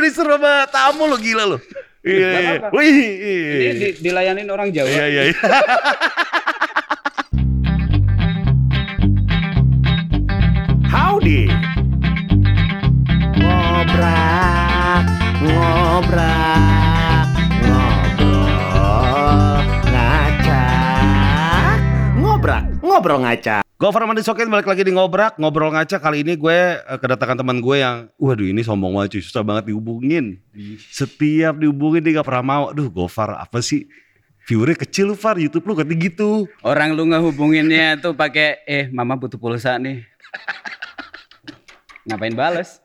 disuruh sama tamu lo gila lo. Iya, iya. Wih, Ini iya. di- dilayanin orang Jawa. Iya, iya, ngobrol ngacak. Gofar Mandi Sokin balik lagi di ngobrak, ngobrol ngacak. Kali ini gue eh, kedatangan teman gue yang, waduh ini sombong banget cuy, susah banget dihubungin. Setiap dihubungin dia gak pernah mau. Aduh Gofar apa sih? Viewernya kecil lu Far, Youtube lu gede gitu. Orang lu ngehubunginnya tuh pakai eh mama butuh pulsa nih. Ngapain bales?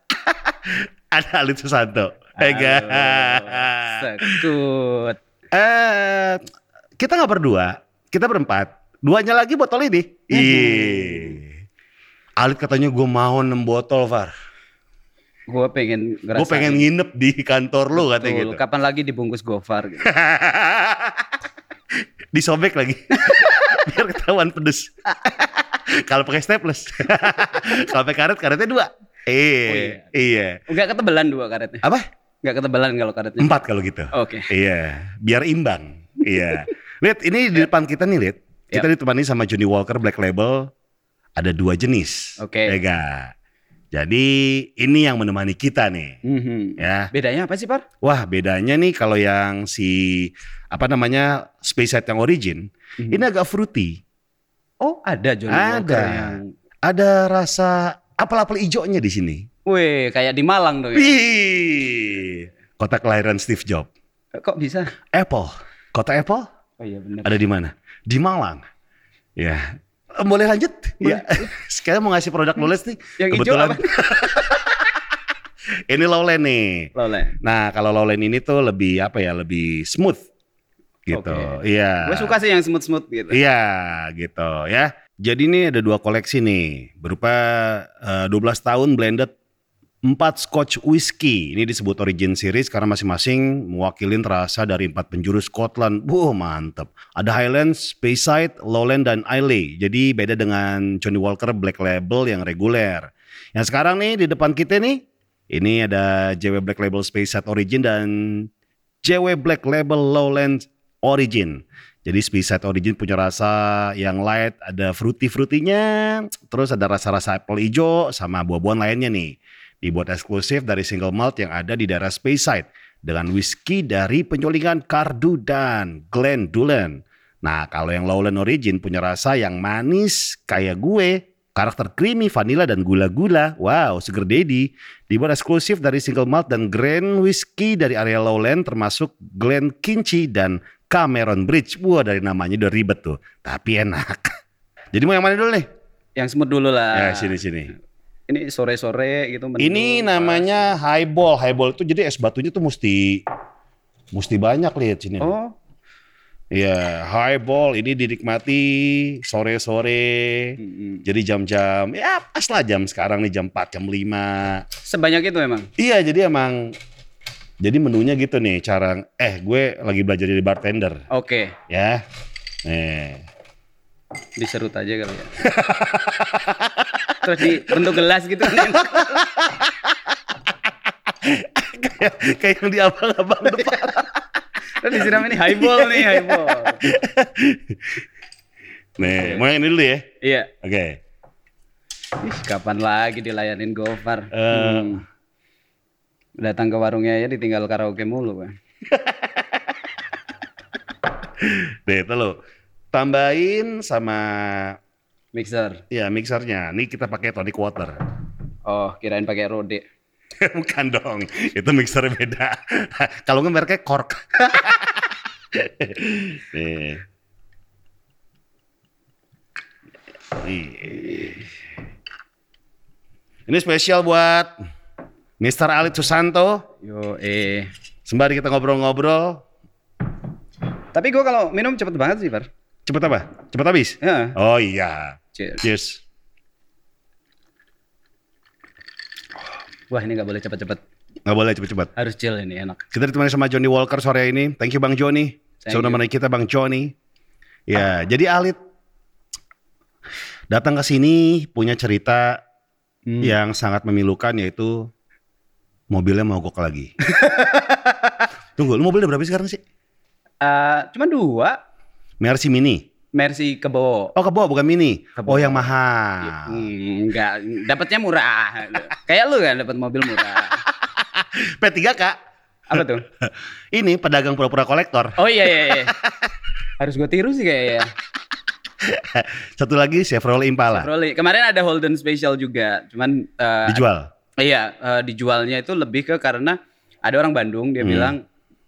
Ada Alit Susanto. Ega. Sekut. Eh, kita nggak berdua, kita berempat. Duanya lagi botol ini. Ih. Alit katanya gue mau 6 botol, Far. Gue pengen ngerasain. Gue pengen nginep di kantor lu katanya gitu. Kapan lagi dibungkus gofar gitu. Disobek lagi. Biar ketahuan pedes. Kalau pakai staples. Kalau pakai karet, karetnya dua. Eh, iya. Enggak ketebalan dua karetnya. Apa? Enggak ketebalan kalau karetnya. Empat kalau gitu. Oke. Iya, biar imbang. Iya. Lihat, ini di depan kita nih, lihat. Kita ditemani sama Johnny Walker Black Label. Ada dua jenis. Oke. Ya nggak? Jadi ini yang menemani kita nih. Mhm. Ya. Bedanya apa sih, Par? Wah, bedanya nih kalau yang si apa namanya Space yang origin, Mhm. ini agak fruity. Oh, ada Johnny Ada. Walker yang Ada rasa apel-apel hijaunya di sini. Wih, kayak di Malang dong ya. Wih. Kota kelahiran Steve Jobs. Kok bisa? Apple. Kota Apple Oh iya benar. ada di mana? Di Malang. Ya. Eh, Boleh lanjut? Ya. Sekarang mau ngasih produk nulis nih. Yang hijau apa? ini lowland nih. Lole. Nah, kalau lowland ini tuh lebih apa ya? Lebih smooth. Gitu. Iya. Gue suka sih yang smooth-smooth gitu. Iya, gitu ya. Jadi ini ada dua koleksi nih, berupa eh, 12 tahun blended 4 Scotch Whisky. Ini disebut Origin Series karena masing-masing mewakilin rasa dari empat penjuru Scotland. Wah, mantep. Ada Highlands, Speyside, Lowland, dan Islay. Jadi beda dengan Johnny Walker Black Label yang reguler. Yang sekarang nih di depan kita nih, ini ada JW Black Label Speyside Origin dan JW Black Label Lowland Origin. Jadi Speyside Origin punya rasa yang light, ada fruity-fruitynya, terus ada rasa-rasa apple hijau sama buah-buahan lainnya nih. Dibuat eksklusif dari single malt yang ada di daerah Speyside dengan whisky dari penyolingan Cardu dan Glendulan. Nah, kalau yang Lowland Origin punya rasa yang manis kayak gue, karakter creamy, vanilla dan gula-gula. Wow, seger daddy. Dibuat eksklusif dari single malt dan grand whisky dari area Lowland termasuk Glen Kinchy dan Cameron Bridge. Wah, dari namanya udah ribet tuh, tapi enak. Jadi mau yang mana dulu nih? Yang smooth dulu lah. Ya, sini sini. Ini sore-sore gitu. mendung, Ini pas. namanya highball. Highball itu jadi es batunya tuh mesti mesti banyak lihat sini. Oh, Iya, highball ini dinikmati sore-sore. mm-mm. Jadi jam-jam ya pas lah jam sekarang nih jam 4, jam 5. sebanyak itu emang. Iya, jadi emang jadi menunya gitu nih cara eh gue lagi belajar jadi bartender Oke, ya. Nih. diserut aja kali ya. Terus dibentuk gelas gitu kan. kayak kayak yang di abang-abang depan. Terus disiram ini highball nih, highball. Nih, mau yang ini dulu ya. Iya. Oke. Ih, kapan lagi dilayanin Gofar? Eh. Hmm. Datang ke warungnya ya ditinggal karaoke mulu. Nih, itu lo. Tambahin sama Mixer. ya mixernya. Nih kita pakai tonic water. Oh, kirain pakai rode. Bukan dong, itu mixernya beda. Kalau nggak mereknya kork. Nih. Ih. Ini spesial buat Mr. Alit Susanto. Yo, eh. Sembari kita ngobrol-ngobrol. Tapi gua kalau minum cepet banget sih, Far. Cepet apa? Cepet habis? Ya. Oh iya. Cheers. Cheers. Wah, ini nggak boleh cepet-cepet. Nggak boleh cepet-cepet. Harus chill ini, enak. Kita ditemani sama Johnny Walker sore ini. Thank you Bang Johnny. Sudah menemani kita Bang Johnny. Ya, jadi Alit datang ke sini punya cerita Hmm. yang sangat memilukan yaitu mobilnya mogok lagi. Tunggu, lu mobilnya berapa sih sekarang sih? Eh, cuma dua. Mercy Mini. Mercy kebo. Oh, kebo bukan Mini. Kebo. Oh, yang mahal. Hmm, enggak, dapatnya murah. Kayak lu kan dapat mobil murah. P3 kak. Apa tuh? Ini pedagang pura-pura kolektor. Oh iya iya. iya. Harus gue tiru sih kayaknya. Satu lagi Chevrolet Impala. Chevrolet. Kemarin ada Holden Special juga, cuman eh, Dijual. Iya, eh, dijualnya itu lebih ke karena ada orang Bandung dia Hmm. bilang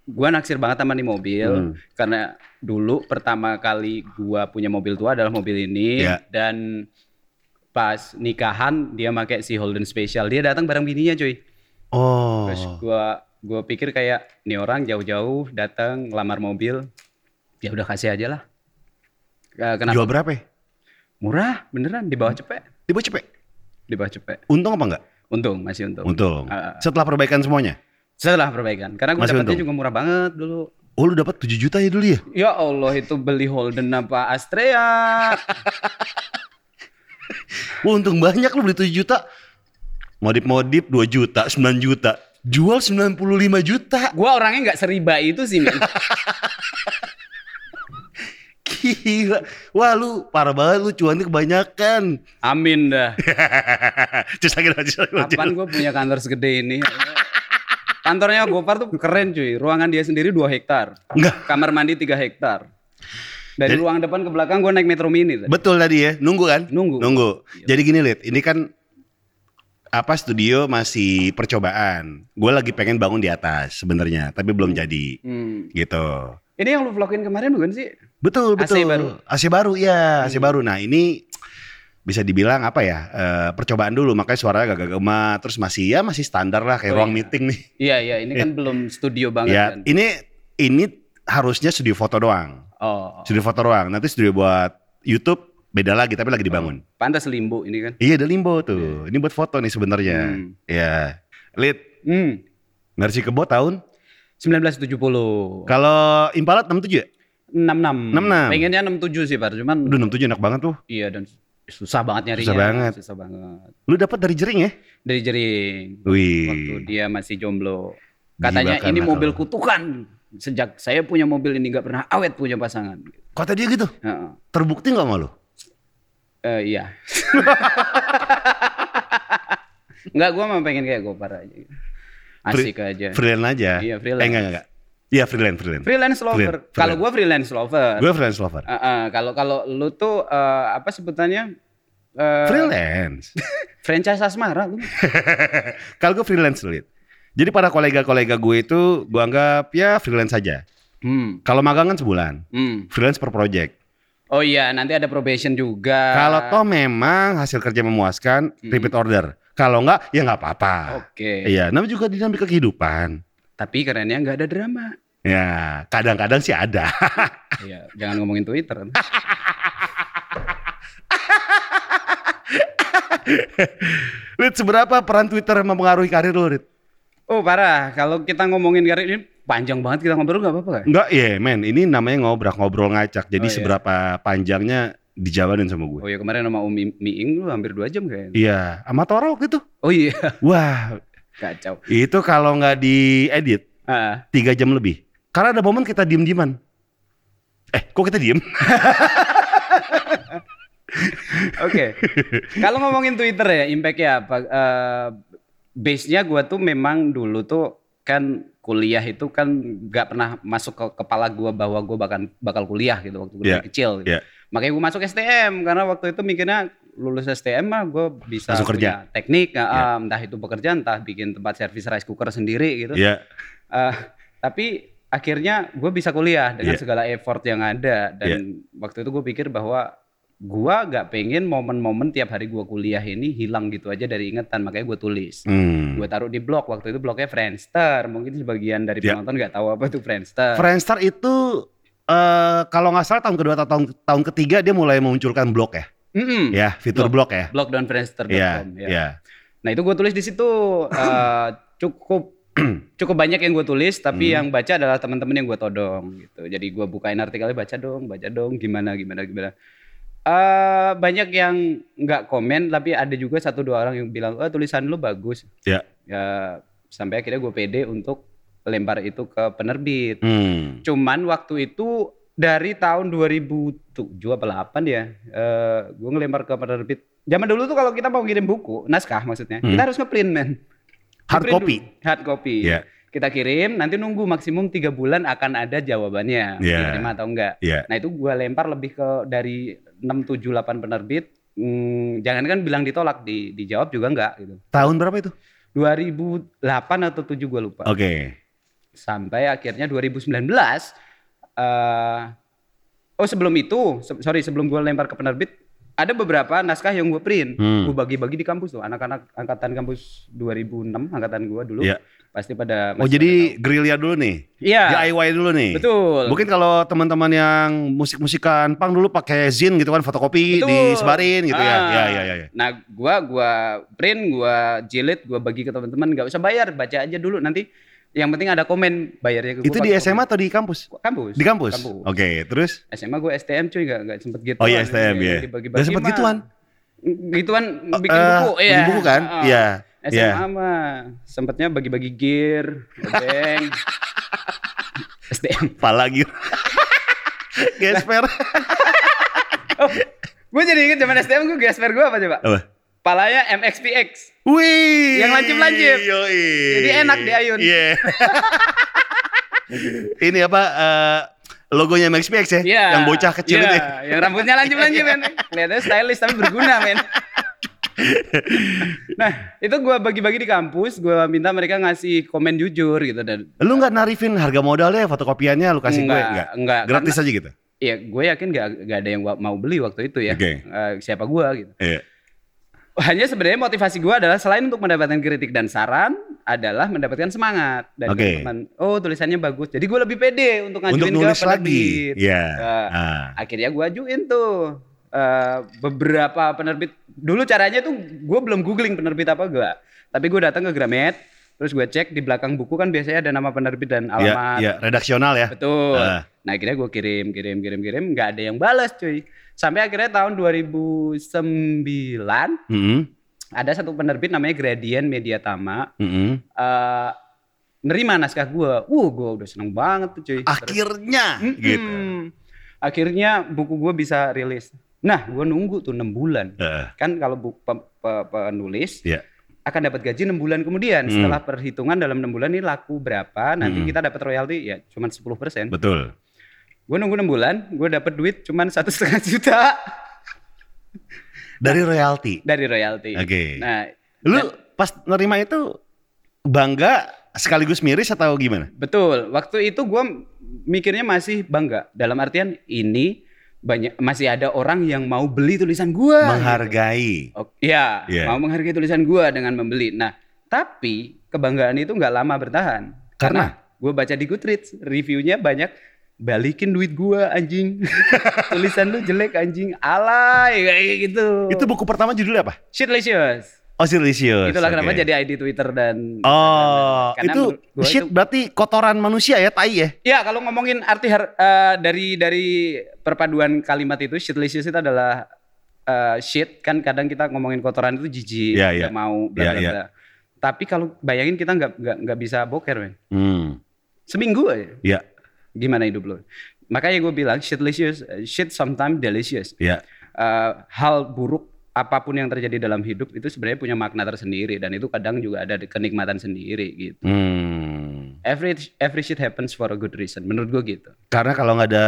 gua naksir banget sama nih mobil Hmm. karena dulu pertama kali gua punya mobil tua adalah mobil ini Iya. dan pas nikahan dia pakai si Holden Special. Dia datang bareng bininya, cuy. Oh. Terus gua gua pikir kayak nih orang jauh-jauh datang ngelamar mobil. Ya udah kasih aja lah. Eh, Kenapa? Jual berapa? ya? Murah, beneran di bawah cepet. Di bawah cepet. Di bawah cepet. Untung apa enggak? Untung, masih untung. Untung. Ah, ah. Setelah perbaikan semuanya. Setelah perbaikan. Karena dapetnya untung? juga murah banget dulu. Oh, lu dapat 7 juta ya dulu ya? Ya Allah itu beli Holden apa Astrea. Wah, untung banyak lu beli 7 juta. Modif-modif 2 juta, 9 juta. Jual 95 juta. Gua orangnya nggak seriba itu sih, men. Gila. Wah, lu parah banget lu cuannya kebanyakan. Amin dah. Cus lagi. Kapan gue punya kantor segede ini? Kantornya Gopar tuh keren cuy. Ruangan dia sendiri 2 hektar. Enggak. Kamar mandi 3 hektar. Dari ruang depan ke belakang gue naik metro mini. tadi. Betul tadi ya, nunggu kan? Nunggu. Nunggu. Jadi gini, Lid, ini kan apa studio masih percobaan. Gue lagi pengen bangun di atas sebenarnya, tapi belum jadi. Hmm. Gitu. Ini yang lu vlogin kemarin bukan sih? Betul, AC betul. baru? AC baru, ya, AC baru. Nah, ini bisa dibilang apa ya? eh, percobaan dulu, makanya suaranya gak gemat, terus masih ya masih standar lah kayak Oh, ruang iya. meeting nih. Iya, iya. Ini kan belum studio banget ya, kan. ini ini harusnya studio foto doang. Oh. Studio foto doang. Nanti studio buat YouTube beda lagi, tapi lagi dibangun. Pantas limbo ini kan. Iya, ada limbo tuh. Ini buat foto nih sebenarnya. Hmm. Ya. Lid, Hmm. Mercy Kebo tahun 1970. kalau Impala 67 ya? 66. 66. Pengennya 67 sih, Par. Cuman Udah 67 enak banget tuh. iya dan susah banget nyarinya. Susah banget. Susah banget. Lu dapat dari jering ya? Dari jering. Wih. Waktu dia masih jomblo. Katanya Gibakan ini mobil kalau. kutukan. Sejak saya punya mobil ini nggak pernah awet punya pasangan. Kata dia gitu. Heeh. Terbukti nggak malu? Eh, iya. Enggak, gua mah pengen kayak Gopar aja. Asik aja. Freelance aja. Iya, freelance. Eh enggak enggak. Enggak. Iya freelance freelance. Freelance lover. Kalau gua freelance lover. Gue freelance lover. Eh, eh, kalau kalau lu tuh eh, apa sebutannya? Eh, freelance. franchise asmara lu. Kalau gue freelance lead. Jadi para kolega-kolega gue itu gue anggap ya freelance saja. Hmm. Kalau magang kan sebulan. Hmm. Freelance per project. Oh iya, nanti ada probation juga. Kalau toh memang hasil kerja memuaskan, repeat order. Kalau enggak, ya nggak apa-apa. Oke. Iya, namanya juga dinamika kehidupan. Tapi kerennya nggak ada drama. Ya, kadang-kadang sih ada. Iya, jangan ngomongin Twitter. Lid, seberapa peran Twitter mempengaruhi karir lo, Lid? Oh parah, kalau kita ngomongin karir ini panjang banget kita ngobrol nggak apa-apa kan? Enggak, ya men. Ini namanya ngobrol, ngobrol ngacak. Jadi Oh, iya. seberapa panjangnya dijabarin sama gue. Oh iya kemarin sama Umi Miing lu hampir dua jam kayaknya. Iya, sama Toro waktu itu. Oh iya, Wah, kacau. itu kalau nggak diedit tiga jam lebih. Karena ada momen kita diem-dieman. Eh, kok kita diem? Oke. Kalau ngomongin Twitter ya, impact-nya apa? Eh, base-nya gua tuh memang dulu tuh kan kuliah itu kan nggak pernah masuk ke kepala gua bahwa gua bakal bakal kuliah gitu waktu Iya, dari kecil. Gitu. iya. Makanya gua masuk STM karena waktu itu mikirnya lulus STM mah gua bisa Langsung punya kerja. teknik, ah, Iya. ah, entah itu pekerjaan, entah bikin tempat servis rice cooker sendiri gitu. Iya. Eh, tapi akhirnya gue bisa kuliah dengan Iya. segala effort yang ada dan waktu itu gue pikir bahwa gua gak pengen momen-momen tiap hari gua kuliah ini hilang gitu aja dari ingatan makanya gue tulis Hmm. gue taruh di blog waktu itu blognya Friendster mungkin sebagian dari Ya. penonton nggak tahu apa tuh Friendster Friendster itu eh kalau nggak salah tahun kedua atau tahun tahun ketiga dia mulai memunculkan blog ya, Mm-mm. ya fitur blog, ya. blog.friendster.com Iya, ya. iya. Nah itu gue tulis di situ eh, cukup cukup banyak yang gue tulis, tapi Hmm. yang baca adalah teman-teman yang gue todong gitu. Jadi gue bukain artikelnya baca dong, baca dong, gimana gimana gimana. Eh banyak yang nggak komen, tapi ada juga satu dua orang yang bilang, oh tulisan lu bagus. Ya. Ya sampai akhirnya gue pede untuk lempar itu ke penerbit. Hmm. Cuman waktu itu dari tahun 2007 apa 8 ya, eh gue ngelempar ke penerbit. Zaman dulu tuh kalau kita mau kirim buku, naskah maksudnya, Hmm. kita harus ngeprint men. Hard copy? dulu. Hard copy. Iya. Kita kirim, nanti nunggu maksimum tiga bulan akan ada jawabannya, Iya. diterima atau enggak. Iya. Nah itu gue lempar lebih ke dari 6, 7, 8 penerbit. Hmm, jangan kan bilang ditolak, di, dijawab juga enggak gitu. Tahun berapa itu? 2008 atau 7 gue lupa. Oke. Sampai akhirnya 2019 eh oh sebelum itu se- sorry sebelum gue lempar ke penerbit ada beberapa naskah yang gue print Hmm. gue bagi-bagi di kampus tuh anak-anak angkatan kampus 2006 angkatan gue dulu Iya. pasti pada Oh jadi gerilya dulu nih. iya DIY dulu nih. betul Mungkin kalau teman-teman yang musik-musikan pang dulu pakai zin gitu kan fotokopi Betul. disebarin gitu ya. Ah. Ya ya ya. ya. nah gua gua print gua jilid gua bagi ke teman-teman nggak usah bayar baca aja dulu nanti yang penting ada komen bayarnya ke gua Itu di SMA atau di kampus? komen. kampus Di kampus. kampus. Oke, terus SMA gue STM cuy nggak nggak sempet gitu. Oh iya STM ya. Gak sempet gituan. Gituan bikin Eh, buku bikin ya. buku kan? Heeh. Iya. SMA Iya. mah sempetnya bagi-bagi gear, obeng. STM. Pala gitu. Gesper. Oh, gue jadi inget zaman STM gue gesper gue apa coba? Apa? Palanya MXPX. Wih. Yang lancip-lancip. Yoi. Jadi enak di ayun. Iya. Ini apa eh, logonya Max PX ya? Iya. Yang bocah kecil Iya, itu. ya? Yang rambutnya lancip-lancip men. Kelihatannya stylish tapi berguna men. nah itu gue bagi-bagi di kampus, gue minta mereka ngasih komen jujur gitu dan Lu nggak narifin harga modalnya, fotokopiannya lu kasih gue Enggak, enggak? enggak. Gratis aja gitu. Iya, gue yakin gak, gak ada yang mau beli waktu itu ya. Oke. Eh, siapa gue gitu. Iya. Hanya sebenarnya motivasi gue adalah selain untuk mendapatkan kritik dan saran, adalah mendapatkan semangat dari Oke. teman. Oh tulisannya bagus. Jadi gue lebih pede untuk Untuk ngajuin nulis ke lagi. penerbit. Iya. Nah, Ah. Akhirnya gue ajuin tuh eh, beberapa penerbit. Dulu caranya tuh gue belum googling penerbit apa enggak. Tapi gue datang ke Gramet, terus gue cek di belakang buku kan biasanya ada nama penerbit dan Iya, alamat. iya, redaksional ya. Betul. Ah. Nah akhirnya gue kirim, kirim, kirim, kirim, nggak ada yang balas cuy. Sampai akhirnya tahun 2009 Mm-mm. ada satu penerbit namanya Gradient Media Tama. Mm-mm. eh nerima naskah gue. Wuh gue udah seneng banget tuh cuy. Akhirnya Mm-mm. gitu. Akhirnya buku gue bisa rilis. Nah gue nunggu tuh 6 bulan. Heeh. Kan kalau bu- pe- pe- penulis Iya. akan dapat gaji 6 bulan kemudian. Hmm. Setelah perhitungan dalam 6 bulan ini laku berapa, nanti Hmm. kita dapat royalti ya cuma 10%. Betul. Gue nunggu 6 bulan, gue dapet duit cuman satu setengah juta Dari royalti. dari royalti. Oke. Nah, Lu dan- pas nerima itu bangga sekaligus miris atau gimana? betul. Waktu itu gue mikirnya masih bangga. Dalam artian ini banyak masih ada orang yang mau beli tulisan gue. Menghargai. Oh, iya, Iya. mau menghargai tulisan gue dengan membeli. Nah, tapi kebanggaan itu nggak lama bertahan. Karena? gue baca di Goodreads reviewnya banyak balikin duit gua anjing tulisan lu jelek anjing alay kayak gitu Itu buku pertama judulnya apa? shitlicious Oh, Silicious. itulah kenapa Oke. jadi ID Twitter dan Oh, Karena itu shit itu- berarti kotoran manusia ya, tai ya? Ya kalau ngomongin arti har- eh, dari dari perpaduan kalimat itu shitlicious itu adalah eh, shit kan kadang kita ngomongin kotoran itu jijik Iya, iya. nggak mau bla Iya, bla iya. bla. Tapi kalau bayangin kita nggak nggak bisa boker men. Hmm. Seminggu aja. Ya, Gimana hidup lo? Makanya gue bilang shitlicious, eh, shit sometimes delicious. ya. Eh, hal buruk apa pun yang terjadi dalam hidup itu sebenarnya punya makna tersendiri dan itu kadang juga ada kenikmatan sendiri gitu. Hmm. Every every shit happens for a good reason. Menurut gue gitu. Karena kalau nggak ada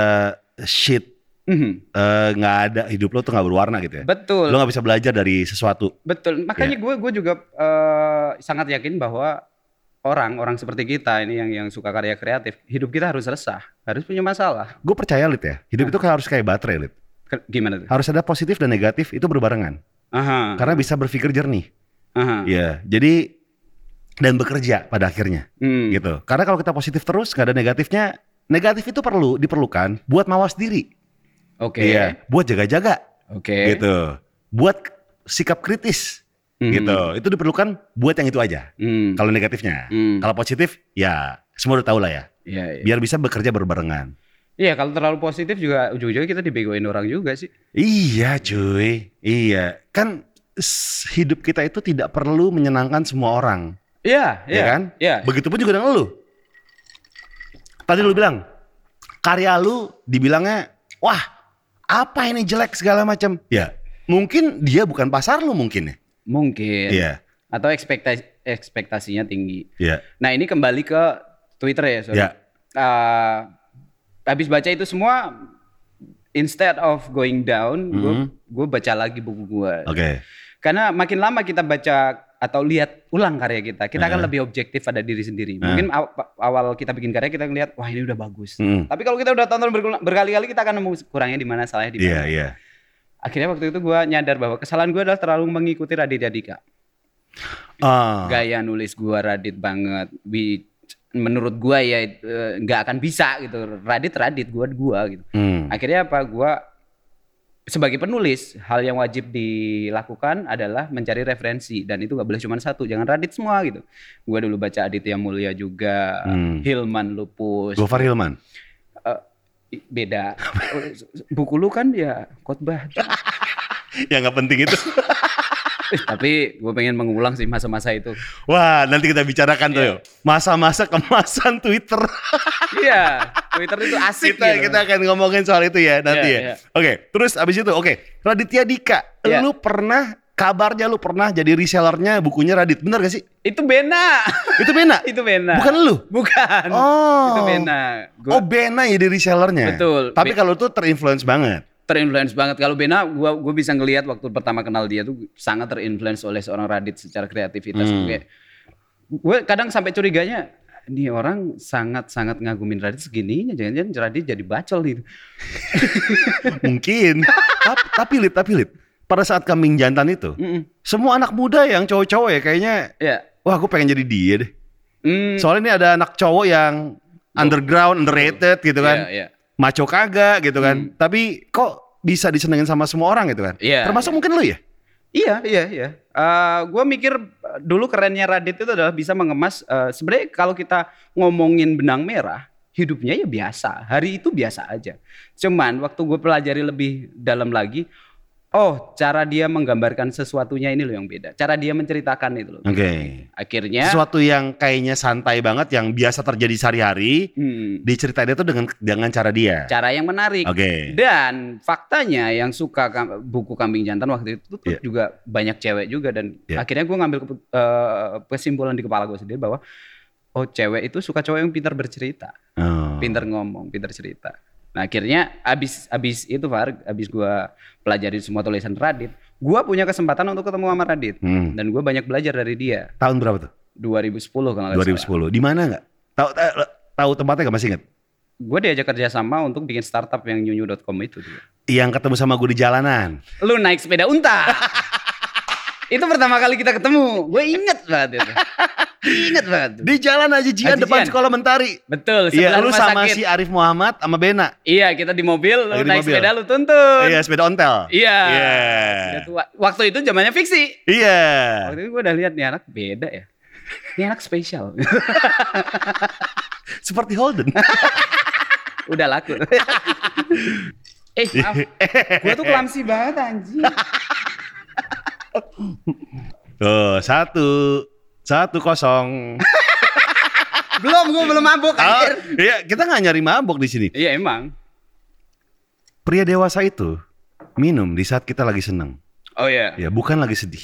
shit, Mhm. eh, nggak ada hidup lo tuh nggak berwarna gitu ya. Betul. Lo nggak bisa belajar dari sesuatu. Betul. Makanya Iya. gue gue juga eh, sangat yakin bahwa orang orang seperti kita ini yang yang suka karya kreatif, hidup kita harus resah, harus punya masalah. Gue percaya Lid ya, hidup itu harus kayak baterai Lid. Gimana tuh? Harus ada positif dan negatif itu berbarengan. Aha. Karena bisa berpikir jernih. Aha. Iya, jadi dan bekerja pada akhirnya Hmm. gitu. Karena kalau kita positif terus nggak ada negatifnya, negatif itu perlu diperlukan buat mawas diri. Oke. Iya, buat jaga-jaga Oke. gitu. Buat sikap kritis Mhm. gitu. Itu diperlukan buat yang itu aja. Hmm. Kalau negatifnya. Hmm. Kalau positif ya semua udah tahu lah ya. Iya, iya. Biar bisa bekerja berbarengan. Iya, kalau terlalu positif juga ujung-ujungnya kita dibegoin orang juga sih. Iya cuy, iya. Kan hidup kita itu tidak perlu menyenangkan semua orang. Iya, ya iya. kan? Iya. Begitupun juga dengan lu. Tadi lu bilang karya lu dibilangnya wah apa ini jelek segala macam. Ya mungkin dia bukan pasar lu mungkin ya. Mungkin. Iya. Atau ekspektasi ekspektasinya tinggi. Iya. Nah, ini kembali ke Twitter ya, sorry. Ya. Eh, habis baca itu semua instead of going down, gue Mhm. gue baca lagi buku gue. Oke. Karena makin lama kita baca atau lihat ulang karya kita, kita akan Heeh. lebih objektif pada diri sendiri. Heeh. Mungkin aw- awal kita bikin karya kita ngeliat, wah ini udah bagus. Mm. Tapi kalau kita udah tonton berkali-kali, kita akan nemu kurangnya di mana, salahnya di Iya mana. iya. Akhirnya waktu itu gue nyadar bahwa kesalahan gue adalah terlalu mengikuti Raditya Dika. Ah. Gaya nulis gue Radit banget. Bi- menurut gue ya eh, nggak akan bisa gitu. Radit Radit, gue gue gitu. Hmm. Akhirnya apa? Gue sebagai penulis hal yang wajib dilakukan adalah mencari referensi dan itu gak boleh cuma satu jangan radit semua gitu gue dulu baca Aditya Mulia juga Hmm. Hilman Lupus Gofar Hilman. Beda buku lu kan ya khotbah ya nggak penting itu. Eh, tapi gue pengen mengulang sih masa-masa itu Wah nanti kita bicarakan tuh. Yuk. Masa-masa kemasan Twitter. iya Twitter itu asik kita gitu. kita akan ngomongin soal itu ya nanti Iya, ya. iya. Oke, terus abis itu oke, Raditya Dika, Iya. lu pernah kabarnya lu pernah jadi resellernya bukunya Radit, bener gak sih? itu Bena Itu Bena. itu Bena Bukan lu? bukan Oh. itu Bena Gua Oh Bena jadi resellernya. Betul. Tapi kalau tuh terinfluence banget. terinfluence banget kalau Bena gua gua bisa ngelihat waktu pertama kenal dia tuh sangat terinfluence oleh seorang Radit secara kreativitas Hmm. Kayak, gue kadang sampai curiganya ini orang sangat sangat ngagumin Radit segininya jangan-jangan Radit jadi bacol gitu Mungkin. tapi, tapi Lid, tapi Lid, pada saat kambing jantan itu, Mm-mm. semua anak muda yang cowok-cowok ya kayaknya, ya wah gue pengen jadi dia deh. Hmm, Soalnya ini ada anak cowok yang underground, underrated gitu kan. iya, iya. Maco kagak gitu kan. Tapi kok bisa disenengin sama semua orang gitu kan. Iya, Termasuk mungkin lu ya? Iya, iya, iya. Eh gue mikir dulu kerennya Radit itu adalah bisa mengemas. eh, Sebenarnya kalau kita ngomongin benang merah, hidupnya ya biasa. Hari itu biasa aja. Cuman waktu gue pelajari lebih dalam lagi, oh cara dia menggambarkan sesuatunya ini loh yang beda. Cara dia menceritakan itu loh. Oke. Akhirnya, Sesuatu yang kayaknya santai banget, yang biasa terjadi sehari-hari, hmm, diceritain itu dengan dengan cara dia. cara yang menarik. Oke. Dan faktanya yang suka kam- buku Kambing Jantan waktu itu tuh Iya. juga banyak cewek juga dan Iya. akhirnya gue ngambil eh, kesimpulan di kepala gue sendiri bahwa oh cewek itu suka cowok yang pintar bercerita, Oh. pintar ngomong, pintar cerita. Nah akhirnya abis abis itu Far, abis gue pelajari semua tulisan Radit, gue punya kesempatan untuk ketemu sama Radit Hmm. dan gue banyak belajar dari dia. Tahun berapa tuh? 2010 kalau nggak salah. 2010. Di mana nggak? Tahu tahu tempatnya nggak masih inget? Gue diajak kerja sama untuk bikin startup yang nyunyu.com itu. juga. Yang ketemu sama gue di jalanan. Lu naik sepeda unta. itu pertama kali kita ketemu. Gue inget banget itu. inget banget. Di jalan aja Jian Aji depan Jian. sekolah mentari. Betul, Iya, sebelah lu rumah sama sakit. si Arif Muhammad sama Bena. Iya, kita di mobil, lu Lagi naik mobil. sepeda lu tuntun. Iya, sepeda ontel. Iya. Iya. Tua. Waktu itu zamannya fiksi. Iya. Waktu itu gue udah lihat nih anak beda ya. Ini anak spesial. Seperti Holden. udah laku. eh, maaf. Gue tuh klamsi banget anjing. Tuh, satu. Satu kosong. belum, gue belum mabuk Oh, anjir. iya, kita nggak nyari mabok di sini. Iya emang. Pria dewasa itu minum di saat kita lagi seneng. Oh iya, Ya, bukan lagi sedih.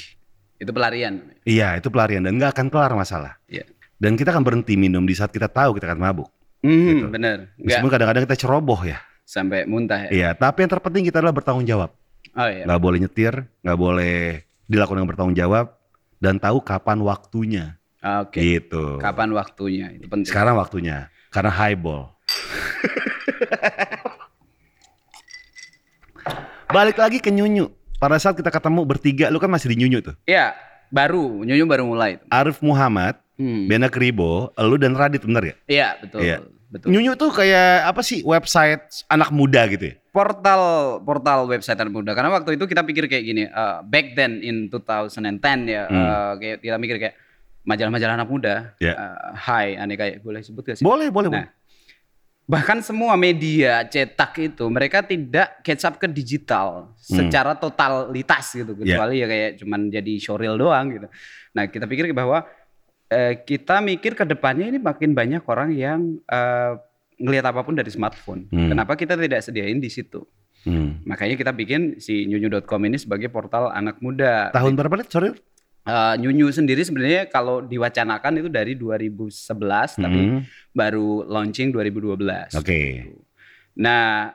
itu pelarian. Iya, itu pelarian dan nggak akan kelar masalah. Iya. Dan kita akan berhenti minum di saat kita tahu kita akan mabuk. Hmm, Gitu. bener. Enggak Meskipun kadang-kadang kita ceroboh ya. sampai muntah ya. Iya, tapi yang terpenting kita adalah bertanggung jawab. Oh iya. Nggak boleh nyetir, nggak boleh dilakukan dengan bertanggung jawab dan tahu kapan waktunya. Oke. Gitu. Kapan waktunya? Itu penting. Sekarang waktunya karena highball. Balik lagi ke Nyunyu. Pada saat kita ketemu bertiga, lu kan masih di Nyunyu tuh. Iya, baru Nyunyu baru mulai. Arif Muhammad, Hmm. Bena Kribo, lu dan Radit bener ya? Iya, betul. Iya. Betul. Nyunyu tuh kayak apa sih website anak muda gitu ya? Portal portal website anak muda karena waktu itu kita pikir kayak gini, eh, back then in 2010 ya, Hmm. eh, kayak kita mikir kayak majalah-majalah anak muda. Iya. eh, hai, aneh kayak boleh sebut gak sih? Boleh, boleh, Nah, boleh. bahkan semua media cetak itu mereka tidak catch up ke digital secara totalitas gitu Hmm. Iya. kecuali ya kayak cuman jadi showreel doang gitu. Nah kita pikir bahwa eh, kita mikir ke depannya ini makin banyak orang yang eh, ngelihat apa pun dari smartphone. Hmm. Kenapa kita tidak sediain di situ? Hmm. Makanya kita bikin si nyunyu.com ini sebagai portal anak muda. Tahun berapa nih? Sorry. Eh, nyunyu sendiri sebenarnya kalau diwacanakan itu dari 2011 tapi Hmm. baru launching 2012. Oke. Nah,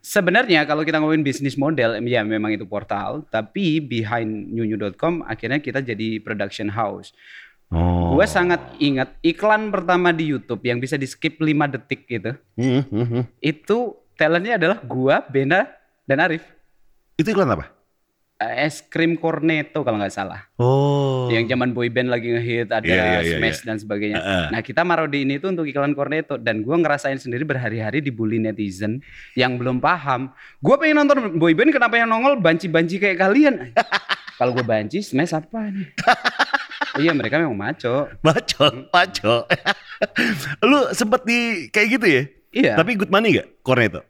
sebenarnya kalau kita ngomongin bisnis model, ya memang itu portal, tapi behind nyunyu.com akhirnya kita jadi production house. Oh. Gue sangat ingat iklan pertama di YouTube yang bisa di skip 5 detik gitu. Hmm, hmm. Itu talentnya adalah gua, Bena, dan Arif. Itu iklan apa? Eh, Es krim Cornetto kalau nggak salah. Oh. Yang zaman boyband lagi ngehit, ada Iya, iya, iya, Smash dan sebagainya. Heeh. Nah kita marah di ini tuh untuk iklan Cornetto dan gua ngerasain sendiri berhari-hari dibully netizen yang belum paham. Gua pengen nonton boyband kenapa yang nongol banci-banci kayak kalian? Kalau gue banci, Smash apa nih? Oh iya mereka memang maco. Baco, baco. Lu sempet di kayak gitu ya? Iya. Tapi good money gak? Cornetto?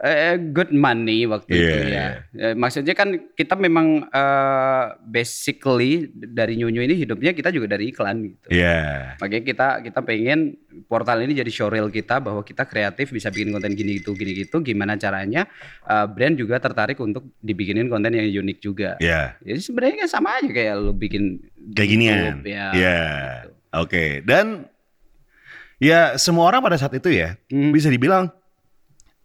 Eh, good money waktu Iya, itu ya. iya. Eh, maksudnya kan kita memang eh, basically dari nyunyu ini hidupnya kita juga dari iklan gitu. Iya. Makanya kita kita pengen portal ini jadi showreel kita bahwa kita kreatif bisa bikin konten gini gitu gini gitu. Gimana caranya eh, brand juga tertarik untuk dibikinin konten yang unik juga. Iya. Jadi sebenarnya kan sama aja kayak lu bikin Kayak. YouTube, ya. Iya. gitu. Oke. Dan ya semua orang pada saat itu ya Hmm. bisa dibilang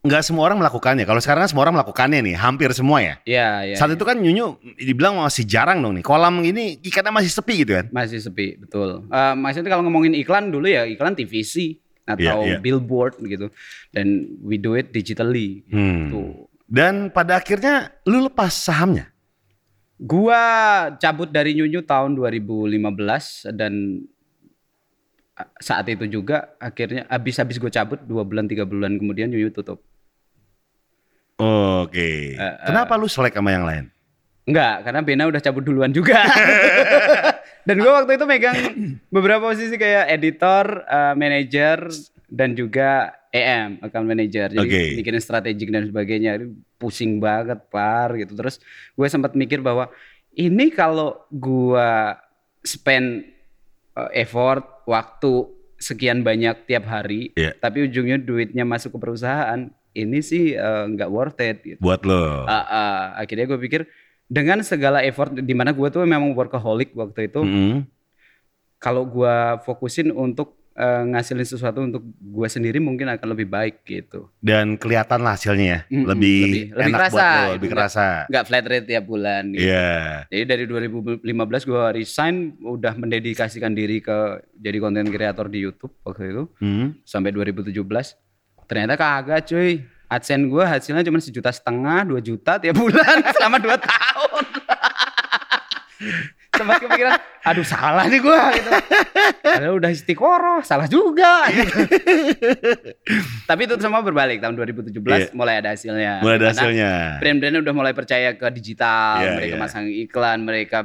nggak semua orang melakukannya. Kalau sekarang kan semua orang melakukannya nih, hampir semua ya. Iya, iya. Saat itu kan Nyunyu dibilang masih jarang dong nih. Kolam ini ikannya masih sepi gitu kan. Masih sepi, betul. Eh, maksudnya kalau ngomongin iklan dulu ya iklan TVC atau Iya, iya. billboard gitu. Dan we do it digitally. Hmm. Tuh. Dan pada akhirnya lu lepas sahamnya. Gua cabut dari Nyunyu tahun 2015 dan saat itu juga akhirnya habis-habis gue cabut dua bulan tiga bulan kemudian Nyunyu tutup. Oke. Eh, Kenapa lu selek sama yang lain? Enggak, karena Bena udah cabut duluan juga. dan gue waktu itu megang beberapa posisi kayak editor, eh, manager, dan juga EM, account manager. Jadi Oke. bikin strategik dan sebagainya. Pusing banget, par gitu. Terus gue sempat mikir bahwa ini kalau gue spend eh, effort, waktu sekian banyak tiap hari, Iya. tapi ujungnya duitnya masuk ke perusahaan, ini sih eh, nggak worth it. Gitu. Buat lo. Ah, ah. akhirnya gue pikir dengan segala effort di mana gue tuh memang workaholic waktu itu Mm-mm. kalau gue fokusin untuk eh, ngasilin sesuatu untuk gue sendiri mungkin akan lebih baik gitu Dan kelihatan lah hasilnya ya. Mm-mm, lebih, lebih- lebih enak kerasa, buat lo, gitu. lebih kerasa. nggak flat rate tiap bulan gitu. Iya. jadi dari 2015 gue resign udah mendedikasikan diri ke jadi konten kreator di YouTube waktu itu Hmm. sampai 2017 ternyata kagak cuy AdSense gue hasilnya cuma sejuta setengah dua juta tiap bulan selama dua tahun sempat kepikiran aduh salah nih gue gitu. Padahal udah istiqoroh salah juga gitu. tapi itu semua berbalik tahun 2017 Iya. mulai ada hasilnya Mulai ada Karena hasilnya. brand-brand udah mulai percaya ke digital Iya, mereka iya. masang iklan mereka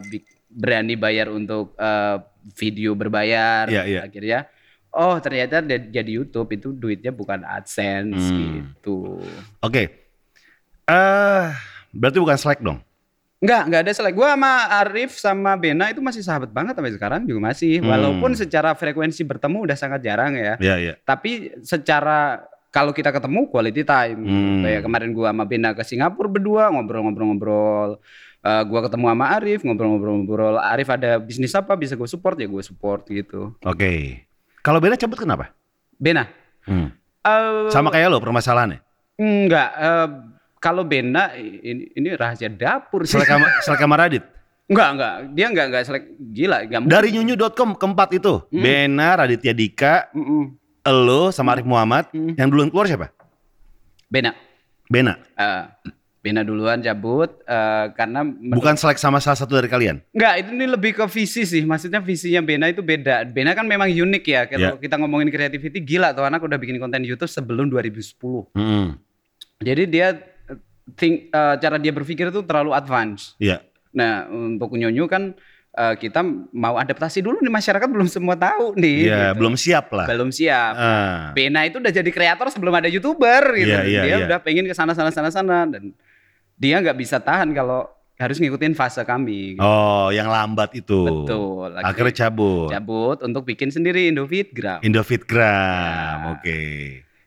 bi- berani bayar untuk eh, video berbayar Iya, iya. akhirnya oh ternyata jadi YouTube itu duitnya bukan AdSense Hmm. gitu Oke. Eh, berarti bukan Slack dong. Enggak, enggak ada selek. Gua sama Arif sama Bena itu masih sahabat banget sampai sekarang juga masih. Hmm. Walaupun secara frekuensi bertemu udah sangat jarang ya. Iya, iya. Tapi secara kalau kita ketemu quality time. Hmm. Kayak kemarin gua sama Bena ke Singapura berdua ngobrol-ngobrol-ngobrol. Eh, gua ketemu sama Arif ngobrol-ngobrol-ngobrol. Arif ada bisnis apa bisa gue support ya gue support gitu. Oke. Kalau Bena cabut kenapa? Bena. Hmm. eh, Sama kayak lo permasalahannya. Enggak. eh, kalau Bena ini, ini rahasia dapur sih. Selek sama, selek sama Radit. Enggak, enggak. Dia enggak enggak selek gila, enggak. Dari nyunyu.com keempat itu. Hmm. Bena, Raditya Dika, Mm-mm. lo sama Arif Muhammad. Hmm. Yang duluan keluar siapa? Bena. Bena. Eh, Bena duluan cabut eh, karena Bukan selek sama salah satu dari kalian. Enggak, itu ini lebih ke visi sih. Maksudnya visinya Bena itu beda. Bena kan memang unik ya. Kalau kita ngomongin creativity gila tuh anak udah bikin konten YouTube sebelum 2010. Hmm. Jadi dia eh, think eh, cara dia berpikir itu terlalu advance. Iya. Nah, untuk Nyonyo kan eh, kita mau adaptasi dulu nih masyarakat belum semua tahu nih. Iya, gitu. belum siap lah. belum siap. Ah. Bena itu udah jadi kreator sebelum ada youtuber gitu. Iya, iya, dia iya. udah pengen ke sana sana sana sana dan dia nggak bisa tahan kalau harus ngikutin fase kami. gitu. Oh, yang lambat itu. Betul. Akhirnya cabut. cabut untuk bikin sendiri Indofitgram. Indofitgram. Ya. Oke.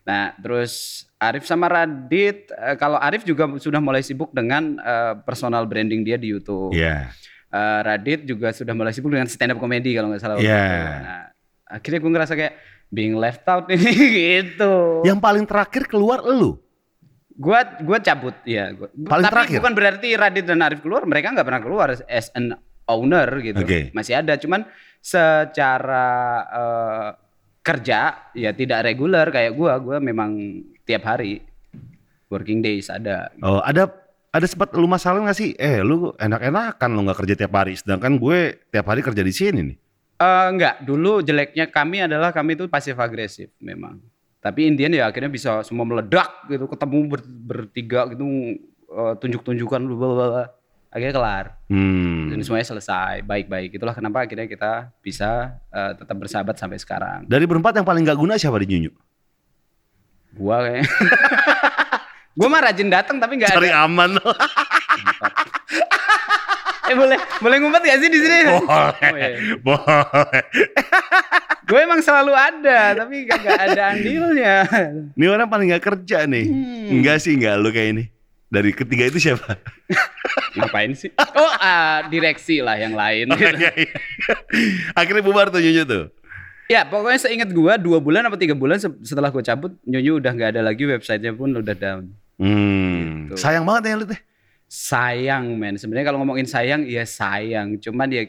Nah, terus Arif sama Radit, eh, kalau Arif juga sudah mulai sibuk dengan eh, personal branding dia di YouTube. Iya. Eh, Radit juga sudah mulai sibuk dengan stand up comedy kalau nggak salah. Iya. itu. Nah, akhirnya gue ngerasa kayak being left out ini gitu. Yang paling terakhir keluar elu. Gua gua cabut ya. Gua. Paling Tapi terakhir? bukan berarti Radit dan Arif keluar, mereka nggak pernah keluar as an owner gitu. Oke. Masih ada, cuman secara eh, kerja ya tidak reguler kayak gua. Gua memang tiap hari working days ada. Oh, ada ada sempat lu masalah nggak sih? Eh, lu enak-enakan lu nggak kerja tiap hari, sedangkan gue tiap hari kerja di sini nih. Eh enggak, dulu jeleknya kami adalah kami itu pasif agresif memang. Tapi Indian ya akhirnya bisa semua meledak gitu, ketemu ber- bertiga gitu eh, tunjuk-tunjukkan blablabla. akhirnya kelar. Hmm. Dan semuanya selesai, baik-baik. Itulah kenapa akhirnya kita bisa eh, tetap bersahabat sampai sekarang. Dari berempat yang paling nggak guna siapa di Nyunyu? Gua kayak Gua mah rajin datang tapi nggak Cari ada. aman. Eh boleh boleh ngumpet gak sih di sini? Oh, Boleh. iya. Boleh. Gue emang selalu ada tapi gak, gak ada andilnya. Ini orang paling nggak kerja nih. Hmm. Enggak sih, enggak lu kayak ini. Dari ketiga itu siapa? Ngapain sih? Oh, ah, direksi lah yang lain. Iya, iya. Akhirnya bubar tuh Nyunyu tuh. ya pokoknya seingat gua dua bulan apa tiga bulan se- setelah gua cabut Nyunyu udah nggak ada lagi websitenya pun udah down. Hmm. Gitu. Sayang banget ya lu teh. Sayang men, sebenarnya kalau ngomongin sayang ya sayang. Cuman ya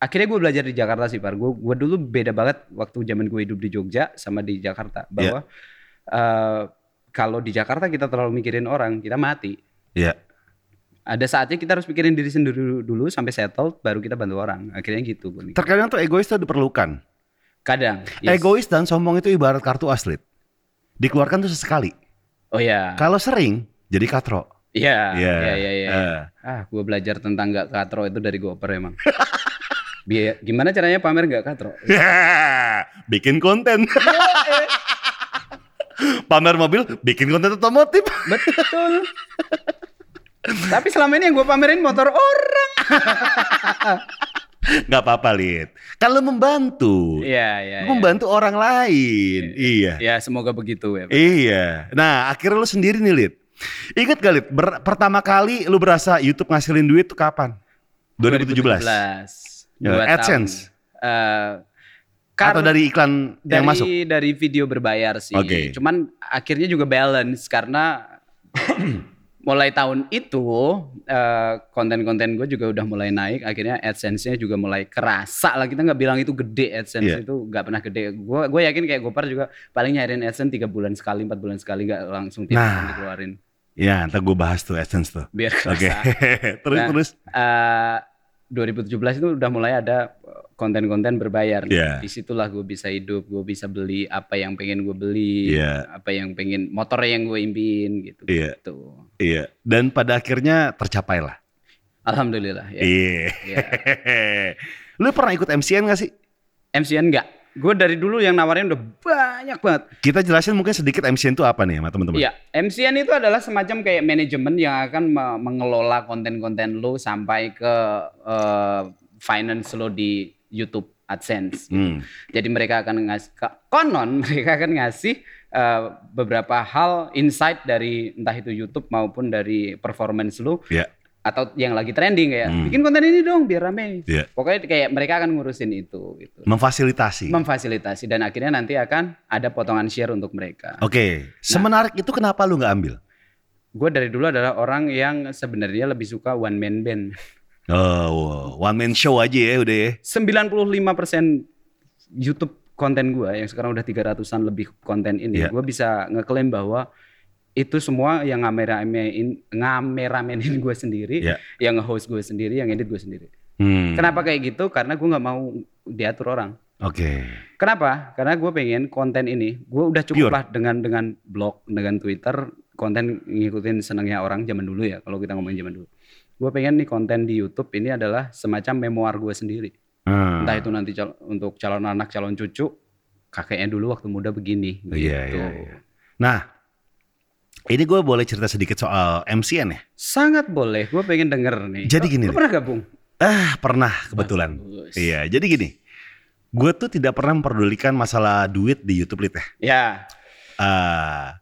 akhirnya gue belajar di Jakarta sih par. Gue gua dulu beda banget waktu zaman gue hidup di Jogja sama di Jakarta bahwa eh, kalau di Jakarta kita terlalu mikirin orang kita mati. Iya. Ada saatnya kita harus mikirin diri sendiri dulu, dulu sampai settle baru kita bantu orang. Akhirnya gitu gue. Terkadang tuh egois tuh diperlukan. Kadang. yes. Egois dan sombong itu ibarat kartu aslit. Dikeluarkan tuh sesekali. Oh ya. Kalau sering jadi katro. Iya. Iya. Iya iya iya. Eh. Ah, gue belajar tentang nggak katro itu dari Goper emang. Biar gimana caranya pamer nggak katro? bikin konten. Pamer mobil, bikin konten otomotif. Betul. Tapi selama ini yang gue pamerin motor orang. Gak apa-apa, Lid. Lu membantu. Iya iya. Lu membantu orang lain. Iya. Ya semoga begitu ya. Pak. Iya. Nah, akhirnya lu sendiri nih, Lid. Ingat gak, Lid? ber- pertama kali lu berasa YouTube ngasilin duit tuh kapan? 2017. 2017. Ya, AdSense? tahun. Eh, Atau kar- dari iklan dari yang masuk? dari video berbayar sih. Oke. Cuman akhirnya juga balance karena mulai tahun itu eh, konten-konten gue juga udah mulai naik. Akhirnya AdSense-nya juga mulai kerasa lah. Kita nggak bilang itu gede AdSense Iya. itu nggak pernah gede. Gue gue yakin kayak Gopar juga paling nyariin AdSense tiga bulan sekali, empat bulan sekali nggak langsung tiap Nah. dikeluarin. Ya, ntar gue bahas tuh AdSense tuh. Biar Oke. kerasa. terus Nah. terus. Eh, 2017 itu udah mulai ada konten-konten berbayar. Iya. Di situlah gue bisa hidup, gue bisa beli apa yang pengen gue beli, Iya. apa yang pengen motor yang gue impiin gitu. Iya. gitu. Iya. Dan pada akhirnya tercapai lah. Alhamdulillah ya. Iya. Iya. Lu pernah ikut MCN gak sih? MCN enggak. Gue dari dulu yang nawarin udah banyak banget. Kita jelasin mungkin sedikit MCN itu apa nih sama teman-teman. Iya, MCN itu adalah semacam kayak manajemen yang akan me- mengelola konten-konten lo sampai ke eh, finance lo di YouTube AdSense. Hmm. Jadi mereka akan ngasih konon mereka akan ngasih eh, beberapa hal insight dari entah itu YouTube maupun dari performance lu Iya. Atau yang lagi trending kayak Hmm. bikin konten ini dong biar rame. Iya. Pokoknya kayak mereka akan ngurusin itu gitu. Memfasilitasi. Memfasilitasi dan akhirnya nanti akan ada potongan share untuk mereka. Oke. Semenarik itu kenapa lu nggak ambil? Gue dari dulu adalah orang yang sebenarnya lebih suka one man band. Oh, one man show aja ya udah ya. 95% YouTube konten gue yang sekarang udah 300-an lebih konten ini, Iya. gue bisa ngeklaim bahwa itu semua yang ngameramein ngameramenin gue sendiri, Iya. yang nge-host gue sendiri, yang edit gue sendiri. Hmm. Kenapa kayak gitu? Karena gue nggak mau diatur orang. Oke. Kenapa? Karena gue pengen konten ini, gue udah cukup Pure. lah dengan dengan blog, dengan Twitter, konten ngikutin senangnya orang zaman dulu ya. Kalau kita ngomongin zaman dulu, gue pengen nih konten di YouTube ini adalah semacam memoir gue sendiri. Hmm. Entah itu nanti cal- untuk calon anak, calon cucu, kakeknya dulu waktu muda begini. Iya, gitu. iya, iya. Nah, Ini gue boleh cerita sedikit soal MCN ya? Sangat boleh, gue pengen denger nih. Jadi gini nih. pernah gabung? Ah pernah kebetulan. Bagus. Iya jadi gini. Gue tuh tidak pernah memperdulikan masalah duit di YouTube Lit ya. Ya. Ah,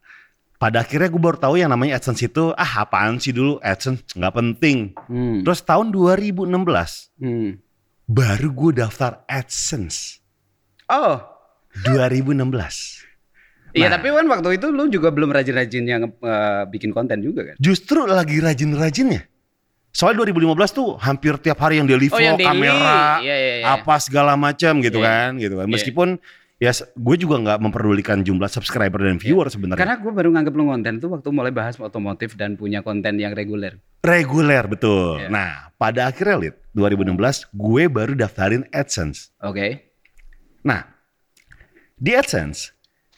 pada akhirnya gue baru tahu yang namanya AdSense itu ah apaan sih dulu AdSense nggak penting. Hmm. Terus tahun 2016 Hmm. baru gue daftar AdSense Oh, 2016. Iya Nah. tapi kan waktu itu lu juga belum rajin-rajin yang eh, bikin konten juga kan? Justru lagi rajin-rajinnya. Soalnya 2015 tuh hampir tiap hari yang daily Oh, vlog, yang daily. kamera, Iya, iya, iya. apa segala macam gitu Iya. kan, gitu kan. Iya. Meskipun ya gue juga nggak memperdulikan jumlah subscriber dan viewer sebenarnya. Karena gue baru nganggep lu konten tuh waktu mulai bahas otomotif dan punya konten yang reguler. Reguler betul. Iya. Nah, pada akhirnya Lid, 2016 gue baru daftarin AdSense. Oke. Nah, di AdSense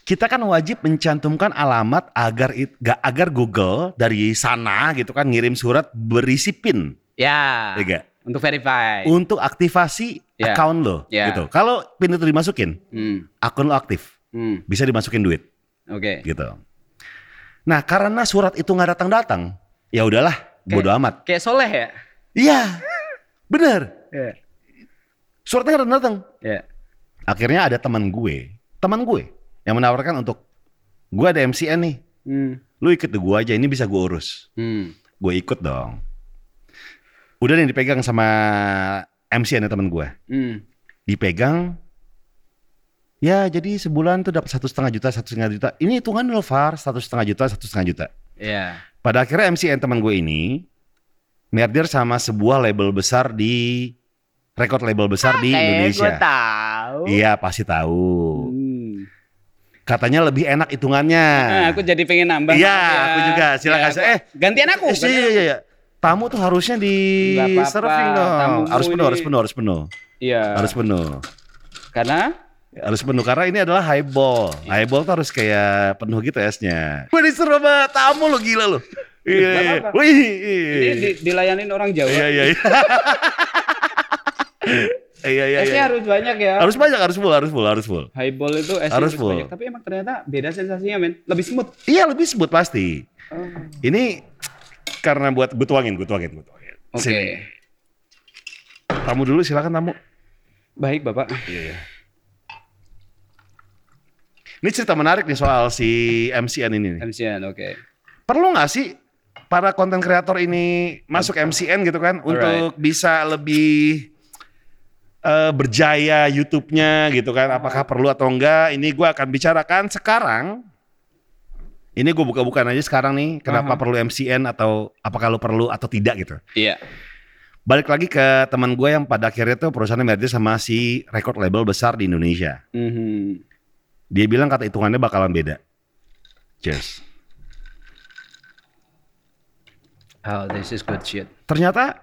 kita kan wajib mencantumkan alamat agar it, ga- agar Google dari sana gitu kan ngirim surat berisi PIN, Ya. ya nggak? Untuk verify. Untuk aktivasi Ya. account lo Ya. gitu. Kalau PIN itu dimasukin, Hmm. akun lo aktif, Hmm. bisa dimasukin duit Oke. gitu. Nah, karena surat itu nggak datang-datang, ya udahlah, bodo amat. Kayak soleh ya? Iya. Bener. Iya. Suratnya nggak datang-datang. Iya. Akhirnya ada teman gue, teman gue yang menawarkan untuk gue ada MCN nih, Hmm. lu ikut gue aja, ini bisa gue urus. Hmm. Gue ikut dong. Udah nih dipegang sama MCN ya teman gue, Hmm. dipegang. Ya jadi sebulan tuh dapat satu setengah juta, satu setengah juta. Ini hitungan lo Far, satu setengah juta, satu setengah juta. Iya. Pada akhirnya MCN teman gue ini merger sama sebuah label besar di record label besar di gue Indonesia. tahu. Iya pasti tahu. Katanya lebih enak hitungannya. Nah, aku jadi pengen nambah. Iya, ya. aku juga. Silakan. Ya, Eh, gantian aku. Eh, iya, iya, iya, iya. Tamu tuh harusnya di serving dong. tamumu Harus penuh, ini. harus penuh, harus penuh. Iya. Harus penuh. Karena Harus penuh karena ini adalah highball. Highball tuh harus kayak penuh gitu esnya. Gue disuruh sama tamu lo gila lo. Iya, iya. Wih, ini iya. di- dilayanin orang Jawa. Iya, iya, iya. Iya, iya, Esnya iya. harus banyak ya. Harus banyak, harus full, harus full, harus full. Highball itu esnya Harus harus, full. banyak. Tapi emang ternyata beda sensasinya men. Lebih smooth. Iya, lebih sebut pasti. Oh. Ini karena buat gue tuangin, gue tuangin, gue tuangin. Oke. Sini. Tamu dulu silakan tamu. Baik Bapak. Iya, iya. Ini cerita menarik nih soal si MCN ini. nih. MCN oke. Perlu nggak sih para konten kreator ini masuk MCN gitu kan untuk bisa lebih eh, berjaya YouTube-nya gitu kan? Apakah perlu atau enggak? Ini gue akan bicarakan sekarang. Ini gue buka-bukaan aja sekarang nih. Kenapa Aha. perlu MCN atau apakah lo perlu atau tidak gitu? Iya. Balik lagi ke teman gue yang pada akhirnya tuh perusahaannya merger sama si record label besar di Indonesia. Mhm. Dia bilang kata hitungannya bakalan beda. Cheers. Oh, this is good shit. Ternyata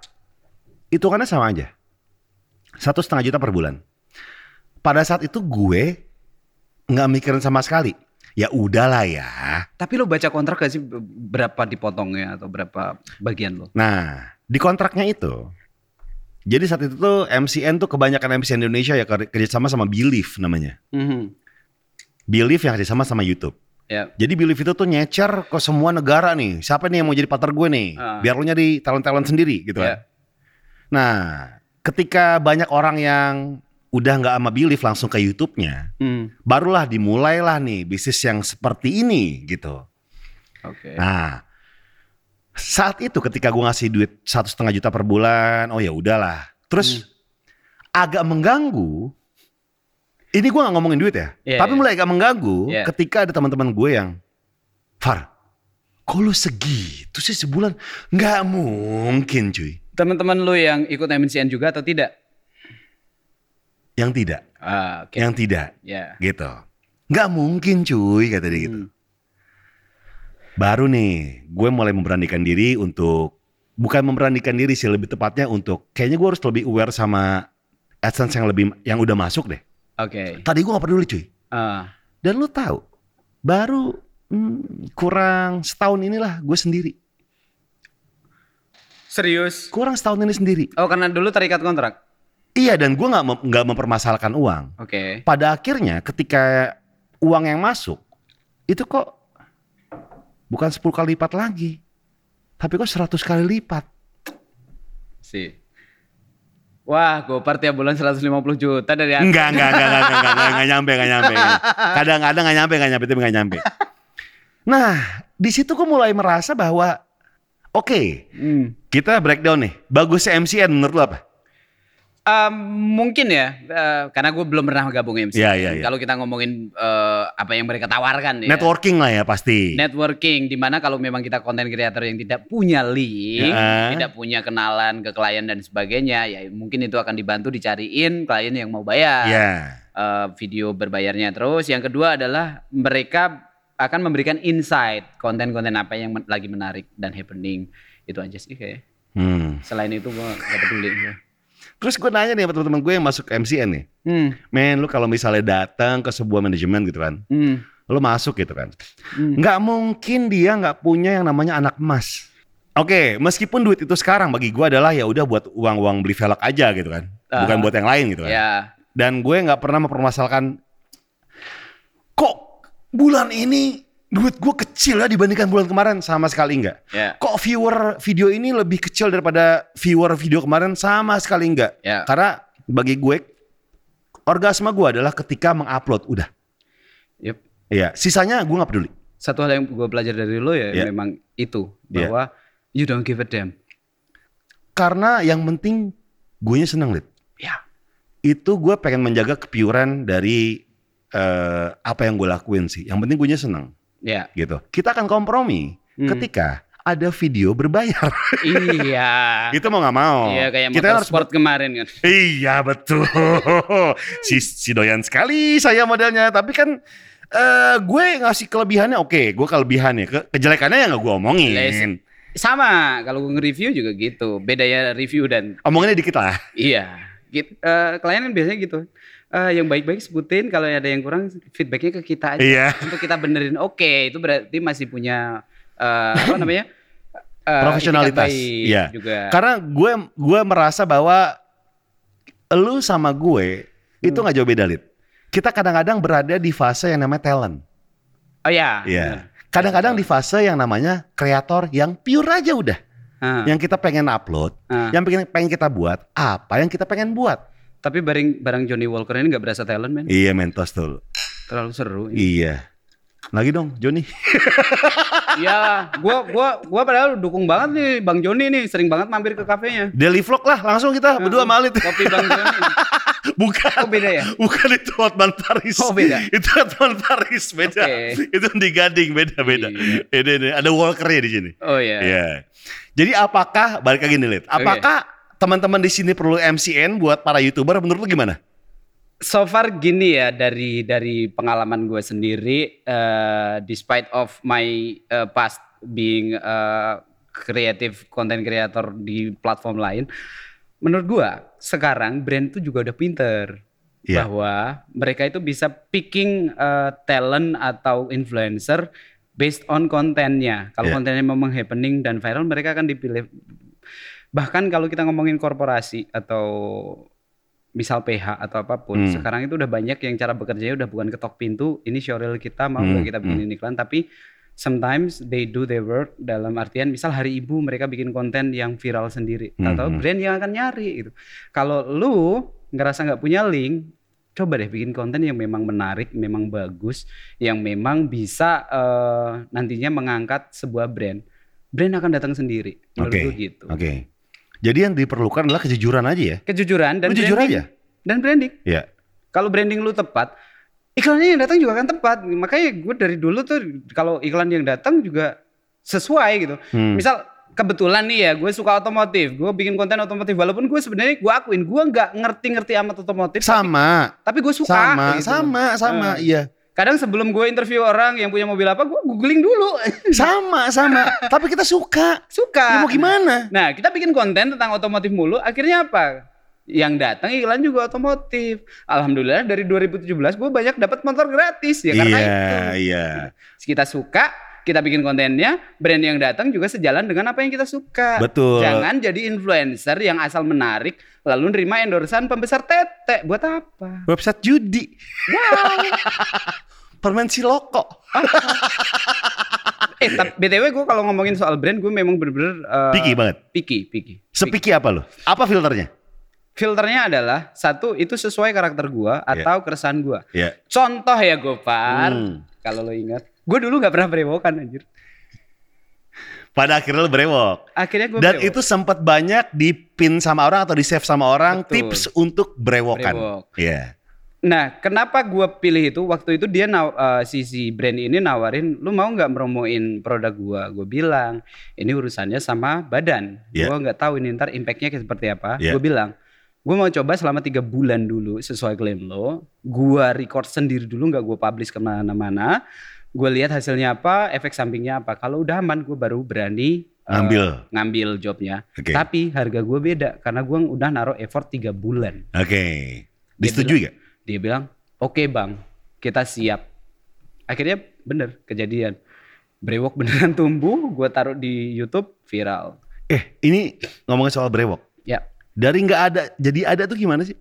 hitungannya sama aja. Satu setengah juta per bulan. Pada saat itu gue nggak mikirin sama sekali. Ya udahlah ya. Tapi lo baca kontrak gak sih berapa dipotongnya atau berapa bagian lo? Nah, di kontraknya itu. Jadi saat itu tuh MCN tuh kebanyakan MCN Indonesia ya kerja- kerjasama sama Believe namanya. Mhm. Believe yang kerjasama sama YouTube. Ya. Jadi Believe itu tuh nyecer ke semua negara nih. Siapa nih yang mau jadi partner gue nih? Ah. Biar lo nyari talent-talent sendiri gitu Ya. kan. Nah, ketika banyak orang yang udah nggak sama Believe langsung ke YouTube-nya, Hmm. barulah dimulailah nih bisnis yang seperti ini gitu. Oke. Nah, saat itu ketika gue ngasih duit satu setengah juta per bulan, oh ya udahlah. Terus agak mengganggu. Ini gue nggak ngomongin duit ya, Iya, tapi iya. mulai agak mengganggu Iya. ketika ada teman-teman gue yang, Far, kok lu segitu sih sebulan? Nggak mungkin cuy. Teman-teman lo yang ikut MCN juga atau tidak? Yang tidak, Ah, oke. yang tidak, Ya. gitu. Nggak mungkin cuy kata dia gitu. Hmm. Baru nih, gue mulai memberanikan diri untuk bukan memberanikan diri sih lebih tepatnya untuk kayaknya gue harus lebih aware sama AdSense yang lebih yang udah masuk deh. Oke. Tadi gue gak peduli cuy. Ah. Dan lu tahu, baru hmm, kurang setahun inilah gue sendiri. Serius? Kurang setahun ini sendiri. Oh, karena dulu terikat kontrak. Iya dan gue nggak mem- nggak mempermasalahkan uang. Oke. Pada akhirnya ketika uang yang masuk itu kok bukan 10 kali lipat lagi. Tapi kok 100 kali lipat. sih. Wah, Gopar tiap bulan 150 juta dari aku. Enggak, enggak, enggak, enggak, enggak, enggak, enggak, enggak nyampe, enggak nyampe. Kadang-kadang enggak nyampe, enggak nyampe, tapi enggak nyampe. Nah, di situ gue mulai merasa bahwa oke, Hmm. kita breakdown nih. Bagusnya MCN menurut lu apa? Um, mungkin ya, eh, karena gue belum pernah gabung MC. Iya, iya, iya. Kalau kita ngomongin eh, apa yang mereka tawarkan ya. Networking lah ya pasti. Networking, di mana kalau memang kita konten creator yang tidak punya link, Ya. tidak punya kenalan ke klien dan sebagainya, ya mungkin itu akan dibantu dicariin klien yang mau bayar. Iya. Eh, video berbayarnya terus. Yang kedua adalah mereka akan memberikan insight konten-konten apa yang men- lagi menarik dan happening. Itu aja sih kayak. Hmm. Selain itu gue gak peduli. Terus gue nanya nih sama teman-teman gue yang masuk MCN nih. Hmm. Men, lu kalau misalnya datang ke sebuah manajemen gitu kan, Hmm. lu masuk gitu kan. Hmm. Mungkin dia nggak punya yang namanya anak emas. Oke, meskipun duit itu sekarang bagi gue adalah ya udah buat uang-uang beli velg aja gitu kan, bukan Ah. buat yang lain gitu kan. Ya. Dan gue nggak pernah mempermasalahkan kok bulan ini duit gue kecil ya dibandingkan bulan kemarin sama sekali enggak. Ya. Kok viewer video ini lebih kecil daripada viewer video kemarin sama sekali enggak. Ya. Karena bagi gue orgasme gue adalah ketika mengupload udah. Yep. Iya, sisanya gue nggak peduli. Satu hal yang gue belajar dari lo ya Ya. memang itu Ya. bahwa you don't give a damn. Karena yang penting gue seneng liat. Ya. Itu gue pengen menjaga kepiuran dari eh, apa yang gue lakuin sih. Yang penting gue seneng Ya. gitu. Kita akan kompromi Hmm. ketika ada video berbayar. iya. Itu mau nggak mau. Iya kayak kita harus motorsport kemarin kan. Iya betul. si, si doyan sekali saya modelnya. Tapi kan eh gue ngasih kelebihannya oke. Gue kelebihannya. Ke, kejelekannya ya nggak gue omongin. Les- Sama kalau gue nge-review juga gitu. Beda ya review dan Omonginnya dikit lah. iya. Gitu. Eh, klien kan biasanya gitu. Eh, yang baik-baik sebutin kalau ada yang kurang feedbacknya ke kita aja Iya. untuk kita benerin oke itu berarti masih punya eh, apa namanya Eh, Profesionalitas. Iya. juga Karena gue gue merasa bahwa lu sama gue itu Hmm. nggak jauh beda lid. Kita kadang-kadang berada di fase yang namanya talent. oh ya Iya. Kadang-kadang di fase yang namanya kreator yang pure aja udah. Ah, Yang kita pengen upload, ah. yang pengen pengen kita buat, apa yang kita pengen buat. Tapi bareng barang Johnny Walker ini nggak berasa talent men Iya mentos tuh. terlalu seru Iya. Lagi dong Joni. Iya, gua gua gua padahal dukung banget nih Bang Joni nih, sering banget mampir ke kafenya. Daily vlog lah langsung kita berdua malit. Kopi Bang Joni. Bukan. Oh beda ya? Bukan itu Hotman Paris. Oh, beda. itu Hotman Paris beda. Oke. Itu di Gading beda beda. Iya. Ini, ini, ada Walkernya di sini. Oh iya. Iya. Jadi apakah balik lagi nih Lid, apakah teman-teman di sini perlu MCN buat para youtuber? Menurut lu gimana? So far gini ya dari dari pengalaman gue sendiri, eh, despite of my eh, past being eh, creative content creator di platform lain, menurut gua sekarang brand itu juga udah pinter Iya. bahwa mereka itu bisa picking eh, talent atau influencer based on kontennya. Kalau Iya. kontennya memang happening dan viral, mereka akan dipilih. Bahkan kalau kita ngomongin korporasi atau misal PH atau apa pun, Hmm. sekarang itu udah banyak yang cara bekerjanya udah bukan ketok pintu, ini showreel kita mau Hmm, kita bikin iklan, tapi sometimes they do their work dalam artian misal hari ibu mereka bikin konten yang viral sendiri, Hmm, atau hmm. brand yang akan nyari gitu. Kalau lu ngerasa nggak punya link, coba deh bikin konten yang memang menarik, memang bagus, yang memang bisa eh, nantinya mengangkat sebuah brand. Brand akan datang sendiri, menurut Oke. gue gitu. Oke. Jadi yang diperlukan adalah kejujuran aja ya. Kejujuran dan Lu jujur branding. aja. Dan branding. Iya. Kalau branding lu tepat, iklannya yang datang juga akan tepat. Makanya gue dari dulu tuh kalau iklan yang datang juga sesuai gitu. Hmm. Misal kebetulan nih ya, gue suka otomotif, gue bikin konten otomotif. Walaupun gue sebenarnya gue akuin gue nggak ngerti-ngerti amat otomotif, Sama. tapi gue suka. Sama, gitu. sama, sama, Eh. iya. Kadang sebelum gue interview orang yang punya mobil apa, gue googling dulu. Sama, sama. Tapi kita suka. suka. Ya mau gimana? Nah, kita bikin konten tentang otomotif mulu, akhirnya apa? Yang datang iklan juga otomotif. Alhamdulillah dari 2017 gue banyak dapat motor gratis ya karena iya, itu. iya. Kita suka, kita bikin kontennya, brand yang datang juga sejalan dengan apa yang kita suka. Betul. Jangan jadi influencer yang asal menarik lalu nerima endorsan pembesar tete. Buat apa? Website judi. Wow. Permen siloko. Eh, tapi BTW gue kalau ngomongin soal brand gue memang bener-bener uh, Picky banget. Picky, picky. Sepiki apa lo? Apa filternya? Filternya adalah satu itu sesuai karakter gua atau keresahan gua. Ya. Contoh ya Gopar, Hmm. kalau lo ingat, gue dulu nggak pernah berewokan anjir. Pada akhirnya lo berewok. Akhirnya gue Dan itu sempat banyak dipin sama orang atau di save sama orang Betul. tips untuk berewokan. Brewok. Iya. Nah, kenapa gua pilih itu? Waktu itu dia naw, eh, si si brand ini nawarin, lu mau nggak promoin produk gua? Gue bilang, ini urusannya sama badan. Iya. Gua nggak tahu ini ntar impactnya kayak seperti apa. Iya. Gue bilang, gue mau coba selama tiga bulan dulu sesuai klaim lo. Gua record sendiri dulu, nggak gue publish ke mana-mana. Gue lihat hasilnya apa, efek sampingnya apa. Kalau udah aman, gue baru berani eh, Ngambil. ngambil jobnya. Oke. Tapi harga gue beda karena gua udah naruh effort tiga bulan. Oke. Disetujui gak? Dia bilang, oke bang, kita siap. Akhirnya bener kejadian. Brewok beneran tumbuh, gue taruh di YouTube viral. Eh, ini ngomongin soal brewok. Ya, Dari nggak ada jadi ada tuh gimana sih?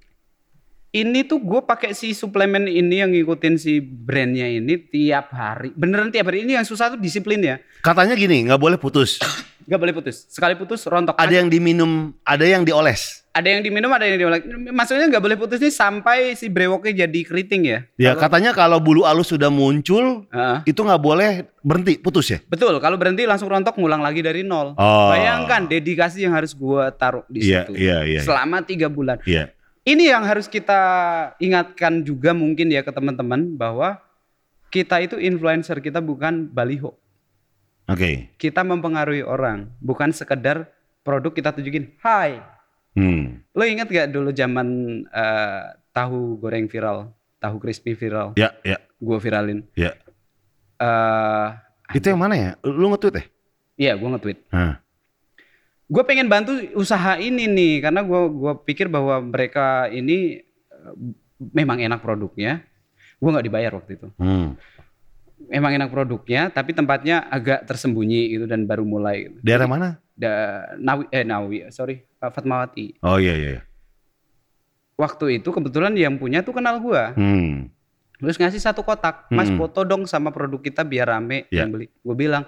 Ini tuh gue pakai si suplemen ini yang ngikutin si brandnya ini tiap hari. Beneran tiap hari. Ini yang susah tuh disiplin ya. Katanya gini, nggak boleh putus. Gak boleh putus. Sekali putus rontok. Ada yang diminum, ada yang dioles. ada yang diminum, ada yang diolek. Maksudnya nggak boleh putus nih sampai si brewoknya jadi keriting ya. Ya Kalau- katanya kalau bulu halus sudah muncul, Heeh. itu nggak boleh berhenti, putus ya? Betul, kalau berhenti langsung rontok ngulang lagi dari nol. Oh. Bayangkan dedikasi yang harus gua taruh di Iya, situ. iya, iya. Selama tiga bulan. Iya. Ini yang harus kita ingatkan juga mungkin ya ke teman-teman bahwa kita itu influencer kita bukan baliho. Oke. Kita mempengaruhi orang, bukan sekedar produk kita tunjukin. Hai, Hmm. lo ingat gak dulu zaman eh, tahu goreng viral, tahu crispy viral, Ya, ya, gua viralin. ya. eh Itu yang mana ya? Lu nge-tweet ya? Iya, gua nge-tweet. Hah. Gue pengen bantu usaha ini nih karena gue gua pikir bahwa mereka ini eh, memang enak produknya gue nggak dibayar waktu itu Hmm. memang enak produknya tapi tempatnya agak tersembunyi gitu dan baru mulai gitu. Daerah mana? da, Nawi eh Nawi sorry Fatmawati Oh iya, iya. iya. waktu itu kebetulan yang punya tuh kenal gue Hmm. terus ngasih satu kotak mas Hmm. foto dong sama produk kita biar rame Ya. yang beli gue bilang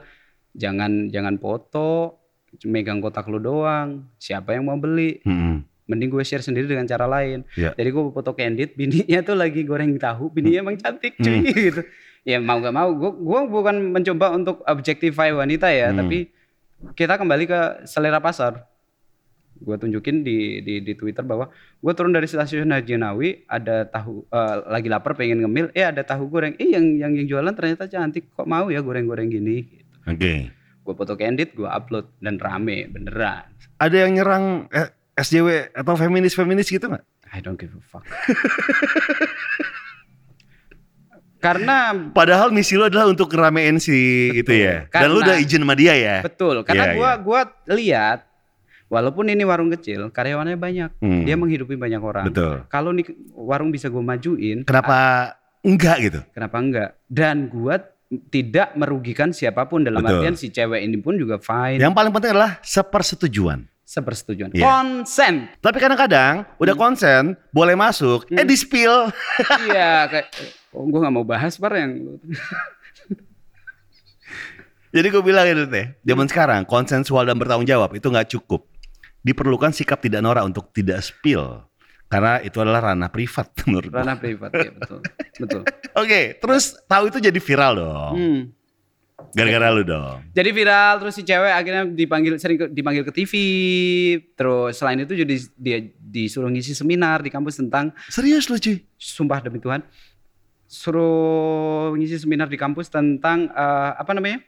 jangan jangan foto megang kotak lu doang siapa yang mau beli Hmm. mending gue share sendiri dengan cara lain. Ya. Jadi gue foto candid, bininya tuh lagi goreng tahu, bininya emang cantik cuy gitu. Ya mau gak mau, gue gue bukan mencoba untuk objectify wanita ya, Hmm. tapi kita kembali ke selera pasar. Gue tunjukin di, di di Twitter bahwa gue turun dari stasiun Haji Nawawi, ada tahu eh, lagi lapar pengen ngemil, eh ada tahu goreng, eh yang yang yang jualan ternyata cantik, kok mau ya goreng-goreng gini. Gitu. Oke. Gue foto candid, gue upload dan rame beneran. Ada yang nyerang eh, SJW atau feminis-feminis gitu nggak? I don't give a fuck. Karena Padahal misi lu adalah untuk ngeramein si Betul. itu ya. Dan lu Karena- udah izin sama dia ya. betul, karena Iya, gua iya. gua lihat walaupun ini warung kecil, karyawannya banyak. Hmm. Dia menghidupi banyak orang. Betul. Kalau nih warung bisa gua majuin, Kenapa enggak gitu? kenapa enggak? Dan gua tidak merugikan siapa pun dalam Betul. artian si cewek ini pun juga fine. Yang paling penting adalah sepersetujuan. Sepersetujuan. Iya. Konsen. Tapi kadang-kadang udah Hmm. konsen, boleh masuk, eh di spill. iya, kayak oh, gua nggak mau bahas par yang Jadi gue bilang itu teh, zaman sekarang konsensual dan bertanggung jawab itu nggak cukup. Diperlukan sikap tidak norak untuk tidak spill. Karena itu adalah ranah privat menurut gue. ranah privat ya betul. Betul. Oke, terus tahu itu jadi viral dong. Hmm. Gara-gara lu dong. Jadi viral terus si cewek akhirnya dipanggil sering ke- dipanggil ke TV. Terus selain itu jadi dia disuruh ngisi seminar di kampus tentang Serius lu cuy? sumpah demi Tuhan. Suruh ngisi seminar di kampus tentang eh, apa namanya?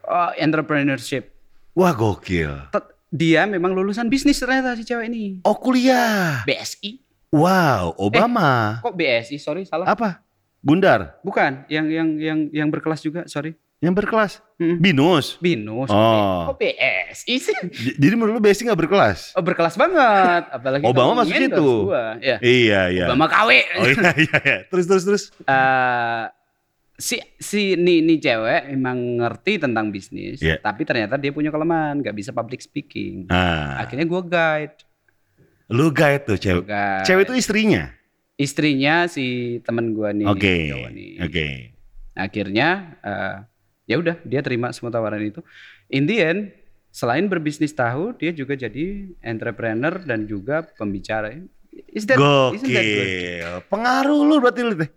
Eh, entrepreneurship. Wah gokil. Tet- Dia memang lulusan bisnis ternyata si cewek ini. Oh kuliah. BSI. Wow, Obama. Kok BSI? Sorry salah. Apa? Gundar Bukan, yang yang yang yang berkelas juga, sorry. yang berkelas. Hmm. Binus. Binus. Oh. Kok BSI sih? Jadi menurut lu BSI nggak berkelas? Oh, berkelas banget, apalagi Obama masuk situ. gua. Ya. Iya, iya. Obama KW. Oh iya, iya, iya. Terus, terus, terus. Eh, si si nih nih cewek emang ngerti tentang bisnis, Iya. tapi ternyata dia punya kelemahan, nggak bisa public speaking. Nah, Akhirnya gue guide. lu guide tuh cewek. Guide. Cewek itu istrinya. Istrinya si temen gue nih. Oke, nih. oke. Akhirnya eh, Ya udah, dia terima semua tawaran itu. In the end, selain berbisnis tahu, dia juga jadi entrepreneur dan juga pembicara. Is that, isn't that good? Gokil. Pengaruh lu berarti lu teh.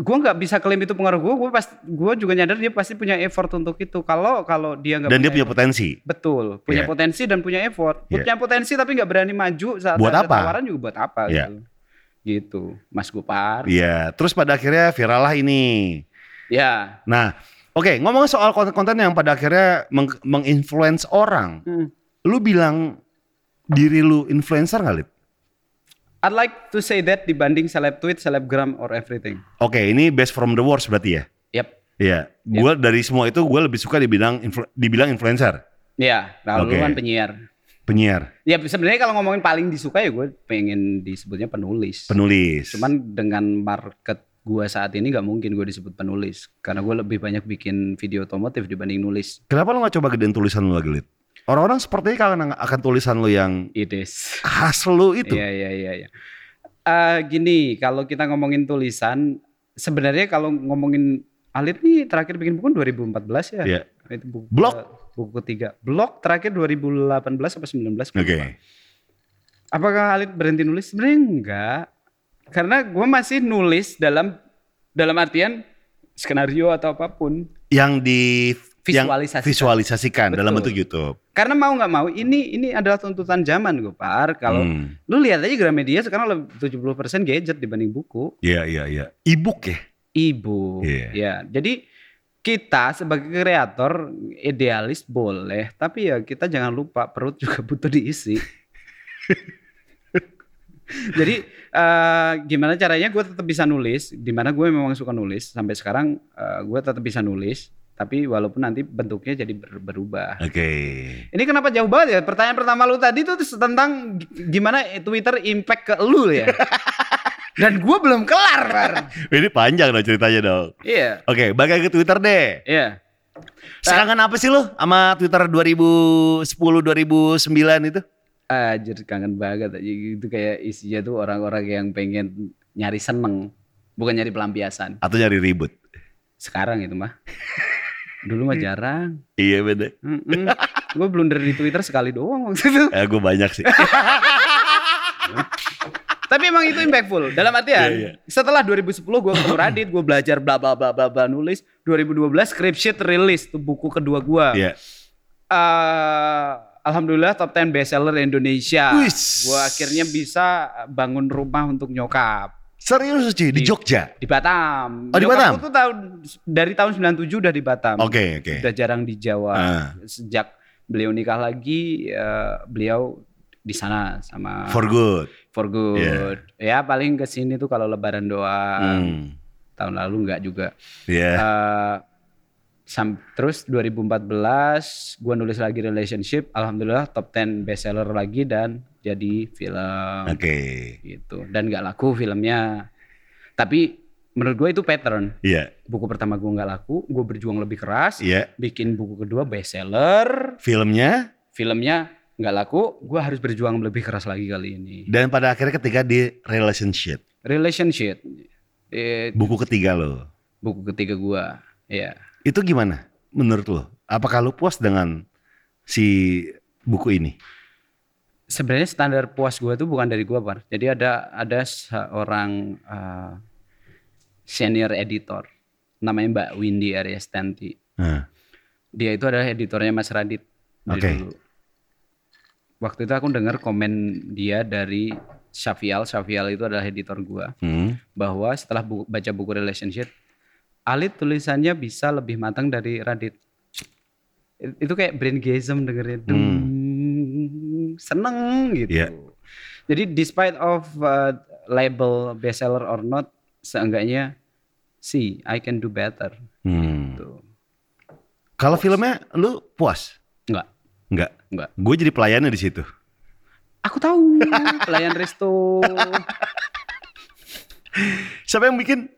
Gue nggak bisa klaim itu pengaruh gue. Gue pas, gue juga nyadar dia pasti punya effort untuk itu. Kalau kalau dia nggak Dan dia punya effort- potensi. betul, punya Iya. potensi dan punya effort. Iya. Punya potensi tapi nggak berani maju saat Buat ada apa? tawaran juga buat apa Iya. gitu. Gitu, Mas Gupar. Iya. Terus pada akhirnya viral lah ini. Ya. Nah, oke ngomong soal konten-konten yang pada akhirnya meng- menginfluence orang. Hmm. Lu bilang diri lu influencer nggak, Lid? I'd like to say that dibanding seleb tweet, selebgram or everything. Oke, ini best from the worst berarti ya? Yep. Iya. Gua dari semua itu gue lebih suka dibilang influ- dibilang influencer, Ya, lalu Oke. kan penyiar. penyiar, Ya sebenarnya kalau ngomongin paling disuka ya gue pengen disebutnya penulis. penulis. Cuman dengan market gua saat ini nggak mungkin gue disebut penulis karena gue lebih banyak bikin video otomotif dibanding nulis Kenapa lu gak coba gedein tulisan lu lagi, Lid? Orang-orang sepertinya kangen akan tulisan lu yang ides. khas lu itu. Iya iya iya. iya. Eh, gini kalau kita ngomongin tulisan sebenarnya kalau ngomongin Alit nih terakhir bikin buku 2014 ya. Iya. Itu buku, Blog? buku ketiga. Blog terakhir 2018 atau 19 gue Oke. lupa. Apakah Alit berhenti nulis? Sebenarnya enggak. Karena gue masih nulis dalam dalam artian skenario atau apa pun. Yang di yang Visualisasikan. visualisasikan dalam Betul. bentuk YouTube. Karena mau nggak mau ini ini adalah tuntutan zaman gue par. Kalau Hmm. lu lihat aja Gramedia sekarang lebih 70% gadget dibanding buku. Iya, iya, iya. E-book ya? Ibu. Iya. Ya. Jadi kita sebagai kreator idealis boleh, tapi ya kita jangan lupa perut juga butuh diisi. Jadi eh, gimana caranya gue tetap bisa nulis, di mana gue memang suka nulis sampai sekarang eh, gue tetap bisa nulis, tapi walaupun nanti bentuknya jadi ber- berubah. Oke. Ini kenapa jauh banget ya? Pertanyaan pertama lu tadi tuh tentang gimana Twitter impact ke lu ya. Dan gue belum kelar, Bar. Ini panjang dong ceritanya dong. Iya, Oke, balik lagi ke Twitter deh. iya. Serangan apa sih lu sama Twitter 2010 2009 itu? Anjir kangen banget aja gitu kayak isinya tuh orang-orang yang pengen nyari seneng, bukan nyari pelampiasan. Atau nyari ribut? Sekarang itu mah. Dulu mah jarang. Iya beda. gue blunder di Twitter sekali doang waktu itu. Eh, gue banyak sih. Tapi emang itu impactful. Dalam artian, Iya, iya. setelah 2010 gue ketemu Radit, gue belajar bla bla bla bla bla nulis. 2012 Scriptsheet rilis tuh buku kedua gue. Iya. Eh, Alhamdulillah top 10 bestseller Indonesia. Gue akhirnya bisa bangun rumah untuk nyokap Serius sih di Di- Jogja. di Batam. Oh, di Batam? tuh tahun dari tahun 97 udah di Batam. Oke, oke. Udah jarang di Jawa. Ah. Sejak beliau nikah lagi, eh, beliau di sana sama For good. for good. Ya paling ke sini tuh kalau lebaran doang. Hmm. Tahun lalu enggak juga. Iya. Eh, sam- terus 2014 gua nulis lagi relationship, alhamdulillah top 10 bestseller lagi dan jadi film Oke. gitu. Dan nggak laku filmnya. Tapi menurut gue itu pattern. Iya. Buku pertama gua nggak laku, gue berjuang lebih keras, Iya. bikin buku kedua bestseller, Filmnya filmnya nggak laku, gua harus berjuang lebih keras lagi kali ini. dan pada akhirnya ketika di relationship. Relationship, eh, Buku ketiga lo. buku ketiga gua, ya. Itu gimana menurut lo? Apakah lo puas dengan si buku ini? Sebenarnya standar puas gua tuh bukan dari gua, Par. Jadi ada ada seorang eh, senior editor namanya Mbak Windy Aryastanti. Nah, Dia itu adalah editornya Mas Radit dari Oke. dulu. Waktu itu aku dengar komen dia dari Syafial. Syafial itu adalah editor gua hmm. bahwa setelah bu- baca buku relationship, Alit tulisannya bisa lebih matang dari Radit. It- Itu kayak braingasm dengerin. Dung, Seneng gitu. Iya. Jadi despite of uh, label bestseller or not, seenggaknya see I can do better. Hmm. Gitu. Kalau filmnya lu puas? Enggak, Enggak. enggak. Gue jadi pelayannya di situ. Aku tahu pelayan resto Siapa yang bikin?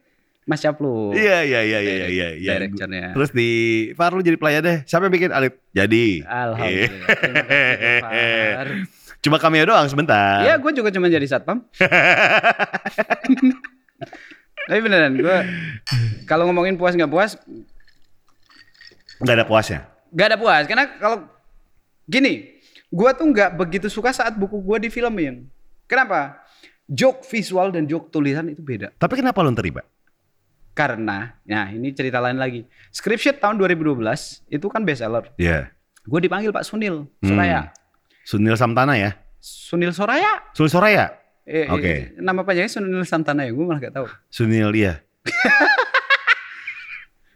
Mas Caplu. Iya iya iya iya iya iya. Directornya. Terus di Far lu jadi pelayan deh. Siapa yang bikin Alif? Jadi. Alhamdulillah. Terima kasih, Far. Cuma cameo doang sebentar. Iya, gue juga cuma jadi satpam. Tapi beneran, gue kalau ngomongin puas nggak puas, Nggak ada puasnya. Gak ada puas karena kalau gini, gua tuh nggak begitu suka saat buku gua difilmin. Kenapa? Joke visual dan joke tulisan itu beda. Tapi kenapa lu terlibat? Karena, nah ini cerita lain lagi. Scriptsheet tahun 2012 itu kan bestseller. Iya. Gue dipanggil Pak Sunil Hmm. Soraya. Sunil Samtana ya? Sunil Soraya. Sunil Soraya? Eh, Oke. eh, nama panjangnya Sunil Santana ya, gue malah gak tahu. Sunil iya.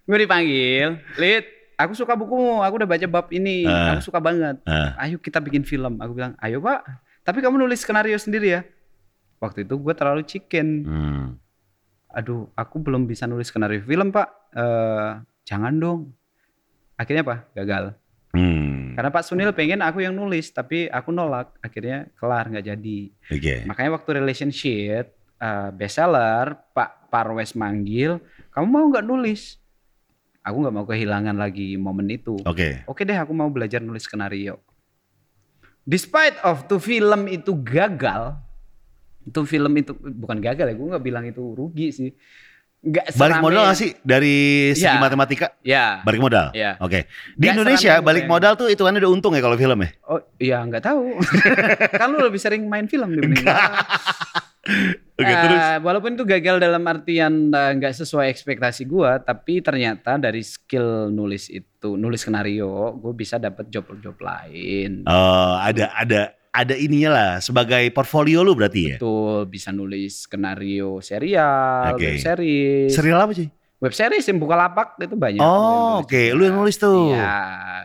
Gue dipanggil, Lid, aku suka bukumu, aku udah baca bab ini, Ah. aku suka banget. Ah. Ayo kita bikin film. Aku bilang, ayo pak, tapi kamu nulis skenario sendiri ya. Waktu itu gue terlalu chicken. Hmm. Aduh, aku belum bisa nulis skenario film pak. Eh, jangan dong. Akhirnya apa? Gagal. Hmm. Karena Pak Sunil pengen aku yang nulis, tapi aku nolak. Akhirnya kelar nggak jadi. Oke. Makanya waktu relationship uh, bestseller, Pak Parwes manggil, kamu mau nggak nulis? Aku nggak mau kehilangan lagi momen itu. Oke. Oke deh, aku mau belajar nulis skenario. Despite of tuh film itu gagal, itu film itu bukan gagal ya, gue nggak bilang itu rugi sih. Nggak Balik modal gak sih dari segi Ya. matematika? Ya. Balik modal. Iya. Oke. Di Nggak Indonesia balik yang- modal tuh itu kan udah untung ya kalau film ya. Oh iya nggak tahu. kan lu lebih sering main film dibanding. Oke Eh, terus. Walaupun itu gagal dalam artian eh, nggak sesuai ekspektasi gua, tapi ternyata dari skill nulis itu, nulis skenario, gue bisa dapat job-job lain. Oh, ada ada ada ininya lah sebagai portfolio lu berarti ya. Betul, bisa nulis skenario serial, Oke. web series. Serial apa sih? Web series yang buka lapak itu banyak. Oh, oke. Lu yang nulis tuh. Iya,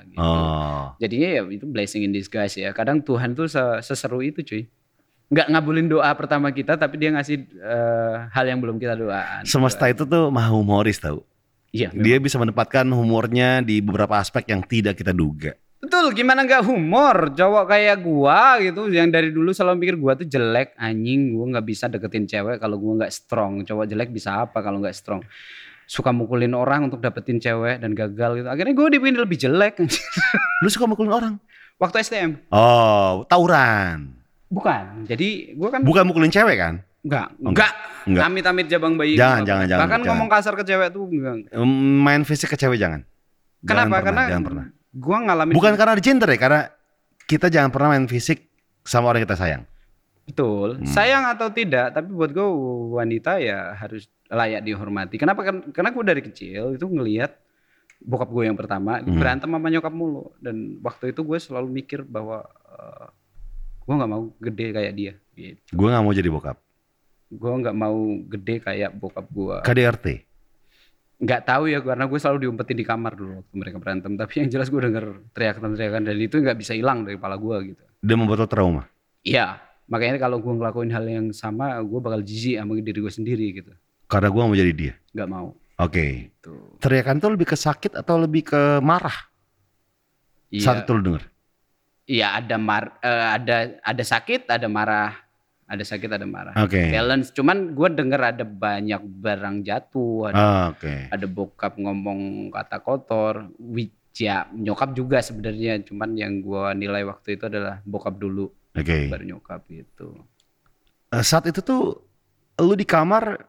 gitu. Oh. Jadinya ya itu blessing in disguise ya. Kadang Tuhan tuh se- seseru itu cuy. Nggak ngabulin doa pertama kita tapi dia ngasih eh, hal yang belum kita doakan. Semesta itu tuh maha humoris tau. Iya. Dia bisa menempatkan humornya di beberapa aspek yang tidak kita duga. Betul, gimana nggak humor? Cowok kayak gua gitu yang dari dulu selalu mikir gua tuh jelek, anjing, gua nggak bisa deketin cewek kalau gua nggak strong. Cowok jelek bisa apa kalau nggak strong? Suka mukulin orang untuk dapetin cewek dan gagal gitu. Akhirnya gua dipilih lebih jelek. Lu suka mukulin orang? Waktu STM. Oh, tawuran. Bukan. Jadi gua kan Bukan mukulin cewek kan? enggak, Oh, enggak. enggak. Amit-amit jabang bayi. Jangan, enggak. jangan, jangan, Bahkan jangan. ngomong kasar ke cewek tuh enggak. Main fisik ke cewek jangan. Jangan Kenapa? pernah, Karena jangan pernah. Gua ngalamin Bukan karena ada gender ya, karena kita jangan pernah main fisik sama orang kita sayang. Betul. Hmm. Sayang atau tidak, tapi buat gue wanita ya harus layak dihormati. Kenapa? Kan- Karena gue dari kecil itu ngelihat bokap gue yang pertama Hmm. berantem sama nyokap mulu dan waktu itu gue selalu mikir bahwa eh, gue nggak mau gede kayak dia. Gitu. Gue nggak mau jadi bokap. Gue nggak mau gede kayak bokap gue. KDRT. Nggak tahu ya karena gue selalu diumpetin di kamar dulu waktu mereka berantem. Tapi yang jelas gue denger teriakan-teriakan dan itu nggak bisa hilang dari kepala gue gitu. Dia membuat lo trauma. Iya. Makanya kalau gue ngelakuin hal yang sama, gue bakal jijik sama diri gue sendiri gitu. Karena gue mau jadi dia. Nggak mau. Oke. Tuh. Teriakan itu lebih ke sakit atau lebih ke marah? Saat Iya. itu lo denger. Iya ada mar, eh, ada ada sakit, ada marah, ada sakit, ada marah. Oke. Balance. Cuman gue denger ada banyak barang jatuh, ada, Ah, Oke. ada bokap ngomong kata kotor. Which ya nyokap juga sebenarnya. Cuman yang gue nilai waktu itu adalah bokap dulu, Oke. baru nyokap gitu. Eh, Saat itu tuh lu di kamar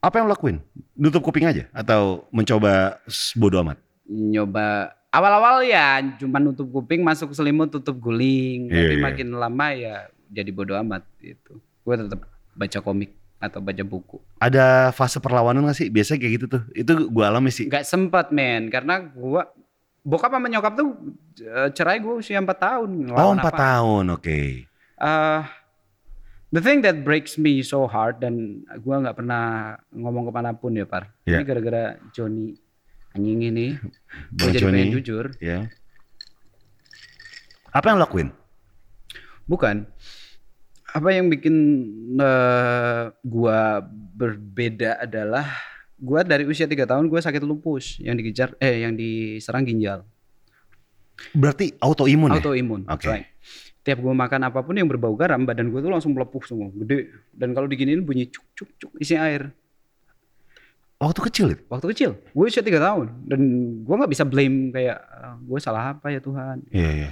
apa yang lo lakuin? Nutup kuping aja atau mencoba bodo amat? Nyoba awal-awal ya cuma nutup kuping, masuk selimut, tutup guling. Iya, Tapi iya. makin lama ya jadi bodo amat gitu. Gue tetap baca komik atau baca buku. Ada fase perlawanan gak sih? Biasanya kayak gitu tuh. Itu gue alami sih. Gak sempat men karena gua bokap sama nyokap tuh eh, cerai gua usia 4 tahun. Oh Ngelawan empat apa? tahun, oke. Eh, the thing that breaks me so hard dan gua nggak pernah ngomong ke mana pun ya par. Ya. Ini gara-gara Johnny anjing ini. Gue jadi Joni. pengen jujur. Ya. Apa yang lakuin? Bukan. Apa yang bikin eh, gua berbeda adalah gua dari usia tiga tahun gua sakit lupus yang dikejar eh yang diserang ginjal. Berarti autoimun ya? autoimun. Oke. right. Tiap gue makan apa pun yang berbau garam, badan gue tuh langsung melepuh semua, gede. Dan kalau diginiin bunyi cuk cuk cuk isi air. Waktu kecil itu? Waktu kecil, gue usia tiga tahun dan gue nggak bisa blame kayak "Ah, gue salah apa ya Tuhan. Iya, iya.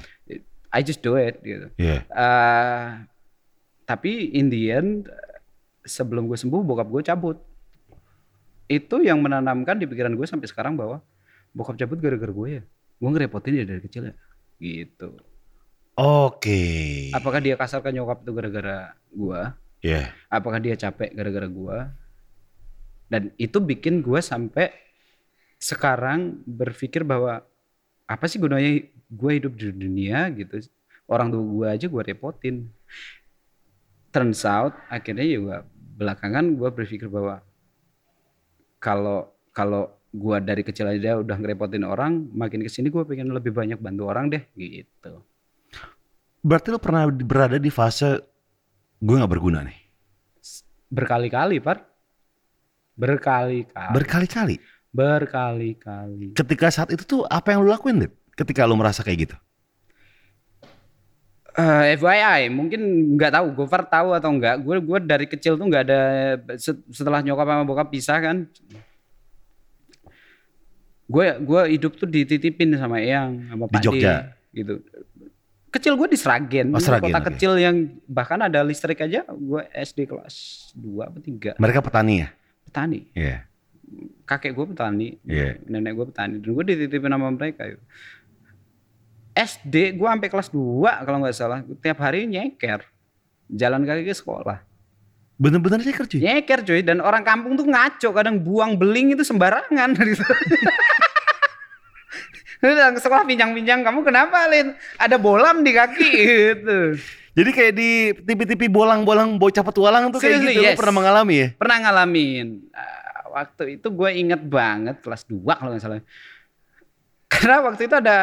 I just do it gitu. Iya. Eh, tapi in the end sebelum gue sembuh bokap gue cabut. Itu yang menanamkan di pikiran gue sampai sekarang bahwa bokap cabut gara-gara gue ya. gue ngerepotin dia dari kecil ya gitu Oke. apakah dia kasar ke nyokap itu gara-gara gue Ya. apakah dia capek gara-gara gue dan itu bikin gue sampai sekarang berpikir bahwa apa sih gunanya gue hidup di dunia gitu orang tua gue aja gue repotin turns out akhirnya juga belakangan gue berpikir bahwa kalau kalau gue dari kecil aja udah ngerepotin orang makin ke sini gue pengen lebih banyak bantu orang deh gitu Berarti lo pernah berada di fase gue nggak berguna nih. berkali-kali par berkali-kali Berkali-kali. berkali-kali Ketika saat itu tuh apa yang lo lakuin, Dit? Ketika lo merasa kayak gitu? Eh, FYI, mungkin nggak tahu, Gofar tahu atau enggak. Gue gue dari kecil tuh nggak ada set- setelah nyokap sama bokap pisah kan. Gue gue hidup tuh dititipin sama Eyang sama Di Pak Jogja? gitu. Kecil gue di Sragen, Oh, Sragen, kota oke. kecil yang bahkan ada listrik aja. Gue SD kelas 2 apa 3 Mereka petani ya? petani. Iya. Kakek gue petani, Iya. nenek gue petani. Dan gue dititipin sama mereka. Gitu. SD gue sampai kelas 2 kalau nggak salah. Tiap hari nyeker. Jalan kaki ke sekolah. Bener-bener sih cuy. Nyeker cuy. Dan orang kampung tuh ngaco. Kadang buang beling itu sembarangan. Gitu. Ke sekolah pinjang-pinjang. Kamu kenapa Lin? Ada bolam di kaki gitu. Jadi kayak di TV-TV bolang-bolang bocah petualang tuh kayak Seriously, gitu. Lo yes. pernah mengalami ya? Pernah ngalamin. Ah, waktu itu gue inget banget kelas 2 kalau nggak salah. Karena waktu itu ada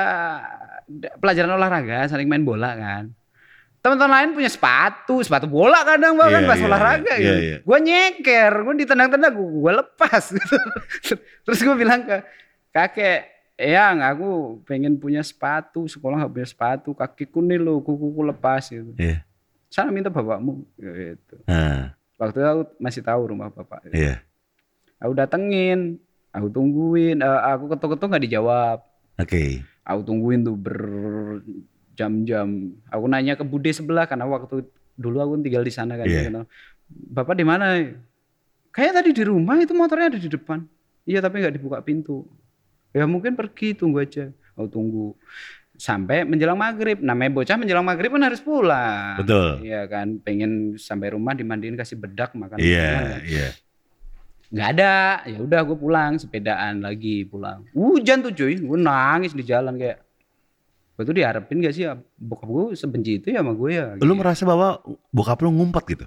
pelajaran olahraga, saling main bola kan. Teman-teman lain punya sepatu, sepatu bola kadang bahkan Iya, pas iya, olahraga iya, gitu. iya, iya. Gue nyeker, gue ditendang-tendang, gue, gue lepas. gitu. Terus gue bilang ke kakek, Eyang aku pengen punya sepatu, sekolah nggak punya sepatu, kakiku nih lo, kukuku lepas gitu. Iya. Sana minta bapakmu gitu. Nah, Waktu itu aku masih tahu rumah bapak. iya. Aku datengin, aku tungguin, eh, aku ketuk-ketuk nggak dijawab. Oke. Aku tungguin tuh berjam-jam. Aku nanya ke bude sebelah karena waktu dulu aku tinggal di sana kan. Iya. Kenal. Bapak di mana? Kayak tadi di rumah itu motornya ada di depan. Iya tapi nggak dibuka pintu. Ya mungkin pergi tunggu aja. Aku tunggu sampai menjelang maghrib. Namanya bocah menjelang maghrib kan harus pulang. Betul. Iya kan, pengen sampai rumah dimandiin kasih bedak makan. Iya, makan. iya. Nggak ada ya udah gue pulang sepedaan lagi pulang hujan tuh cuy gue nangis di jalan kayak gue tuh diharapin gak sih ya, bokap gue sebenci itu ya sama gue ya Lu gitu. merasa bahwa bokap lu ngumpet gitu?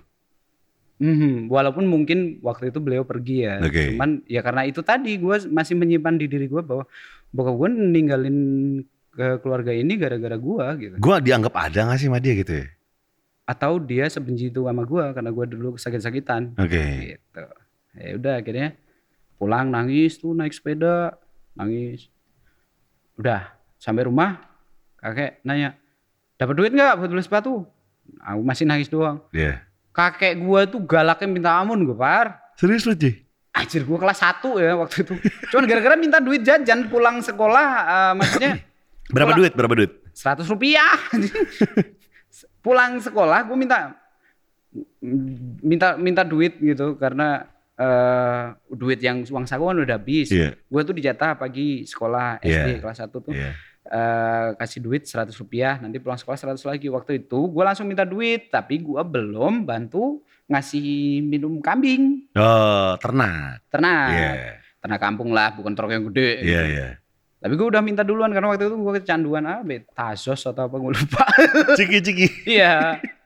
Mhm, walaupun mungkin waktu itu beliau pergi ya Oke. cuman ya karena itu tadi gue masih menyimpan di diri gue bahwa bokap gue ninggalin ke keluarga ini gara-gara gue gitu Gua dianggap ada gak sih sama dia gitu ya? atau dia sebenci itu sama gue karena gue dulu sakit-sakitan Oke. gitu ya udah akhirnya pulang nangis tuh naik sepeda nangis udah sampai rumah kakek nanya dapat duit nggak buat beli sepatu aku masih nangis doang Iya. kakek gua tuh galaknya minta ampun gue par Serius lu, Cuy? Anjir gua kelas 1 ya waktu itu cuman gara-gara minta duit jajan pulang sekolah eh, maksudnya Berapa Pulang- duit? Berapa duit? 100 rupiah pulang sekolah gue minta minta minta duit gitu karena eh duit yang uang saku kan udah habis Iya. gue tuh dijatah pagi sekolah SD Iya. kelas 1 tuh Iya. eh, kasih duit 100 rupiah nanti pulang sekolah 100 lagi waktu itu gue langsung minta duit tapi gue belum bantu ngasih minum kambing Oh, ternak. ternak Iya. ternak kampung lah bukan truk yang gede Iya, iya. tapi gue udah minta duluan karena waktu itu gue kecanduan apa tazos atau apa gue lupa Ciki-ciki. Iya.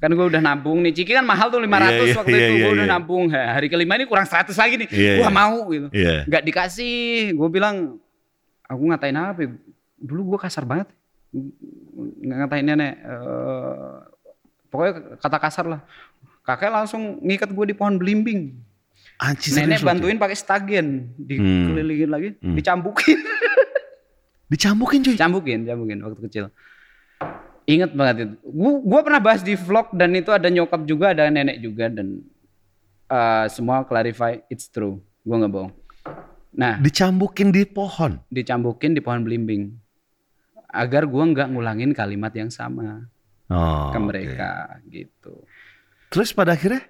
Kan gue udah nabung nih. Ciki kan mahal tuh 500 Iya, iya, waktu iya, itu. iya, gue udah iya. nabung. Ha, Hari kelima ini kurang 100 lagi nih. Iya, Gua iya. mau gitu. Iya. Gak dikasih. Gue bilang, aku ngatain apa ya? Dulu gue kasar banget. Ngatain nenek. eh, pokoknya kata kasar lah. Kakek langsung ngikat gue di pohon belimbing. Anjir, Nenek bantuin pakai stagen. Dikelilingin lagi. Hmm. Dicambukin. Dicambukin, cuy. Cambukin, cambukin waktu kecil. Ingat banget itu. Gua, gua pernah bahas di vlog dan itu ada nyokap juga, ada nenek juga dan uh, semua clarify it's true. Gua nggak bohong. Nah, Dicambukin di pohon. dicambukin di pohon belimbing agar gua nggak ngulangin kalimat yang sama Oh, ke mereka gitu. Terus pada akhirnya?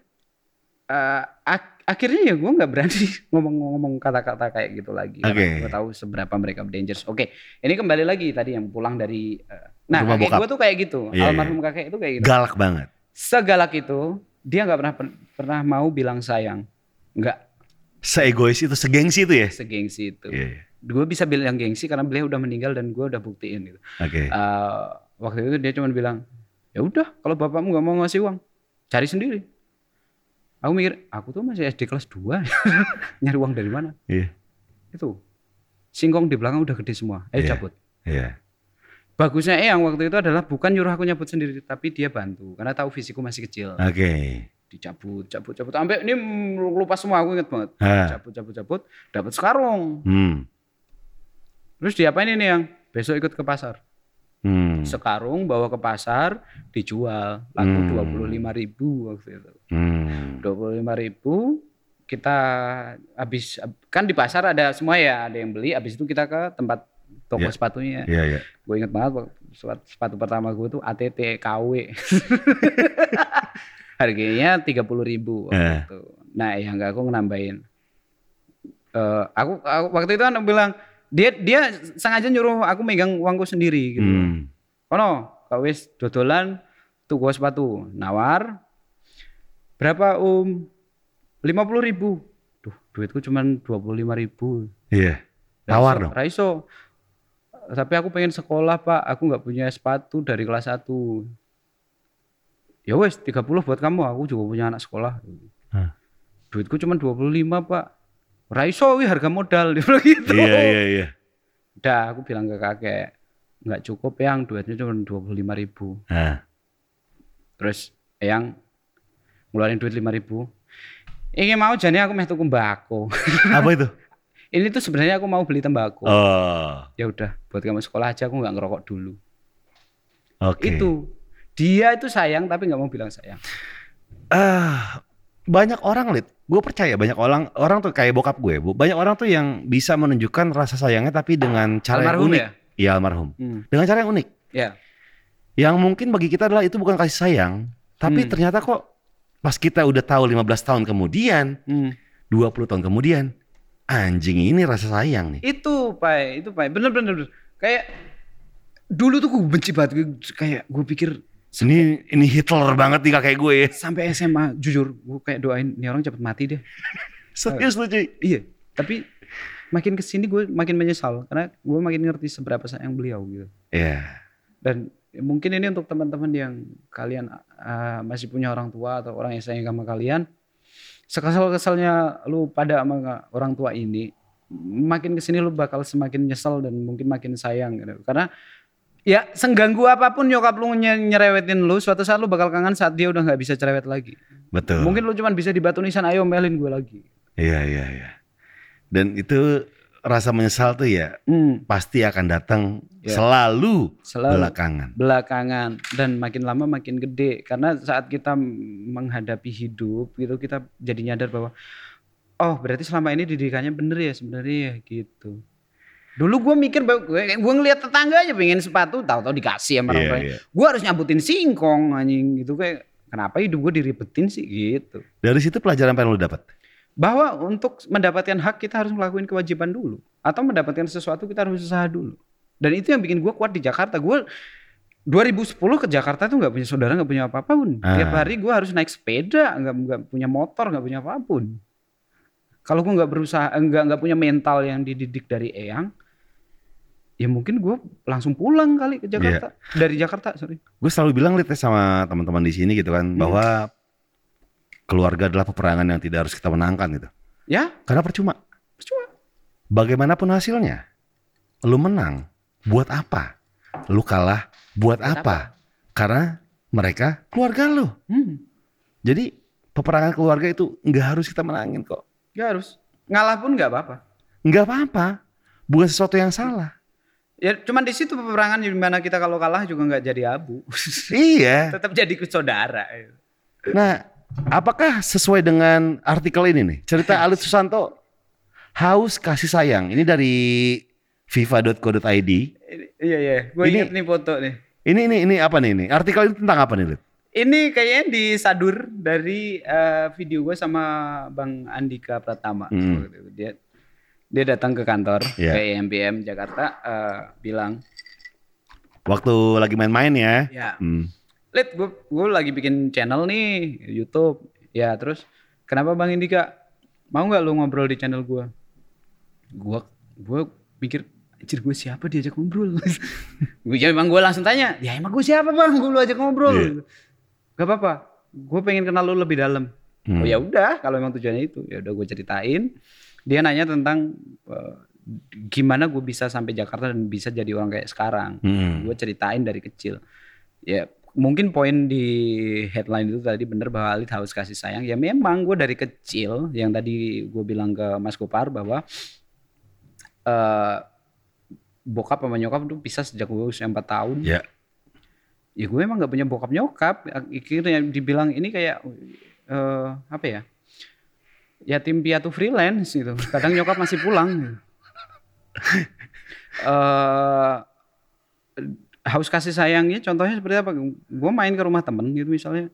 Eh, ak- akhirnya ya gue nggak berani ngomong-ngomong kata-kata kayak gitu lagi. Karena gue tahu seberapa mereka dangerous. Oke, ini kembali lagi tadi yang pulang dari. eh, nah, Rumah kakek gue tuh kayak gitu. Iya, Almarhum kakek itu kayak gitu. Galak banget. Segalak itu dia nggak pernah pernah mau bilang sayang. Nggak Seegois itu, segengsi itu ya. segengsi itu. Iya. iya. Gue bisa bilang gengsi karena beliau udah meninggal dan gue udah buktiin gitu. Oke. Eh, waktu itu dia cuma bilang, ya udah kalau bapakmu nggak mau ngasih uang, cari sendiri. Aku mikir, aku tuh masih SD kelas 2 nyari uang dari mana? Iya. Itu singkong di belakang udah gede semua, ayo Iya. cabut. Iya. Bagusnya Eyang waktu itu adalah bukan nyuruh aku nyabut sendiri, tapi dia bantu karena tahu fisikku masih kecil. Oke. Dicabut, cabut, cabut, sampai ini lupa semua aku inget banget. Ah. Cabut, cabut, cabut, dapat sekarung. Hmm. Terus diapain ini yang besok ikut ke pasar? Hmm. sekarung bawa ke pasar dijual laku Hmm. dua puluh lima ribu waktu itu Hmm. dua puluh lima ribu kita habis kan di pasar ada semua ya ada yang beli habis itu kita ke tempat toko Ya. sepatunya Iya, iya. gue inget banget sepatu, sepatu pertama gue tuh ATT KW harganya tiga puluh ribu waktu Eh. itu nah yang enggak aku nambahin Eh, aku, aku waktu itu kan bilang dia dia sengaja nyuruh aku megang uangku sendiri gitu Hmm. Kono, kau wis dodolan tuku sepatu, nawar. Berapa um? Lima puluh ribu. Duh, duitku cuma dua puluh lima ribu. Iya. Tawar dong. Raiso. Tapi aku pengen sekolah pak, aku nggak punya sepatu dari kelas 1. Ya wes 30 buat kamu, aku juga punya anak sekolah. Hah. Duitku cuma 25 pak. Raiso wih harga modal dia bilang gitu. Iya, iya, iya. Udah aku bilang ke kakek, nggak cukup yang duitnya cuma 25 ribu. Nah. Terus yang ngeluarin duit 5 ribu. Ini mau jadi aku meh tuku mbako. Apa itu? Ini tuh sebenarnya aku mau beli tembakau. Oh. Ya udah, buat kamu sekolah aja aku nggak ngerokok dulu. Oke. Itu dia itu sayang tapi nggak mau bilang sayang. Ah, banyak orang lid. Gue percaya banyak orang orang tuh kayak bokap gue, bu. Banyak orang tuh yang bisa menunjukkan rasa sayangnya tapi dengan cara yang Almarhum unik. ya? Iya almarhum. Hmm. Dengan cara yang unik. Ya. Yang mungkin bagi kita adalah itu bukan kasih sayang, tapi Hmm. ternyata kok pas kita udah tahu 15 tahun kemudian, Hmm. 20 tahun kemudian, anjing ini rasa sayang nih. Itu pai, itu pai. Bener bener. bener. Kayak dulu tuh gue benci banget. Gue- Kayak gue pikir Ini ini Hitler banget nih kakek gue ya. sampai SMA jujur gue kayak doain nih orang cepet mati deh. Serius lu cuy. Iya. Tapi makin ke sini gue makin menyesal karena gue makin ngerti seberapa sayang beliau gitu. Iya. Dan mungkin ini untuk teman-teman yang kalian uh, masih punya orang tua atau orang yang sayang sama kalian, sekesal-kesalnya lu pada sama orang tua ini, makin ke sini lu bakal semakin nyesel dan mungkin makin sayang gitu. Karena ya sengganggu apa pun nyokap lu nye- nyerewetin lu, suatu saat lu bakal kangen saat dia udah nggak bisa cerewet lagi. Betul. Mungkin lu cuman bisa di batu nisan, ayo melin gue lagi. Iya, iya, iya. Dan itu rasa menyesal tuh ya Hmm, pasti akan datang Ya. selalu, selalu. belakangan. belakangan dan makin lama makin gede karena saat kita menghadapi hidup gitu kita jadi nyadar bahwa oh berarti selama ini didikannya bener ya sebenarnya ya gitu dulu gue mikir gue, ngeliat tetangga aja pengen sepatu tahu-tahu dikasih sama orang tuanya. iya. gue harus nyambutin singkong anjing gitu. Kayak kenapa hidup gue diribetin sih gitu. Dari situ pelajaran apa yang lu dapat? bahwa untuk mendapatkan hak kita harus melakukan kewajiban dulu. Atau mendapatkan sesuatu kita harus usaha dulu. Dan itu yang bikin gue kuat di Jakarta. Gue 2010 ke Jakarta tuh nggak punya saudara nggak punya apa-apapun Ah. tiap hari gue harus naik sepeda nggak nggak punya motor nggak punya apa pun. Kalau gue nggak berusaha nggak nggak punya mental yang dididik dari Eyang ya mungkin gue langsung pulang kali ke Jakarta dari Jakarta sorry Gue selalu bilang ya, sama teman-teman di sini gitu kan Hmm. bahwa keluarga adalah peperangan yang tidak harus kita menangkan gitu. ya Karena percuma. percuma Bagaimanapun hasilnya, lu menang buat apa? Lu kalah buat Buat apa? Karena mereka keluarga lu. hmm, Jadi peperangan keluarga itu nggak harus kita menangin kok. nggak harus ngalah pun nggak apa-apa Nggak apa-apa. Bukan sesuatu yang salah. Ya cuman di situ peperangan di mana kita kalau kalah juga nggak jadi abu. iya. Tetap jadi saudara. Nah, apakah sesuai dengan artikel ini nih? Cerita Alit Susanto haus kasih sayang. Ini dari viva.co.id. Ini- Iya iya, gue Ini- inget nih foto nih. Ini ini ini apa nih ini? Artikel ini tentang apa nih, Lit? Ini kayaknya disadur dari eh, video gue sama Bang Andika Pratama. Hmm. Dia dia datang ke kantor Iya. ke IMBM Jakarta eh, bilang, Waktu lagi main-main ya. ya, Hmm. Lid, gue gue lagi bikin channel nih YouTube. Ya terus kenapa Bang Indika mau nggak lu ngobrol di channel gue? Gue gue pikir Anjir gue siapa diajak ngobrol? gue ya emang gue langsung tanya, ya emang gue siapa bang? Gue lu ajak ngobrol. Iya. Gak apa-apa, gue pengen kenal lu lebih dalam. Hmm. Oh ya udah, kalau emang tujuannya itu, ya udah gue ceritain. Dia nanya tentang eh, gimana gue bisa sampai Jakarta dan bisa jadi orang kayak sekarang. Hmm. Gue ceritain dari kecil. Ya mungkin poin di headline itu tadi bener bahwa Alit haus kasih sayang. Ya memang gue dari kecil yang tadi gue bilang ke Mas Kopar bahwa eh bokap sama nyokap tuh pisah sejak gue usia 4 tahun. Ya. Ya gue emang nggak punya bokap nyokap. Akhirnya dibilang ini kayak eh apa ya? Yatim piatu freelance gitu. Kadang nyokap masih pulang. gitu. Eh haus kasih sayangnya contohnya seperti apa? Gue main ke rumah temen gitu misalnya.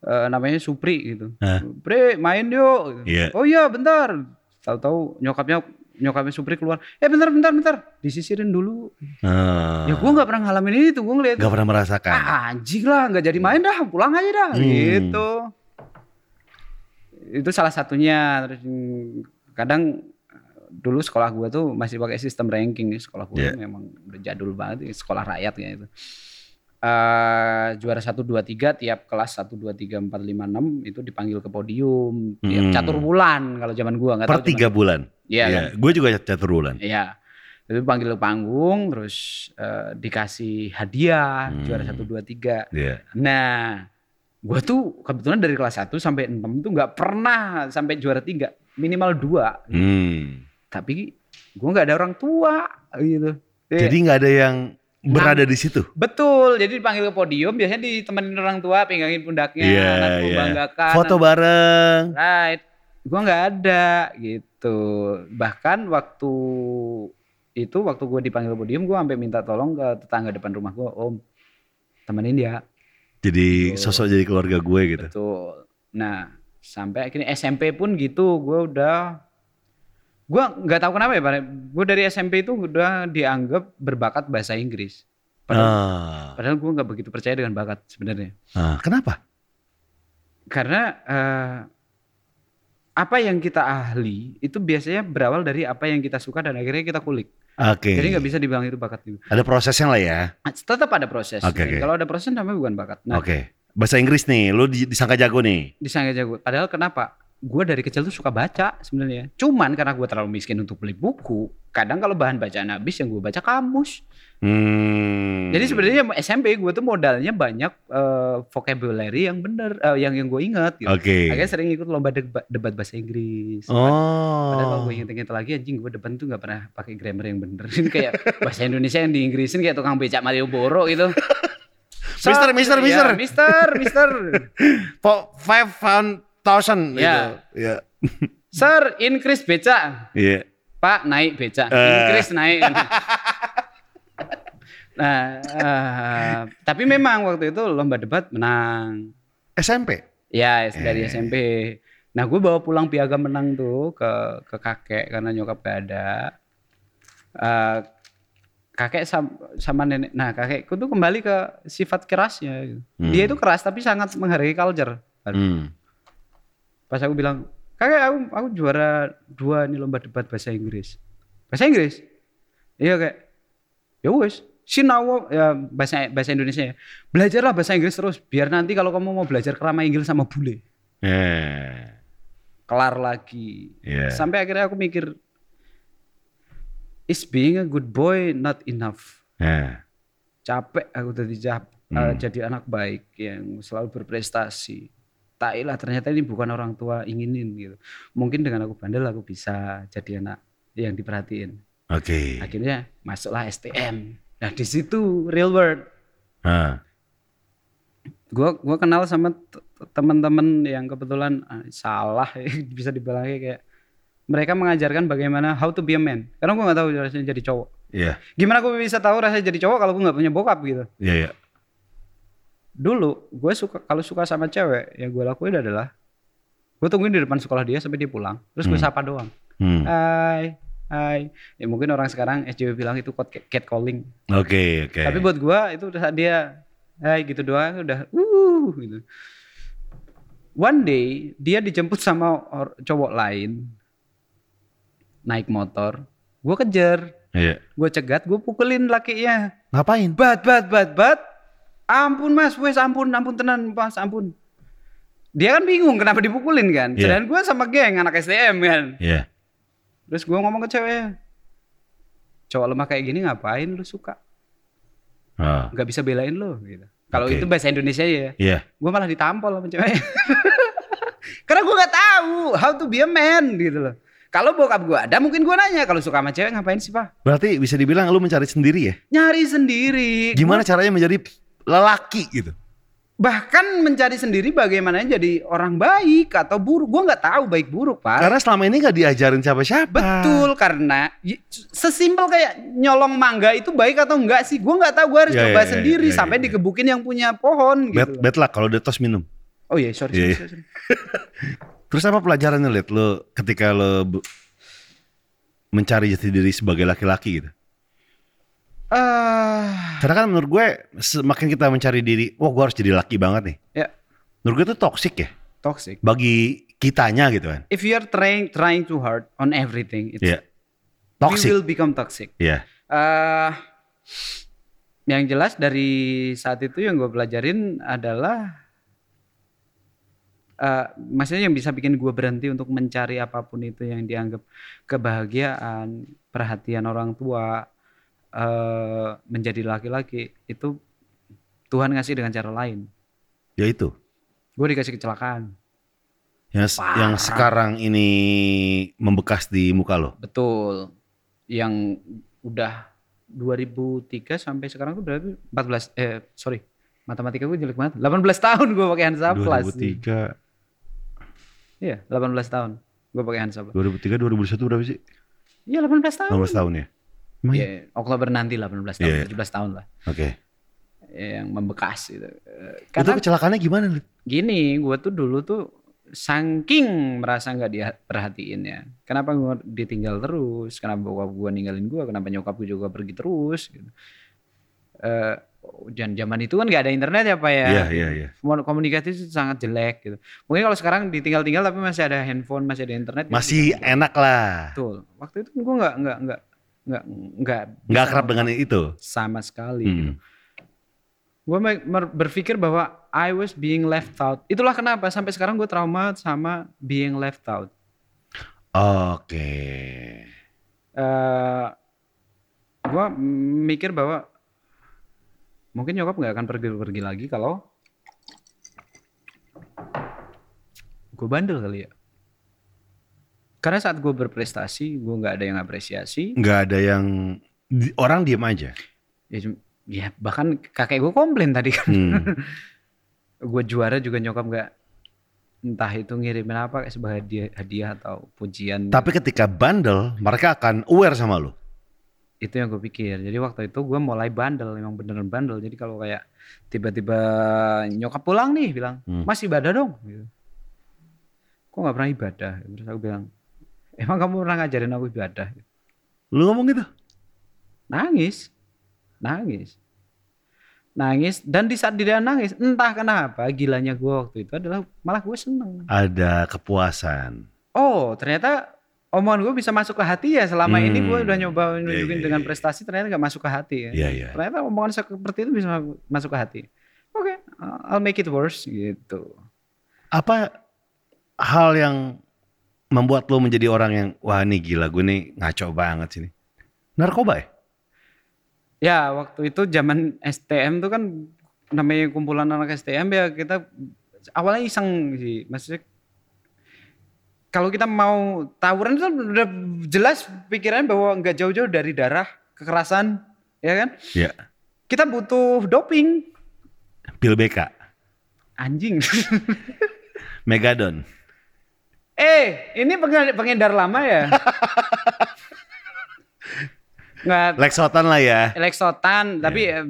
Eh, namanya Supri gitu. Hah? Supri main yuk. gitu. Iya. Oh iya bentar. Tahu-tahu nyokapnya nyokapnya Supri keluar. Eh bentar bentar bentar. Disisirin dulu. Ah. Ya gue nggak pernah ngalamin ini tuh. Gue ngeliat. Nggak pernah merasakan. Ah, anjing lah nggak jadi main dah. Pulang aja dah. Hmm. Gitu. Itu salah satunya. Terus mm, kadang dulu sekolah gue tuh masih pakai sistem ranking sekolah gue Iya. memang udah jadul banget sekolah rakyat kayak itu Eh juara 1 2 3 tiap kelas 1 2 3 4 5 6 itu dipanggil ke podium tiap Hmm. catur bulan kalau zaman gua nggak Per tahu tiga bulan. Iya kan? Gue juga catur bulan. Iya. Itu panggil ke panggung terus eh, dikasih hadiah Hmm. juara 1 2 3. Iya. Nah, gua tuh kebetulan dari kelas 1 sampai 6 tuh nggak pernah sampai juara 3, minimal 2. Hmm. Tapi gua nggak ada orang tua gitu. Iya. Jadi nggak ada yang berada di situ. Betul, jadi dipanggil ke podium biasanya ditemenin orang tua, pegangin pundaknya, Iya, anakku iya. banggakan. Foto bareng. Right. Gua nggak ada gitu. Bahkan waktu itu waktu gue dipanggil ke podium gue sampai minta tolong ke tetangga depan rumah gue, Om temenin dia. Jadi Betul. sosok jadi keluarga gue gitu. Betul. Nah sampai akhirnya SMP pun gitu, gue udah gue nggak tahu kenapa ya, Pak. Gue dari SMP itu udah dianggap berbakat bahasa Inggris. Padahal, Ah. padahal gue nggak begitu percaya dengan bakat sebenarnya. Ah, kenapa? Karena eh, apa yang kita ahli itu biasanya berawal dari apa yang kita suka dan akhirnya kita kulik. Oke. Jadi nggak bisa dibilang itu bakat gitu. Ada prosesnya lah ya. Tetap ada proses. Oke, Dan oke. Kalau ada proses namanya bukan bakat. Nah, Oke. Bahasa Inggris nih, lu di- disangka jago nih. disangka jago. Padahal kenapa? Gue dari kecil tuh suka baca sebenarnya. Cuman karena gue terlalu miskin untuk beli buku, kadang kalau bahan bacaan habis yang gue baca kamus. Hmm. Jadi sebenarnya SMP gue tuh modalnya banyak eh, vocabulary yang bener, eh, yang yang gue ingat. Gitu. Oke. Akhirnya sering ikut lomba debat, debat bahasa Inggris. Padahal kalau Oh. gue inget-inget lagi anjing gue depan tuh gak pernah pakai grammar yang bener. Ini kayak bahasa Indonesia yang di Inggrisin kayak tukang becak Mario Boro gitu. Mister, mister, Ya, mister. mister, mister. For thousand. Ya. Iya. Sir, increase becak. Iya. Pak, naik becak. Eh. Increase naik. nah, eh, tapi memang waktu itu lomba debat menang. SMP. Ya, dari Eh. SMP. Nah, gue bawa pulang piagam menang tuh ke ke kakek karena nyokap gak ada. Eh, kakek sam- sama nenek. Nah, kakekku tuh kembali ke sifat kerasnya. gitu. Hmm. Dia itu keras tapi sangat menghargai culture. Hmm. Pas aku bilang, kakek aku aku juara dua nih lomba debat bahasa Inggris. Bahasa Inggris? Iya kayak, ya wes. Sinau ya bahasa bahasa Indonesia ya. Belajarlah bahasa Inggris terus biar nanti kalau kamu mau belajar kerama Inggris sama bule Eh. kelar lagi. Iya. Sampai akhirnya aku mikir is being a good boy not enough. Eh. Capek aku jadi cap, Hmm. eh, jadi anak baik yang selalu berprestasi. Tailah ternyata ini bukan orang tua inginin gitu. Mungkin dengan aku bandel aku bisa jadi anak yang diperhatiin. Oke. Akhirnya masuklah STM. Nah di situ real world. Ah. Gua gua kenal sama teman-teman yang kebetulan ah, salah bisa dibilang kayak mereka mengajarkan bagaimana how to be a man. Karena gua nggak tahu rasanya jadi cowok. Iya. Gimana gue bisa tahu rasanya jadi cowok kalau gue nggak punya bokap gitu? Iya, iya. Dulu gue suka kalau suka sama cewek yang gue lakuin adalah gue tungguin di depan sekolah dia sampai dia pulang terus gue Hmm. sapa doang Hmm. hai hai ya mungkin orang sekarang SJW bilang itu cat calling Oke, oke. tapi buat gue itu udah dia hai gitu doang udah uh gitu one day dia dijemput sama or- cowok lain naik motor gue kejar Iya. gue cegat gue pukulin lakinya Ngapain? bat bat bat bat ampun mas wes ampun ampun tenan mas ampun dia kan bingung kenapa dipukulin kan Iya. sedangkan gue sama geng anak STM kan Iya. terus gue ngomong ke ceweknya cowok lemah kayak gini ngapain lu suka Oh. nggak bisa belain lo gitu kalau Oke. itu bahasa Indonesia ya Iya. gue malah ditampol sama ceweknya karena gue nggak tahu how to be a man gitu loh kalau bokap gue ada mungkin gue nanya kalau suka sama cewek ngapain sih pak Berarti bisa dibilang lu mencari sendiri ya? nyari sendiri Gimana caranya menjadi lelaki gitu? bahkan mencari sendiri bagaimana jadi orang baik atau buruk gue nggak tahu baik buruk pak Karena selama ini gak diajarin siapa-siapa. betul karena sesimpel kayak nyolong mangga itu baik atau enggak sih gue nggak tahu gue harus Ya, coba ya, ya, sendiri ya, ya, sampai ya. dikebukin yang punya pohon Bad, gitu bad luck kalau udah tos minum. oh iya sorry, Iya, sorry, sorry. Terus apa pelajarannya liat lo ketika lo mencari jati diri sebagai laki-laki gitu? Ah, Karena kan menurut gue semakin kita mencari diri, wah gue harus jadi laki banget nih. ya Menurut gue itu toxic ya toxic bagi kitanya gitu kan. if you are trying trying too hard on everything it's we Toxic. will become toxic Iya. eh yang jelas dari saat itu yang gue pelajarin adalah eh maksudnya yang bisa bikin gue berhenti untuk mencari apa pun itu yang dianggap kebahagiaan, perhatian orang tua, eh menjadi laki-laki itu Tuhan ngasih dengan cara lain. Ya itu. Gue dikasih kecelakaan, Yang, Parah. yang sekarang ini membekas di muka lo. betul. Yang udah 2003 sampai sekarang tuh berarti 14 eh sorry matematika gue jelek banget 18 tahun gue pakai Hansaplast 2003, Iya, 18 tahun. Gue pakai Hansaplast. 2003, 2001 berapa sih? Iya, 18 tahun. 16 tahun ya? Emang Iya, iya? Oktober nanti 18 tahun, Iya. 17 tahun lah. Oke. Yang membekas gitu. Eh, Itu Karena kecelakaannya gimana? Gini, gue tuh dulu tuh saking merasa nggak diperhatiin ya. Kenapa gue ditinggal terus? Kenapa bokap gue ninggalin gue? Kenapa nyokap gue juga pergi terus? Gitu. Dan zaman itu kan nggak ada internet ya pak ya. Iya, iya, iya. Komunikasi itu sangat jelek gitu. Mungkin kalau sekarang ditinggal-tinggal tapi masih ada handphone, masih ada internet. ya Masih bisa. enak lah. Betul. Waktu itu gue nggak nggak nggak nggak nggak Nggak kerap dengan itu. sama sekali. gitu. Hmm. Gue berpikir bahwa I was being left out. Itulah kenapa sampai sekarang gue trauma sama being left out. Oke. eh gue mikir bahwa mungkin nyokap nggak akan pergi-pergi lagi kalau gue bandel kali ya. Karena saat gue berprestasi, gue nggak ada yang apresiasi. Nggak ada yang orang diem aja. Ya, ya bahkan kakek gue komplain tadi kan. Hmm. gue juara juga nyokap nggak entah itu ngirimin apa kayak sebagai hadiah, hadiah atau pujian. Tapi ketika bandel, mereka akan aware sama lo. itu yang gue pikir jadi waktu itu gue mulai bandel memang beneran bandel jadi kalau kayak tiba-tiba nyokap pulang nih bilang Hmm. masih ibadah dong gitu. kok nggak pernah ibadah terus aku bilang emang kamu pernah ngajarin aku ibadah Lu ngomong gitu? nangis nangis nangis dan di saat dia nangis entah kenapa gilanya gue waktu itu adalah malah gue seneng Ada kepuasan. oh ternyata omongan gue bisa masuk ke hati ya selama ini gue Hmm. udah nyoba nunjukin iya, dengan iya. prestasi ternyata nggak masuk ke hati ya Iya, iya. ternyata omongan seperti itu bisa masuk ke hati. Oke, I'll make it worse gitu. Apa hal yang membuat lo menjadi orang yang wah nih gila gue nih ngaco banget sini. Narkoba ya? Ya waktu itu zaman STM tuh kan namanya kumpulan anak STM ya kita awalnya iseng sih, maksudnya kalau kita mau tawuran itu udah jelas pikiran bahwa nggak jauh-jauh dari darah kekerasan, ya kan? Iya. Kita butuh doping, Pil BK. anjing. Megadon. Eh, ini penge- pengedar lama ya? Nggak Lexotan lah ya. Lexotan, tapi eh,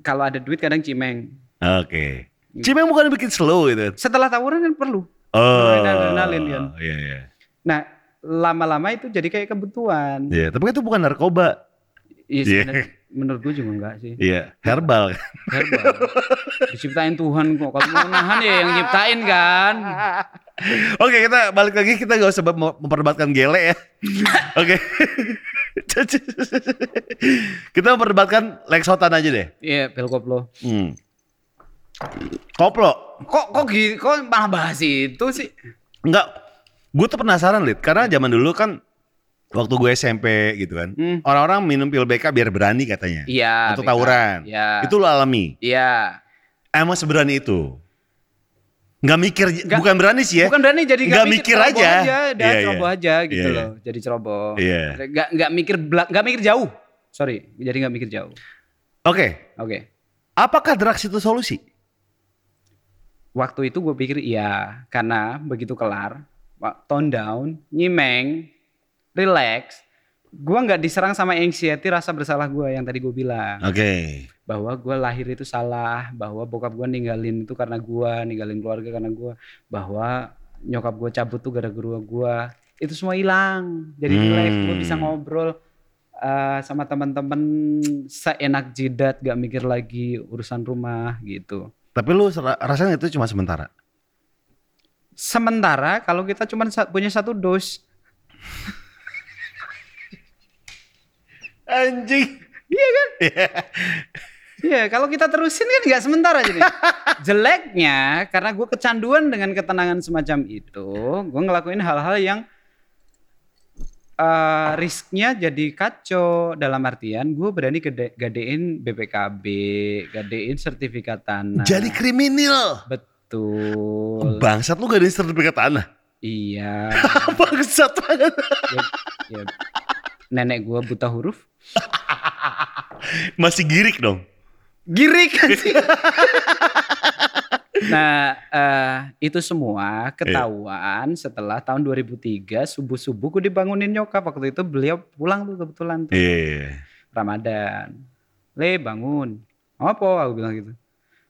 kalau ada duit kadang cimeng. Oke. Cimeng bukan bikin slow gitu. Setelah tawuran kan perlu. Oh. adrenalin, kan. Iya, iya. Nah, lama-lama itu jadi kayak kebutuhan. Iya, tapi itu bukan narkoba. Iya, Iya. sebenarnya menurut gue juga enggak sih. Iya, herbal. Herbal. Diciptain Tuhan kok. Kalau mau nahan ya yang nyiptain kan. Oke, kita balik lagi kita gak usah mem- memperdebatkan gele ya. Oke. kita memperdebatkan Lexotan aja deh. Iya, pil koplo. Hmm. Koplo. Kok kok gitu? Kok malah bahas itu sih? Enggak. Gue tuh penasaran, Lid. Karena zaman dulu kan waktu gue SMP gitu kan. Hmm. Orang-orang minum pil BK biar berani katanya. Iya. Untuk BK. tawuran. Iya. Itu lo alami. Iya. Emang seberani itu? Nggak mikir, Nggak- bukan berani sih ya. Bukan berani jadi Nggak nggak mikir ceroboh aja. aja dah Iya, iya. ceroboh aja gitu Iya, iya. loh. Jadi ceroboh. Iya. Nggak nggak mikir belak- nggak mikir jauh. Sorry, jadi nggak mikir jauh. Oke. Oke. Apakah drugs itu solusi? Waktu itu gue pikir iya, karena begitu kelar, tone down, nyimeng, relax, gue nggak diserang sama anxiety rasa bersalah gue yang tadi gue bilang Oke. bahwa gue lahir itu salah, bahwa bokap gue ninggalin itu karena gue, ninggalin keluarga karena gue, bahwa nyokap gue cabut tuh gara-gara gue, itu semua hilang, jadi relax, gue Hmm. bisa ngobrol eh, sama teman-teman seenak jidat, gak mikir lagi urusan rumah gitu. Tapi lu rasanya itu cuma sementara. Sementara kalau kita cuma punya satu dos, Anjing. iya kan? Iya, kalau kita terusin kan nggak sementara jadi. Jeleknya karena gue kecanduan dengan ketenangan semacam itu, gue ngelakuin hal-hal yang eh risknya jadi kacau dalam artian gue berani gede, gadein BPKB, gadein sertifikat tanah. Jadi kriminal. betul. Bangsat lu gak ada sertifikat tanah. iya. Bangsat banget. Ya, ya. Nenek gue buta huruf. Masih girik dong. Girik kan sih. nah, eh, itu semua ketahuan setelah tahun 2003 subuh-subuh gue dibangunin nyokap waktu itu beliau pulang tuh kebetulan tuh Iya. Ramadan. Le bangun. Apa? Aku bilang gitu.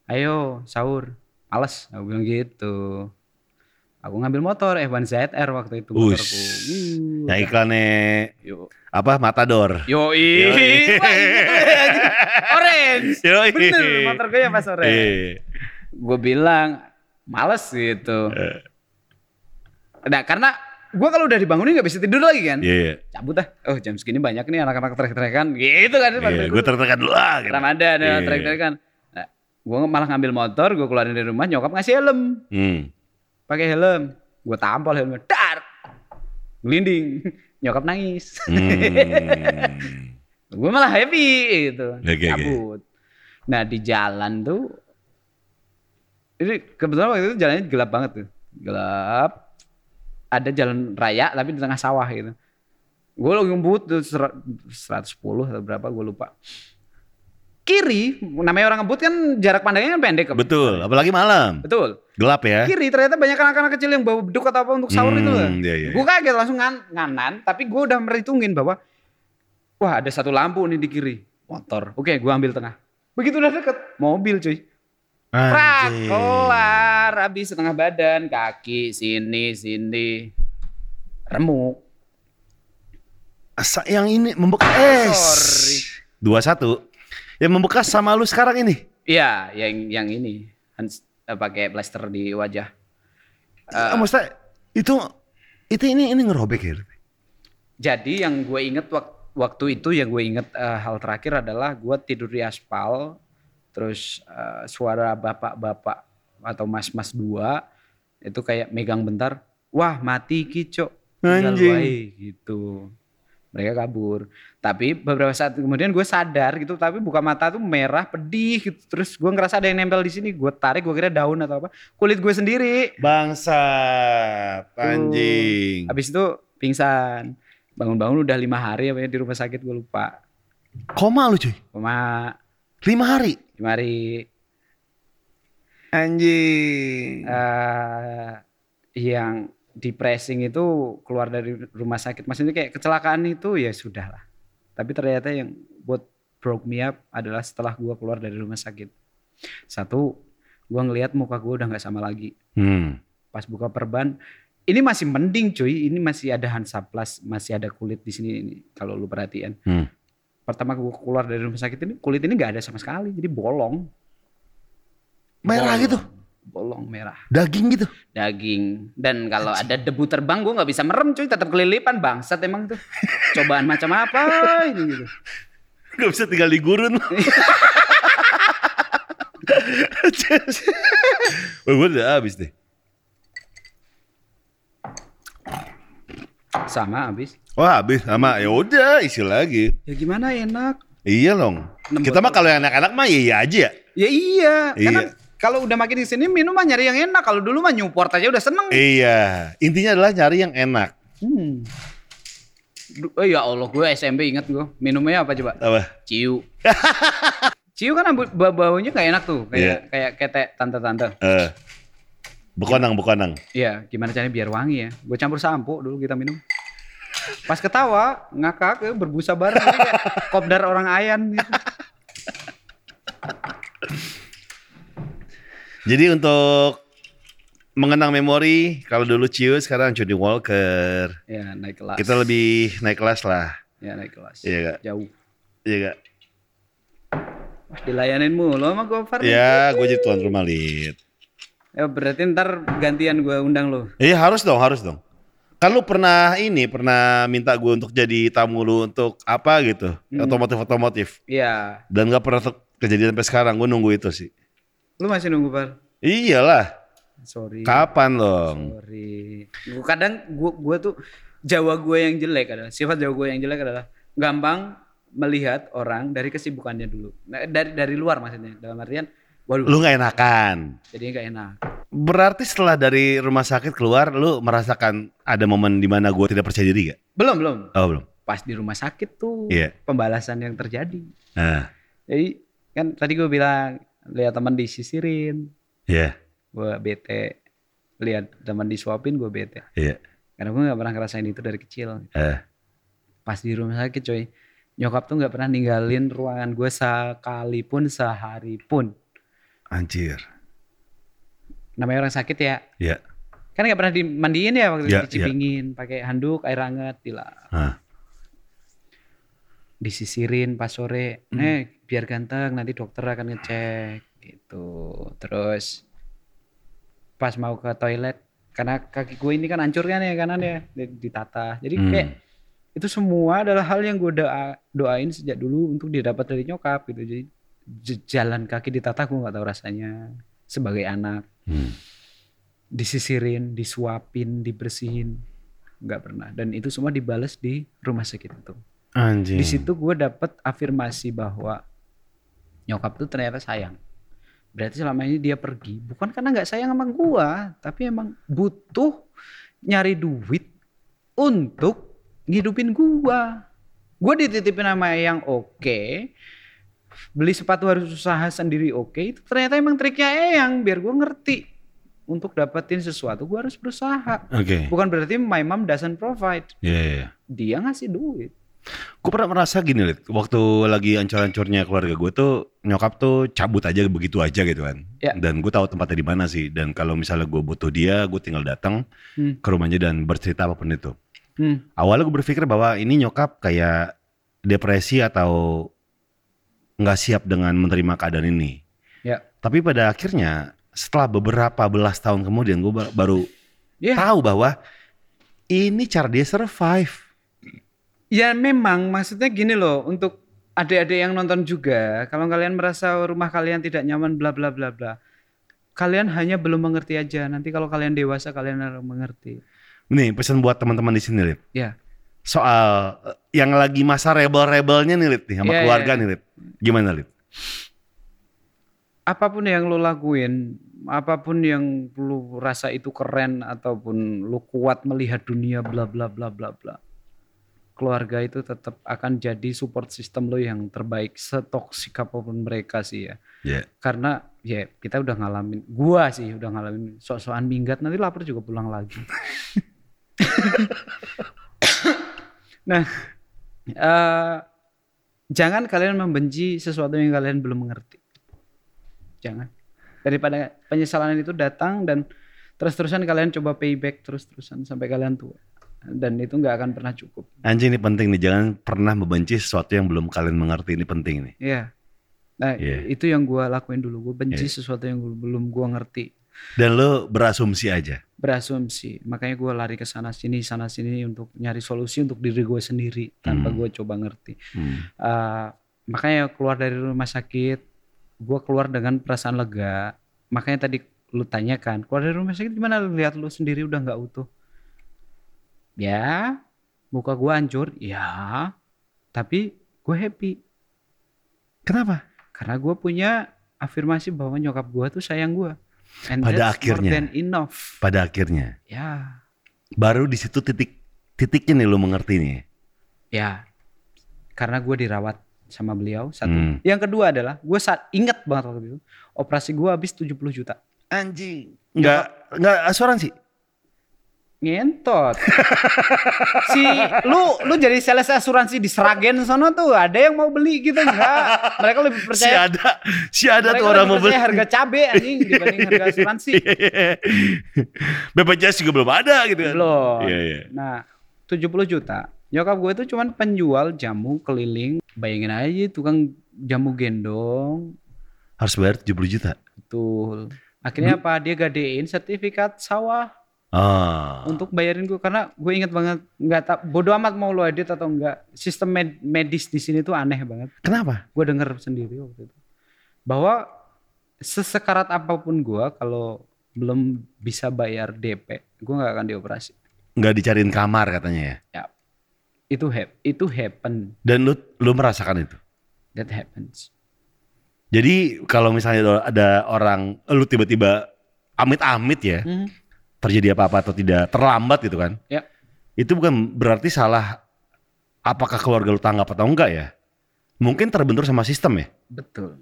Ayo sahur. Males. Aku bilang gitu. Aku ngambil motor F1 ZR waktu itu Ush. motorku. Uh, Yang iklannya Yo, apa Matador. yo, Yoi. orange. Yoi. Bener, motor gue yang pas orange. Iya. gue bilang males gitu. Eh. Nah karena gue kalau udah dibangunin nggak bisa tidur lagi kan. Iya. Cabut ah. Oh jam segini banyak nih anak-anak trek-trekan gitu kan. Iya, gue tertekan dulu ah. gitu. Ramadan ya Iya. trek-trekan. Nah, gue malah ngambil motor, gue keluarin dari rumah, nyokap ngasih helm. Hmm. Pakai helm. Gue tampol helmnya. Dar. Gelinding. Nyokap nangis. Hmm. gue malah happy gitu. Oke. Cabut. Nah di jalan tuh ini kebetulan waktu itu jalannya gelap banget tuh. Gelap. Ada jalan raya tapi di tengah sawah gitu. Gue lagi ngebut tuh ser- 110 atau berapa gue lupa. Kiri, namanya orang ngebut kan jarak pandangnya kan pendek. Betul, apalagi malam. Betul. Gelap ya. Kiri ternyata banyak anak-anak kecil yang bawa beduk atau apa untuk sahur Hmm, itu loh. iya, iya. Gue kaget langsung ngan nganan, tapi gue udah merhitungin bahwa wah ada satu lampu nih di kiri, motor. Oke, gue ambil tengah. Begitu udah deket, mobil cuy. Prak, kelar, habis setengah badan, kaki, sini, sini. Remuk. Asa- yang ini membekas. Eh, Sorry. Dua satu. Yang membekas sama lu sekarang ini. Iya, yang yang ini. Hans, eh, pakai plaster di wajah. Ah, maksudnya itu itu ini ini ngerobek ya. Jadi yang gue inget wak- waktu itu yang gue inget eh, hal terakhir adalah gue tidur di aspal, terus eh, suara bapak-bapak atau mas-mas dua itu kayak megang bentar, wah mati kicok, Anjing. gitu. Mereka kabur. Tapi beberapa saat kemudian gue sadar gitu, tapi buka mata tuh merah, pedih gitu. Terus gue ngerasa ada yang nempel di sini, gue tarik, gue kira daun atau apa, kulit gue sendiri. Bangsat, anjing. Habis itu pingsan. Bangun-bangun udah lima hari apa ya di rumah sakit gue lupa. Koma lu cuy. Cuma Lima hari. lima hari Anjing. eh yang depressing itu keluar dari rumah sakit. Maksudnya kayak kecelakaan itu ya sudah lah. Tapi ternyata yang buat broke me up adalah setelah gue keluar dari rumah sakit. Satu, gua ngelihat muka gua udah nggak sama lagi. Hmm. Pas buka perban, ini masih mending cuy. Ini masih ada Hansaplas, masih ada kulit di sini ini, kalau lu perhatian. Hmm. Pertama gua keluar dari rumah sakit ini, kulit ini nggak ada sama sekali. Jadi bolong. Merah Bolong. gitu, Bolong merah. daging gitu. Daging. Dan kalau ada debu terbang gua nggak bisa merem cuy. Tetap kelilipan bangsat emang tuh. Cobaan macam apa ini gitu. Gak bisa tinggal di gurun. Wah, gue udah habis deh. Sama habis. Wah habis sama ya udah isi lagi. Ya gimana enak. Iya dong. Enam Kita mah kalau yang anak-anak mah iya iya aja ya. Ya iya. Karena Iya. Kalau udah makin di sini minum mah nyari yang enak. Kalau dulu mah Newport aja udah seneng. Iya. Intinya adalah nyari yang enak. Hmm. Oh ya Allah, gue SMP inget gue. Minumnya apa coba? Apa? Ciu. Ciu kan bau- baunya gak enak tuh. Kayak Iya. kayak ketek tante-tante. Eh. Bekonang, bekonang. Iya, gimana caranya biar wangi ya? Gue campur sampo dulu kita minum. Pas ketawa, ngakak, eh, berbusa bareng kayak kopdar orang ayan gitu. Jadi untuk mengenang memori, kalau dulu Ciu sekarang Johnny Walker. Ya, naik kelas. Kita lebih naik kelas lah. ya naik kelas. Iya gak? Jauh. Iya gak? Wah, dilayanin mulu sama Gofar. Ya, gue jadi tuan rumah lid. Ya berarti ntar gantian gue undang lo. Iya harus dong, harus dong. Kan lu pernah ini, pernah minta gue untuk jadi tamu lu untuk apa gitu, Hmm. otomotif-otomotif. Iya. Dan gak pernah kejadian sampai sekarang, gue nunggu itu sih. Lu masih nunggu Par? Iyalah, Sorry. kapan dong? Sorry. Gua kadang gua gua tuh Jawa gue yang jelek adalah sifat Jawa gue yang jelek adalah gampang melihat orang dari kesibukannya dulu. Nah, dari dari luar maksudnya. Dalam artian waduh Lu gak enakan. jadi gak enak. Berarti setelah dari rumah sakit keluar, lu merasakan ada momen di mana gue tidak percaya diri gak? Belum, belum. Oh belum. Pas di rumah sakit tuh Iya. pembalasan yang terjadi. Nah, Jadi kan tadi gue bilang lihat teman disisirin, iya, gue bete. Lihat teman disuapin gue bete. iya. Karena gue gak pernah ngerasain itu dari kecil. Eh, pas di rumah sakit coy nyokap tuh nggak pernah ninggalin ruangan gue sekalipun sehari pun anjir. namanya orang sakit ya Iya. kan nggak pernah dimandiin ya waktu Iya, dicipingin pakai handuk air hangat dilap Hah. disisirin pas sore Hmm. eh biar ganteng nanti dokter akan ngecek gitu terus pas mau ke toilet karena kaki gue ini kan hancur kan ya kanan ya di- ditata jadi Hmm. kayak itu semua adalah hal yang gue doa, doain sejak dulu untuk didapat dari nyokap gitu jadi jalan kaki ditata gue nggak tahu rasanya sebagai anak Hmm. disisirin disuapin dibersihin nggak pernah dan itu semua dibales di rumah sakit itu Anjing. di situ gue dapet afirmasi bahwa nyokap tuh ternyata sayang. Berarti selama ini dia pergi bukan karena nggak sayang sama gue tapi emang butuh nyari duit untuk ngidupin gue gue dititipin sama yang oke beli sepatu harus usaha sendiri oke itu ternyata emang triknya Eyang biar gue ngerti. Untuk dapetin sesuatu gue harus berusaha. Oke. bukan berarti my mom doesn't provide. Iya, iya, iya. dia ngasih duit Gue pernah merasa gini, Lid. Waktu lagi ancur-ancurnya keluarga gue tuh, nyokap tuh cabut aja begitu aja gitu kan. Ya. Dan gue tahu tempatnya di mana sih. Dan kalau misalnya gue butuh dia, gue tinggal datang Hmm. ke rumahnya dan bercerita apa pun itu. Hmm. Awalnya gue berpikir bahwa ini nyokap kayak depresi atau nggak siap dengan menerima keadaan ini. Ya. Tapi pada akhirnya setelah beberapa belas tahun kemudian gue ba- baru Ya. tahu bahwa ini cara dia survive. Ya memang maksudnya gini loh untuk adik-adik yang nonton juga kalau kalian merasa rumah kalian tidak nyaman bla bla bla bla kalian hanya belum mengerti aja nanti kalau kalian dewasa kalian akan mengerti Nih pesan buat teman-teman di sini, Lid. ya soal eh, yang lagi masa rebel-rebelnya nih Lid nih sama Iya, keluarga iya. nih Lid. Gimana Lid? apa pun yang lo lakuin apa pun yang lu rasa itu keren ataupun lu kuat melihat dunia bla bla bla bla bla keluarga itu tetap akan jadi support system lo yang terbaik setoksik apa pun mereka sih ya Iya. karena ya kita udah ngalamin gua sih udah ngalamin sok-sokan minggat nanti lapar juga pulang lagi nah eh, jangan kalian membenci sesuatu yang kalian belum mengerti jangan. Daripada penyesalan itu datang dan terus-terusan kalian coba payback terus-terusan sampai kalian tua. Dan itu nggak akan pernah cukup. Anjing ini penting nih, jangan pernah membenci sesuatu yang belum kalian mengerti ini penting nih. Iya. Nah, Iya. itu yang gua lakuin dulu. Gue benci Iya. sesuatu yang gua- belum gua ngerti. Dan lo berasumsi aja. Berasumsi. Makanya gua lari ke sana sini, sana sini untuk nyari solusi untuk diri gue sendiri tanpa Hmm. gue coba ngerti. Hmm. Eh, makanya keluar dari rumah sakit, gue keluar dengan perasaan lega. Makanya tadi lu tanyakan, keluar dari rumah sakit gimana? Lihat lu sendiri udah nggak utuh. Ya, muka gue hancur. Ya, tapi gue happy Kenapa? karena gue punya afirmasi bahwa nyokap gue tuh sayang gue. And Pada that's more akhirnya. than enough. Pada akhirnya, Ya, baru di situ titik titiknya nih lo mengerti nih. ya. Karena gue dirawat sama beliau satu. Hmm. Yang kedua adalah gue saat ingat banget waktu itu operasi gue habis 70 juta. Anjing. Enggak enggak asuransi. Ngentot. si lu lu jadi sales asuransi di Sragen sono tuh ada yang mau beli gitu enggak? Mereka lebih Si percaya ada si ada tuh orang mau beli. harga cabe anjing dibanding harga asuransi. BPJS juga belum ada gitu kan. Belum. Iya, iya. Nah, 70 juta. Nyokap gue itu cuman penjual jamu keliling. Bayangin aja tukang jamu gendong. Harus bayar 70 juta. Betul. Akhirnya apa? Dia gadein sertifikat sawah Ah. untuk bayarin gue karena gue inget banget nggak tak bodoh amat mau lo edit atau enggak sistem med- medis di sini tuh aneh banget Kenapa? gue denger sendiri waktu itu bahwa sesekarat apa pun gue kalau belum bisa bayar DP gue nggak akan dioperasi Nggak dicariin kamar katanya ya. itu hap itu happen Dan lu lu merasakan itu. that happens Jadi kalau misalnya ada- ada orang lu tiba-tiba amit-amit ya Hmm, terjadi apa-apa atau tidak terlambat gitu kan. Ya. Itu bukan berarti salah apakah keluarga lu tanggap atau enggak ya. Mungkin terbentur sama sistem ya. betul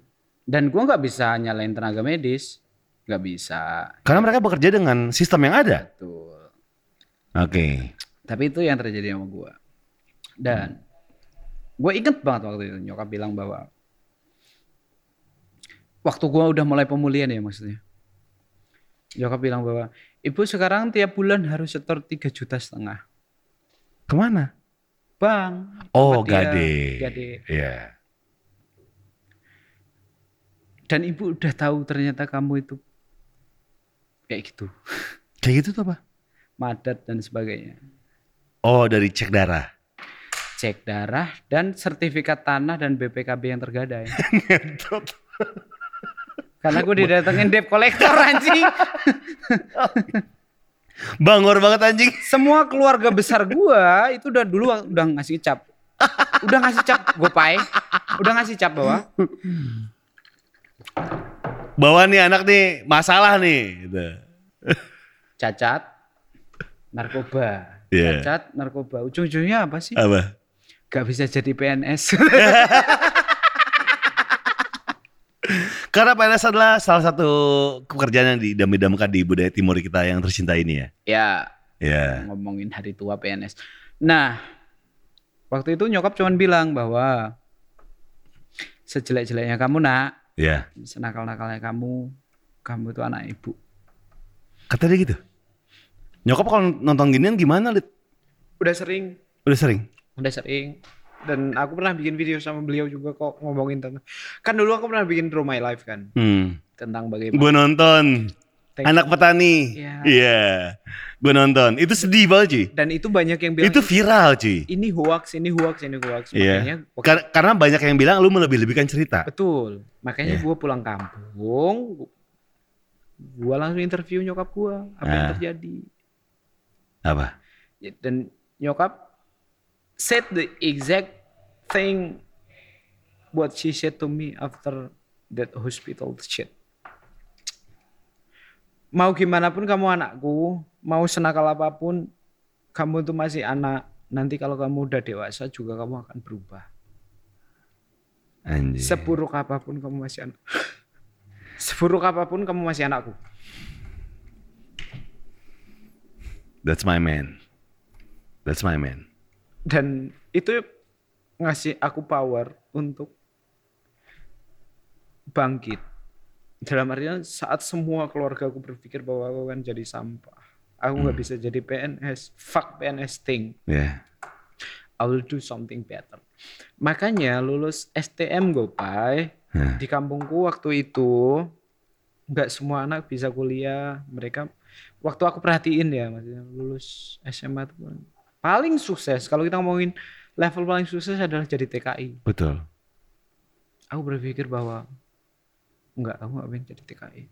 dan gue nggak bisa nyalain tenaga medis nggak bisa Karena mereka bekerja dengan sistem yang ada. betul Oke. Tapi itu yang terjadi sama gue. Dan gue inget banget waktu itu nyokap bilang bahwa waktu gue udah mulai pemulihan ya maksudnya. Nyokap bilang bahwa ibu sekarang tiap bulan harus setor 3 juta setengah. Ke mana? Bang. Oh, dia, gade. Gade. Iya. Dan ibu udah tahu ternyata kamu itu kayak gitu. Kayak gitu tuh apa? Madat dan sebagainya. Oh, dari cek darah. Cek darah dan sertifikat tanah dan BPKB yang tergadai. Karena gue didatengin debt collector anjing. Bangor banget anjing. Semua keluarga besar gua itu udah dulu udah ngasih cap. Udah ngasih cap gopai. Udah ngasih cap bahwa Bahwa nih anak nih masalah nih gitu. cacat narkoba. Iya. Cacat narkoba. Ujung-ujungnya apa sih? Apa? Gak bisa jadi PNS. Karena PNS adalah salah satu pekerjaan yang didam-damkan di budaya timur kita yang tercinta ini ya. ya, Ya. ngomongin hari tua PNS. Nah, waktu itu nyokap cuman bilang bahwa sejelek-jeleknya kamu nak, Ya. senakal-nakalnya kamu, kamu itu anak ibu. Kata dia gitu. Nyokap kalau nonton ginian gimana, Lid? Udah sering, Udah sering? Udah sering. Dan aku pernah bikin video sama beliau juga kok ngomongin tentang kan dulu aku pernah bikin Draw My Life kan Hmm. tentang bagaimana Gue nonton. Thank Anak petani. Iya. Iya. Gue nonton. Itu sedih banget, cuy. dan itu banyak yang bilang Itu viral, cuy. ini hoax ini hoax ini hoax Iya. makanya Kar- karena banyak yang bilang lu melebih-lebihkan cerita. Betul. Makanya Iya. gue pulang kampung, gue langsung interview nyokap gue apa yang Ah. terjadi. Apa? Ya, Dan nyokap said the exact thing what she said to me after that hospital shit. Mau gimana pun kamu anakku, mau senakal apa pun, kamu itu masih anak. Nanti kalau kamu udah dewasa juga kamu akan berubah. Anjir. Seburuk apa pun kamu masih anak. Seburuk apa pun kamu masih anakku. That's my man. That's my man. Dan itu ngasih aku power untuk bangkit. dalam artian saat semua keluarga aku berpikir bahwa aku kan jadi sampah aku nggak Hmm. bisa jadi PNS fuck PNS thing Ya. I will do something better makanya lulus STM Gopai Nah. di kampungku waktu itu nggak semua anak bisa kuliah mereka waktu aku perhatiin ya maksudnya lulus SMA tuh paling sukses kalau kita ngomongin level paling sukses adalah jadi TKI Betul. aku berpikir bahwa enggak aku nggak pengen jadi TKI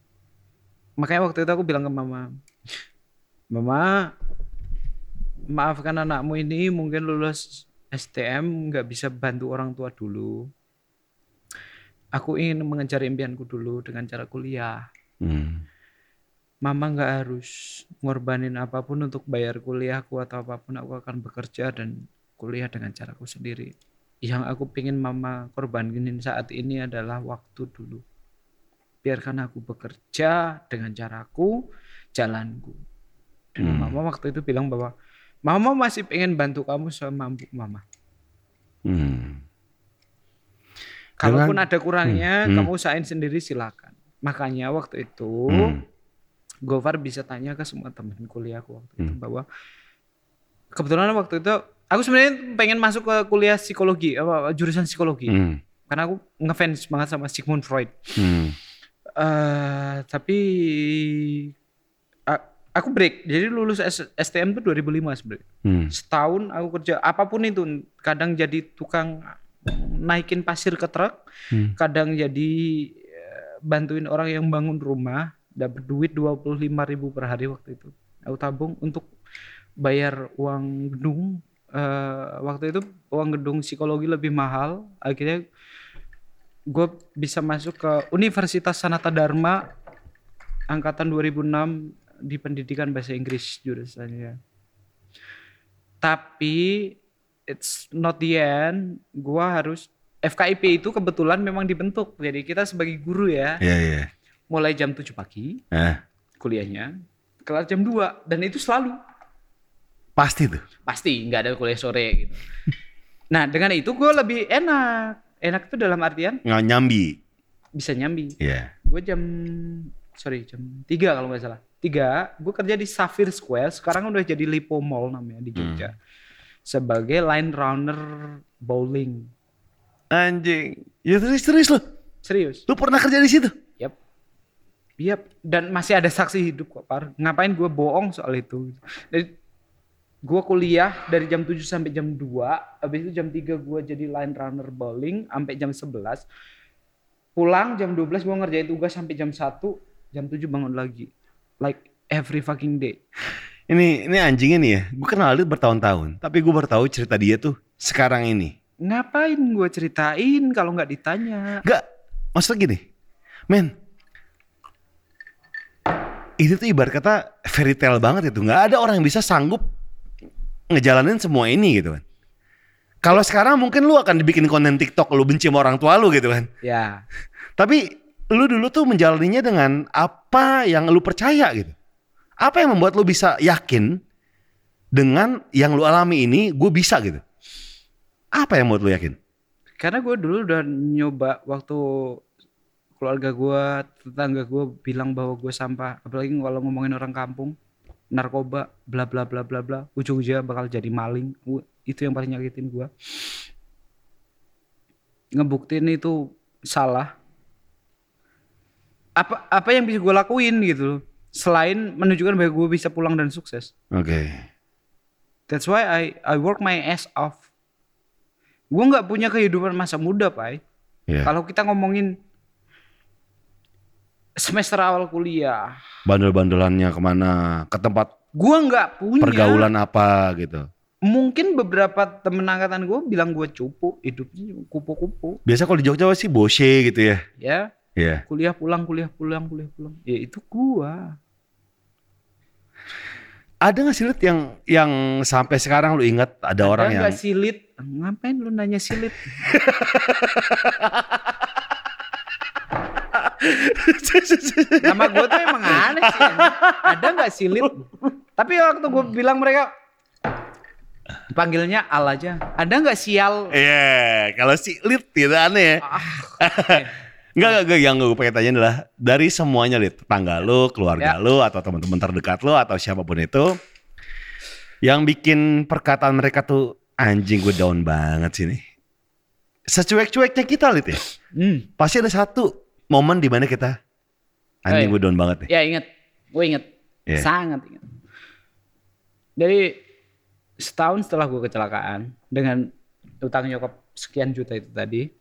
makanya waktu itu aku bilang ke mama mama maafkan anakmu ini mungkin lulus STM nggak bisa bantu orang tua dulu aku ingin mengejar impianku dulu dengan cara kuliah Hmm. Mama nggak harus ngorbanin apa pun untuk bayar kuliahku atau apa pun aku akan bekerja dan kuliah dengan caraku sendiri yang aku pengen mama korbanin saat ini adalah waktu dulu biarkan aku bekerja dengan caraku jalanku dan Hmm. mama waktu itu bilang bahwa mama masih pengen bantu kamu semampu mama Hmm. kalaupun Dengan- ada kurangnya Hmm, hmm. kamu usahain sendiri silakan makanya waktu itu Hmm. Gofar bisa tanya ke semua teman kuliahku waktu itu Hmm. bahwa kebetulan waktu itu aku sebenarnya pengen masuk ke kuliah psikologi apa jurusan psikologi Hmm. karena aku ngefans banget sama Sigmund Freud. Hmm. eh tapi aku break. Jadi lulus S- STM tuh 2005 sebenarnya. Hmm. Setahun aku kerja apa pun itu, kadang jadi tukang naikin pasir ke truk, Hmm. kadang jadi eh, bantuin orang yang bangun rumah, dapat duit 25.000 ribu per hari waktu itu. Aku tabung untuk bayar uang gedung. Eh, waktu itu uang gedung psikologi lebih mahal. Akhirnya gue bisa masuk ke Universitas Sanata Dharma angkatan 2006 di pendidikan bahasa Inggris jurusannya. Tapi it's not the end. Gua harus FKIP itu kebetulan memang dibentuk. Jadi kita sebagai guru ya, Iya, iya. Mulai jam 7 pagi Eh, kuliahnya, kelar jam 2 dan itu selalu pasti tuh. pasti nggak ada kuliah sore gitu. Nah, dengan itu gue lebih enak. Enak itu dalam artian Nggak nyambi. bisa nyambi. Iya. Gue jam sorry jam 3 kalau nggak salah. 3, gue kerja di Safir Square, sekarang udah jadi Lipo Mall namanya di Jogja. Sebagai line runner bowling. Anjing. Ya terus serius lu. Serius. Lu pernah kerja di situ? Yap. Dan masih ada saksi hidup kok, Par. Ngapain gue bohong soal itu? Dari gue kuliah dari jam 7 sampai jam 2, habis itu jam 3 gue jadi line runner bowling sampai jam 11. Pulang jam 12 gue ngerjain tugas sampai jam 1, jam 7 bangun lagi. Like every fucking day. Ini ini anjingnya nih ya. Gue kenal dia bertahun-tahun. Tapi gue baru tahu cerita dia tuh sekarang ini. Ngapain gue ceritain kalau nggak ditanya? Enggak. Maksudnya gini. Men. Itu tuh ibarat kata fairy tale banget itu. Nggak ada orang yang bisa sanggup ngejalanin semua ini gitu kan. Kalau sekarang mungkin lu akan dibikin konten TikTok lu benci sama orang tua lu gitu kan. Ya, Tapi lu dulu tuh menjalaninya dengan apa yang lu percaya gitu. Apa yang membuat lu bisa yakin dengan yang lu alami ini gue bisa gitu. Apa yang membuat lu yakin? Karena gue dulu udah nyoba waktu keluarga gue, tetangga gue bilang bahwa gue sampah. Apalagi kalau ngomongin orang kampung, narkoba, bla bla bla bla bla. Ujung-ujungnya bakal jadi maling. Gua- Itu yang paling nyakitin gue. Ngebuktiin itu salah. Apa apa yang bisa gue lakuin gitu loh. Selain menunjukkan bahwa gue bisa pulang dan sukses. Oke. That's why I I work my ass off. Gue nggak punya kehidupan masa muda, Pak. Iya. Kalau kita ngomongin semester awal kuliah, Bandel-bandelannya ke mana? Ke tempat gue nggak punya. pergaulan apa gitu. Mungkin beberapa temen angkatan gue bilang gue cupu, hidupnya kupu-kupu. Biasa kalau di Jogja sih boshe gitu ya. Ya, Iya. kuliah pulang, kuliah pulang, kuliah pulang. Ya itu gua. Ada gak sih Lut, yang yang sampai sekarang lu ingat ada, orang yang nggak silit? Ngapain lu nanya silit? Nama gue tuh emang aneh sih. Ada nggak silit? Tapi waktu gue bilang mereka panggilnya Al aja. Ada nggak sial? Iya, kalau si Lit gitu aneh ya. Ah, Enggak, enggak, enggak, yang gue pengen tanya adalah dari semuanya lihat tetangga lu, keluarga Ya. lu atau teman-teman terdekat lu atau siapa pun itu yang bikin perkataan mereka tuh anjing gue down banget sih nih. Secuek-cueknya kita lihat ya. Hmm. Pasti ada satu momen di mana kita anjing Oh, iya. gue down banget nih. Ya inget, gue inget, Iya. sangat inget. Dari setahun setelah gue kecelakaan dengan utang nyokap sekian juta itu tadi,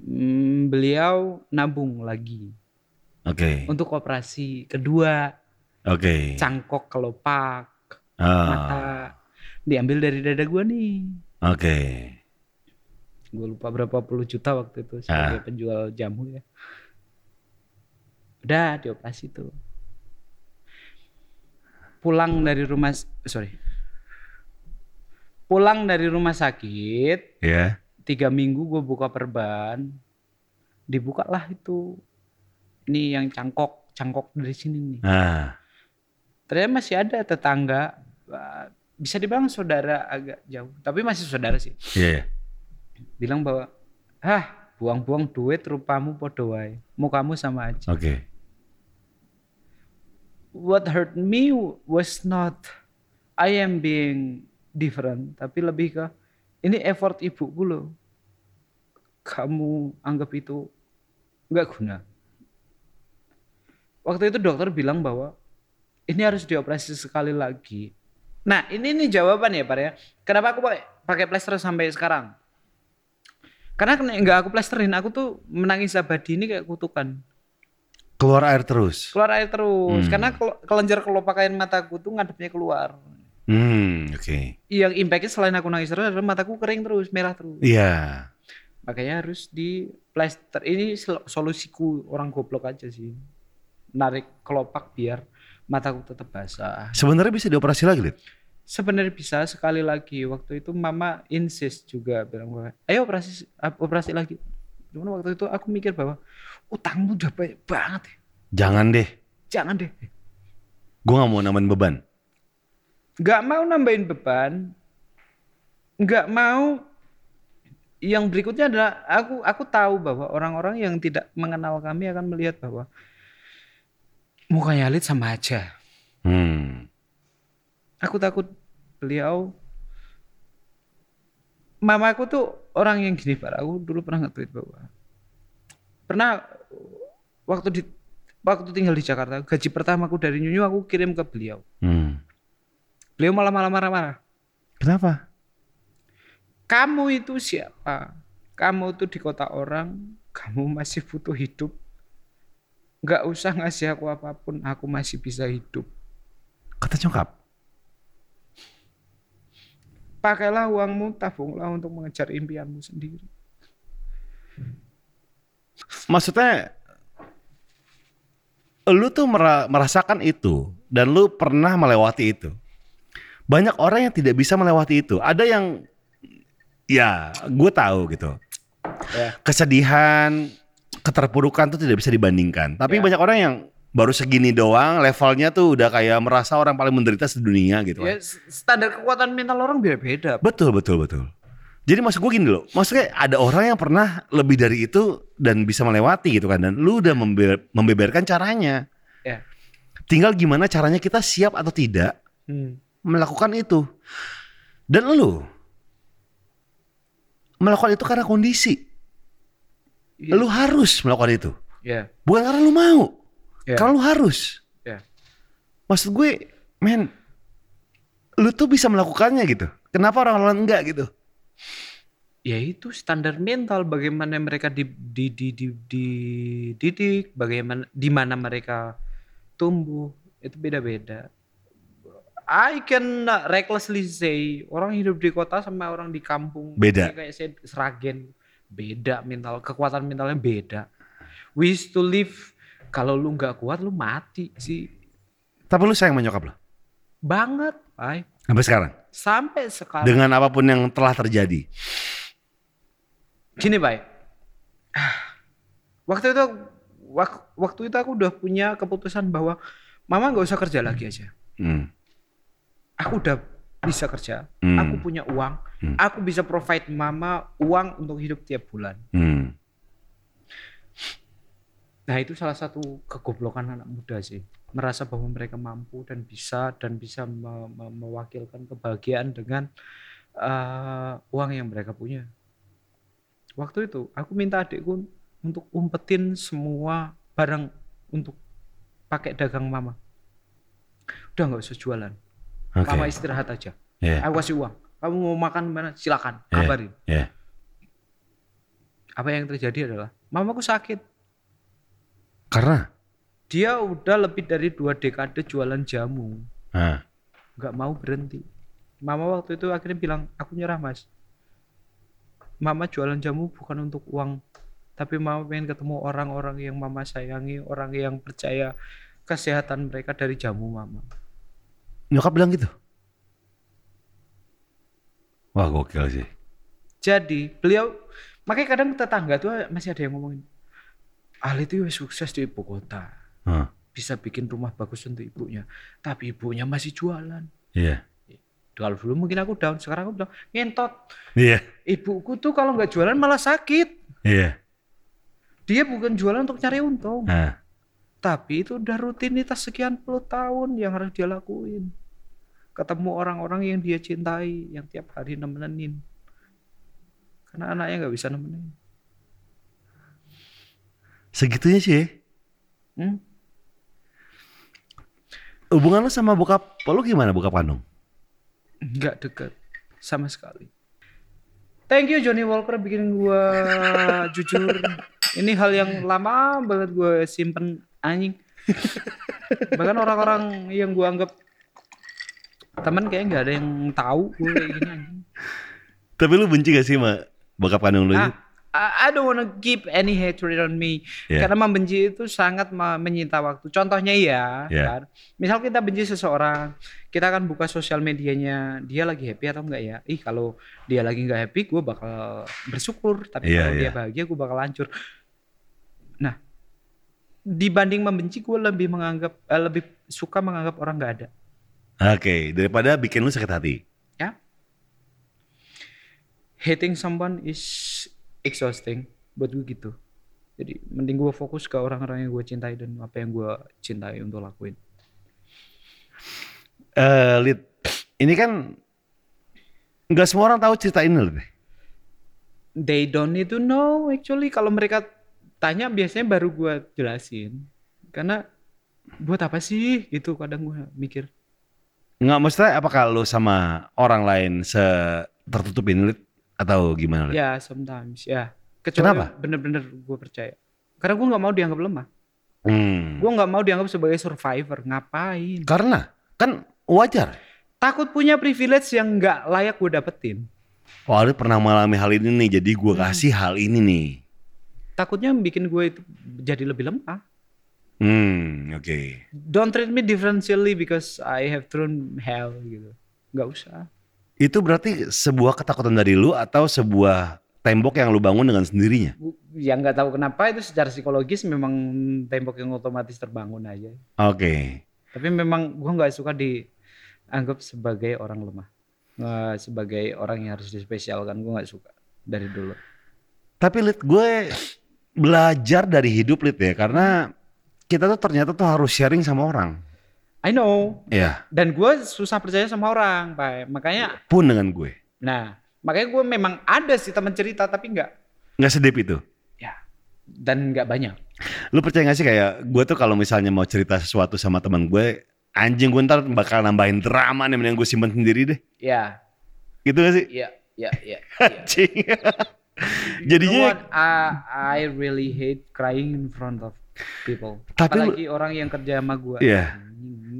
hmm, beliau nabung lagi Oke. untuk operasi kedua, Oke. cangkok kelopak, Ah, mata diambil dari dada gue nih. Oke. Gue lupa berapa puluh juta waktu itu sebagai penjual jamu ya. Udah dioperasi tuh. Pulang dari rumah sorry. Pulang dari rumah sakit Ya. tiga minggu gue buka perban, dibukalah itu. Ini yang cangkok, cangkok dari sini nih. Ah. Ternyata masih ada tetangga, eh, bisa dibilang saudara agak jauh, tapi masih saudara sih. Iya. Bilang bahwa ah buang-buang duit rupamu podo wae. Mukamu sama aja. Oke. what hurt me was not I am being different tapi lebih ke ini effort ibuku loh. Kamu anggap itu nggak guna. Waktu itu dokter bilang bahwa ini harus dioperasi sekali lagi. Nah ini nih jawaban ya pak ya. Kenapa aku pakai pakai plester sampai sekarang karena nggak aku plesterin aku tuh menangis abadi ini kayak kutukan Keluar air terus. keluar air terus Hmm. karena kel- kelenjar kelopak air mataku tuh ngadepnya keluar Hmm, oke. yang impactnya selain aku nangis terus adalah mataku kering terus merah terus Iya. makanya harus di plester ini solusiku orang goblok aja sih narik kelopak biar mataku tetap basah Sebenarnya bisa dioperasi lagi, Lid? Sebenarnya bisa sekali lagi waktu itu mama insist juga bilang bahwa ayo operasi operasi lagi cuman waktu itu aku mikir bahwa utangmu udah banyak banget ya. Jangan deh. jangan deh Gue gak mau nambahin beban. nggak mau nambahin beban nggak mau yang berikutnya adalah aku aku tahu bahwa orang-orang yang tidak mengenal kami akan melihat bahwa mukanya Alit sama aja Hmm. aku takut beliau mamaku tuh orang yang gini Pak. Aku dulu pernah nge-tweet bahwa pernah waktu di waktu tinggal di Jakarta gaji pertamaku dari Nyunyu aku kirim ke beliau. Hmm. beliau malah malah marah-marah Kenapa? kamu itu siapa? Kamu tuh di kota orang kamu masih butuh hidup. Nggak usah ngasih aku apa pun aku masih bisa hidup. Kata nyokap. Pakailah uangmu tabunglah untuk mengejar impianmu sendiri Maksudnya lu tuh mera- merasakan itu dan lu pernah melewati itu. Banyak orang yang tidak bisa melewati itu. Ada yang ya gue tahu gitu. Ya. Kesedihan, keterpurukan tuh tidak bisa dibandingkan. Tapi Ya. banyak orang yang baru segini doang levelnya tuh udah kayak merasa orang paling menderita sedunia gitu. ya kan. standar kekuatan mental orang beda-beda Betul betul betul. Jadi maksud gue gini loh, maksudnya ada orang yang pernah lebih dari itu dan bisa melewati gitu kan, dan lu udah membe- membeberkan caranya. Ya. Tinggal gimana caranya kita siap atau tidak Hmm. melakukan itu. Dan lu melakukan itu karena kondisi. Iya. Lu harus melakukan itu, ya bukan karena lu mau, Karena lu harus. Ya. Maksud gue, men, lu tuh bisa melakukannya gitu. Kenapa orang-orang enggak gitu? ya itu standar mental bagaimana mereka di di di di dididik bagaimana di mana mereka tumbuh itu beda-beda I can recklessly say orang hidup di kota sama orang di kampung Beda. kayak saya seragen beda mental kekuatan mentalnya beda we used to live kalau lu nggak kuat lu mati sih Tapi lu sayang menyokap lu banget ay sampai sekarang. sampai sekarang Dengan apa pun yang telah terjadi. Gini Pak, waktu itu wak- waktu itu aku udah punya keputusan bahwa mama nggak usah kerja lagi aja. Hmm. Aku udah bisa kerja, Hmm. aku punya uang, Hmm. aku bisa provide mama uang untuk hidup tiap bulan. Hmm. Nah itu salah satu kegoblokan anak muda sih. Merasa bahwa mereka mampu dan bisa dan bisa me- me- mewakilkan kebahagiaan dengan eh, uang yang mereka punya. Waktu itu aku minta adikku untuk umpetin semua barang untuk pakai dagang mama. Udah nggak usah jualan. Oke. Mama istirahat aja. Iya. Aku kasih uang. Kamu mau makan mana? Silakan. Iya. Kabarin. Iya. Apa yang terjadi adalah mamaku sakit. Karena Dia udah lebih dari dua dekade jualan jamu. nah, nggak mau berhenti. Mama waktu itu akhirnya bilang, aku nyerah mas. Mama jualan jamu bukan untuk uang, tapi mama pengen ketemu orang-orang yang mama sayangi, orang yang percaya kesehatan mereka dari jamu mama. nyokap bilang gitu. Wah gokil sih. Jadi beliau, makanya kadang tetangga tuh masih ada yang ngomongin, Ali itu sukses di ibu kota, Hah, bisa bikin rumah bagus untuk ibunya, tapi ibunya masih jualan. Iya. Kalau dulu mungkin aku down, sekarang aku bilang ngentot. Iya. Ibuku tuh kalau nggak jualan malah sakit. Iya. Dia bukan jualan untuk cari untung, Nah, tapi itu udah rutinitas sekian puluh tahun yang harus dia lakuin. Ketemu orang-orang yang dia cintai, yang tiap hari nemenin. Karena anaknya nggak bisa nemenin. Segitunya sih. ya. Hmm? Hubungan lu sama bokap lu gimana bokap kandung? Nggak deket sama sekali. Thank you Johnny Walker bikin gua jujur. Ini hal yang lama banget gue simpen anjing. Bahkan orang-orang yang gua anggap teman kayak nggak ada yang tahu gue kayak gini anjing. Tapi lu benci gak sih sama bokap kandung lu? Ah, ini? I don't wanna keep any hatred on me. Yeah. Karena membenci itu sangat me- menyita waktu. Contohnya ya, Yeah. kan? misal kita benci seseorang, kita akan buka sosial medianya, dia lagi happy atau enggak ya? Ih kalau dia lagi nggak happy, gue bakal bersyukur. Tapi Yeah, kalau dia yeah. bahagia, gue bakal hancur. Nah, dibanding membenci, gue lebih menganggap, eh, lebih suka menganggap orang nggak ada. Oke, daripada bikin lu sakit hati. Ya, hating someone is exhausting buat gue gitu. Jadi mending gue fokus ke orang-orang yang gue cintai dan apa yang gue cintai untuk lakuin. Eh, Lid, ini kan nggak semua orang tahu cerita ini, Lid. They don't need to know actually. Kalau mereka tanya biasanya baru gue jelasin. Karena buat apa sih gitu kadang gue mikir. Nggak maksudnya apakah lu sama orang lain se tertutup ini, Lid? Atau gimana? Ya sometimes ya. Kecuali Kenapa? bener-bener gue percaya. Karena gue nggak mau dianggap lemah. Hmm. Gue nggak mau dianggap sebagai survivor. Ngapain? Karena kan wajar. Takut punya privilege yang nggak layak gue dapetin. Oh, Lid pernah mengalami hal ini nih, jadi gua kasih hal ini nih. takutnya bikin gue itu jadi lebih lemah. Hmm, oke. Don't treat me differentially because I have thrown hell gitu. Nggak usah. Itu berarti sebuah ketakutan dari lu atau sebuah tembok yang lu bangun dengan sendirinya? Yang nggak tahu kenapa itu secara psikologis memang tembok yang otomatis terbangun aja. Oke. Tapi memang gue nggak suka dianggap sebagai orang lemah. Nggak sebagai orang yang harus dispesialkan. Gue nggak suka dari dulu. Tapi Lid, gue belajar dari hidup Lid ya, karena kita tuh ternyata tuh harus sharing sama orang. I know. Ya, Dan gue susah percaya sama orang, Pak. Makanya, pun dengan gue. nah, makanya gue memang ada sih teman cerita tapi nggak, Nggak sedip itu. ya, dan nggak banyak. Lu percaya gak sih kayak gue tuh kalau misalnya mau cerita sesuatu sama teman gue, anjing gue ntar bakal nambahin drama nih mending gue simpen sendiri deh. Ya, Gitu gak sih? ya, ya, ya. ya. Anjing. You know Jadinya what? I, I really hate crying in front of people. Tapi lu- Apalagi orang yang kerja sama gue. Iya. Lit-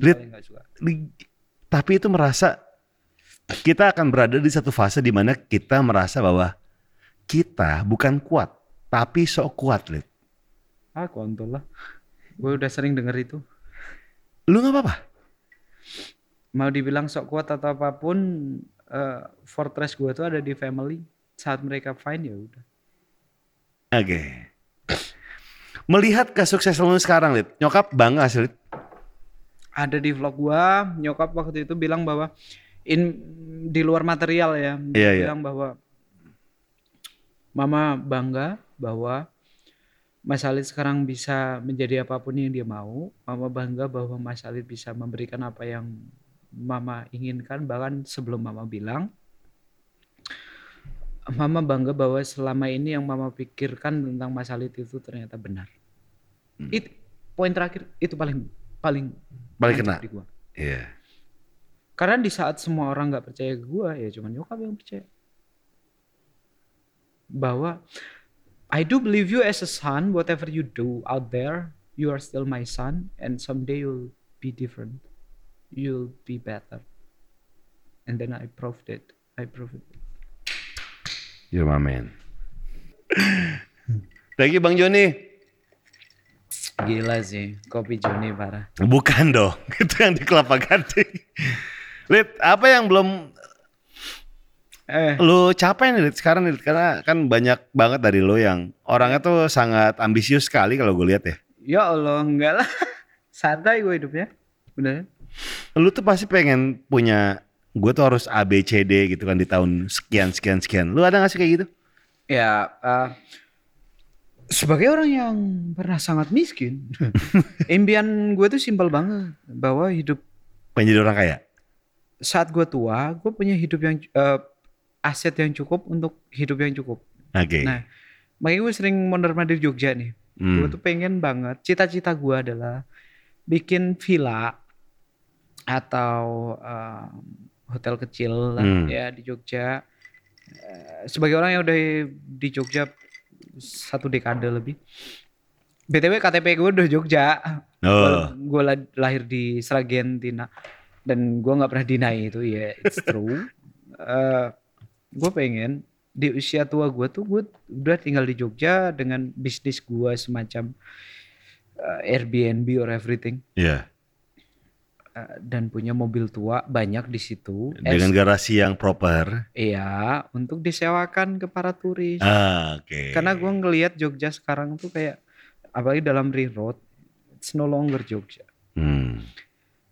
di- tapi itu merasa kita akan berada di satu fase di mana kita merasa bahwa kita bukan kuat, tapi sok kuat, Lid. Ah, kontol lah. Gue udah sering denger itu. Lu nggak apa-apa? Mau dibilang sok kuat atau apa pun, eh, fortress gue tuh ada di family. Saat mereka fine ya udah. Oke. Melihat kesuksesan lu sekarang, Lid. Nyokap bangga sih, Lid. Ada di vlog gua, nyokap waktu itu bilang bahwa in di luar material ya, dia Iya, bilang bahwa mama bangga bahwa Mas Alit sekarang bisa menjadi apa pun yang dia mau. Mama bangga bahwa Mas Alit bisa memberikan apa yang Mama inginkan bahkan sebelum Mama bilang. Mama bangga bahwa selama ini yang Mama pikirkan tentang Mas Alit itu ternyata benar. Hmm. Itu poin terakhir itu paling paling Nancep kena. di gua. Iya. Karena di saat semua orang nggak percaya ke gua, ya cuma nyokap yang percaya. Bahwa I do believe you as a son, whatever you do out there, you are still my son, and someday you'll be different. You'll be better. And then I proved it. I proved it. You're my man. Thank you Bang Joni. Gila sih, kopi Joni parah. Bukan dong, itu yang di Kelapa Gading. Lid, apa yang belum Eh, lu capai nih Lid, sekarang Lid? karena kan banyak banget dari lu yang orangnya tuh sangat ambisius sekali kalau gue lihat ya. ya Allah, enggak lah. Santai gue hidupnya. Bener. Lu tuh pasti pengen punya gue tuh harus A B C D gitu kan di tahun sekian sekian sekian. Lu ada gak sih kayak gitu? Ya, eh, sebagai orang yang pernah sangat miskin, impian gue tuh simpel banget bahwa hidup Pengen jadi orang kaya? saat gue tua, gue punya hidup yang eh, aset yang cukup untuk hidup yang cukup. Oke. Nah, makanya gue sering mondar-mandir Jogja nih. Hmm. Gue tuh pengen banget. Cita-cita gue adalah bikin villa atau eh, hotel kecil lah Hmm. ya di Jogja. Eh, sebagai orang yang udah di Jogja satu dekade lebih. BTW KTP gue udah Jogja. Oh. Gue lahir di Sragen Tina dan gue nggak pernah deny itu ya it's true. gue pengen di usia tua gue tuh gue udah tinggal di Jogja dengan bisnis gue semacam eh, Airbnb or everything Iya. Eh, dan punya mobil tua banyak di situ. Dengan garasi yang proper. Iya, untuk disewakan ke para turis. Ah, oke. Karena gue ngelihat Jogja sekarang tuh kayak apalagi dalam ring road, it's no longer Jogja. Hmm.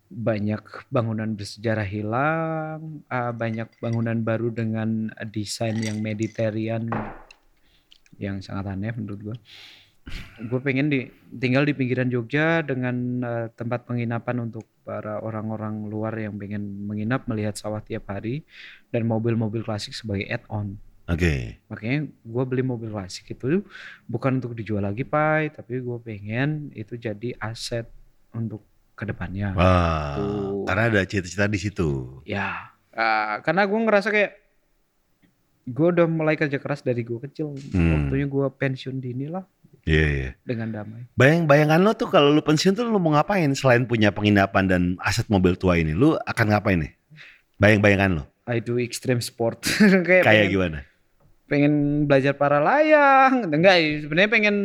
Banyak bangunan bersejarah hilang, ah, banyak bangunan baru dengan desain yang Mediterranean yang sangat aneh menurut gue. Gue pengen di, tinggal di pinggiran Jogja dengan eh, tempat penginapan untuk para orang-orang luar yang pengen menginap melihat sawah tiap hari dan mobil-mobil klasik sebagai add-on. Oke. Makanya gue beli mobil klasik itu bukan untuk dijual lagi pai, tapi gue pengen itu jadi aset untuk ke depannya. Wah. Karena ada cita-cita di situ. Ya, ah, karena gue ngerasa kayak gue udah mulai kerja keras dari gue kecil. Hmm. Waktunya gue pensiun dini lah Iya, iya. dengan damai. Bayang bayangan lo tuh kalau lu pensiun tuh lu mau ngapain selain punya penginapan dan aset mobil tua ini? Lu akan ngapain nih? Bayang-bayangan lo. I do extreme sport. kayak Kayak pengen, gimana? pengen belajar para layang. Enggak, sebenarnya pengen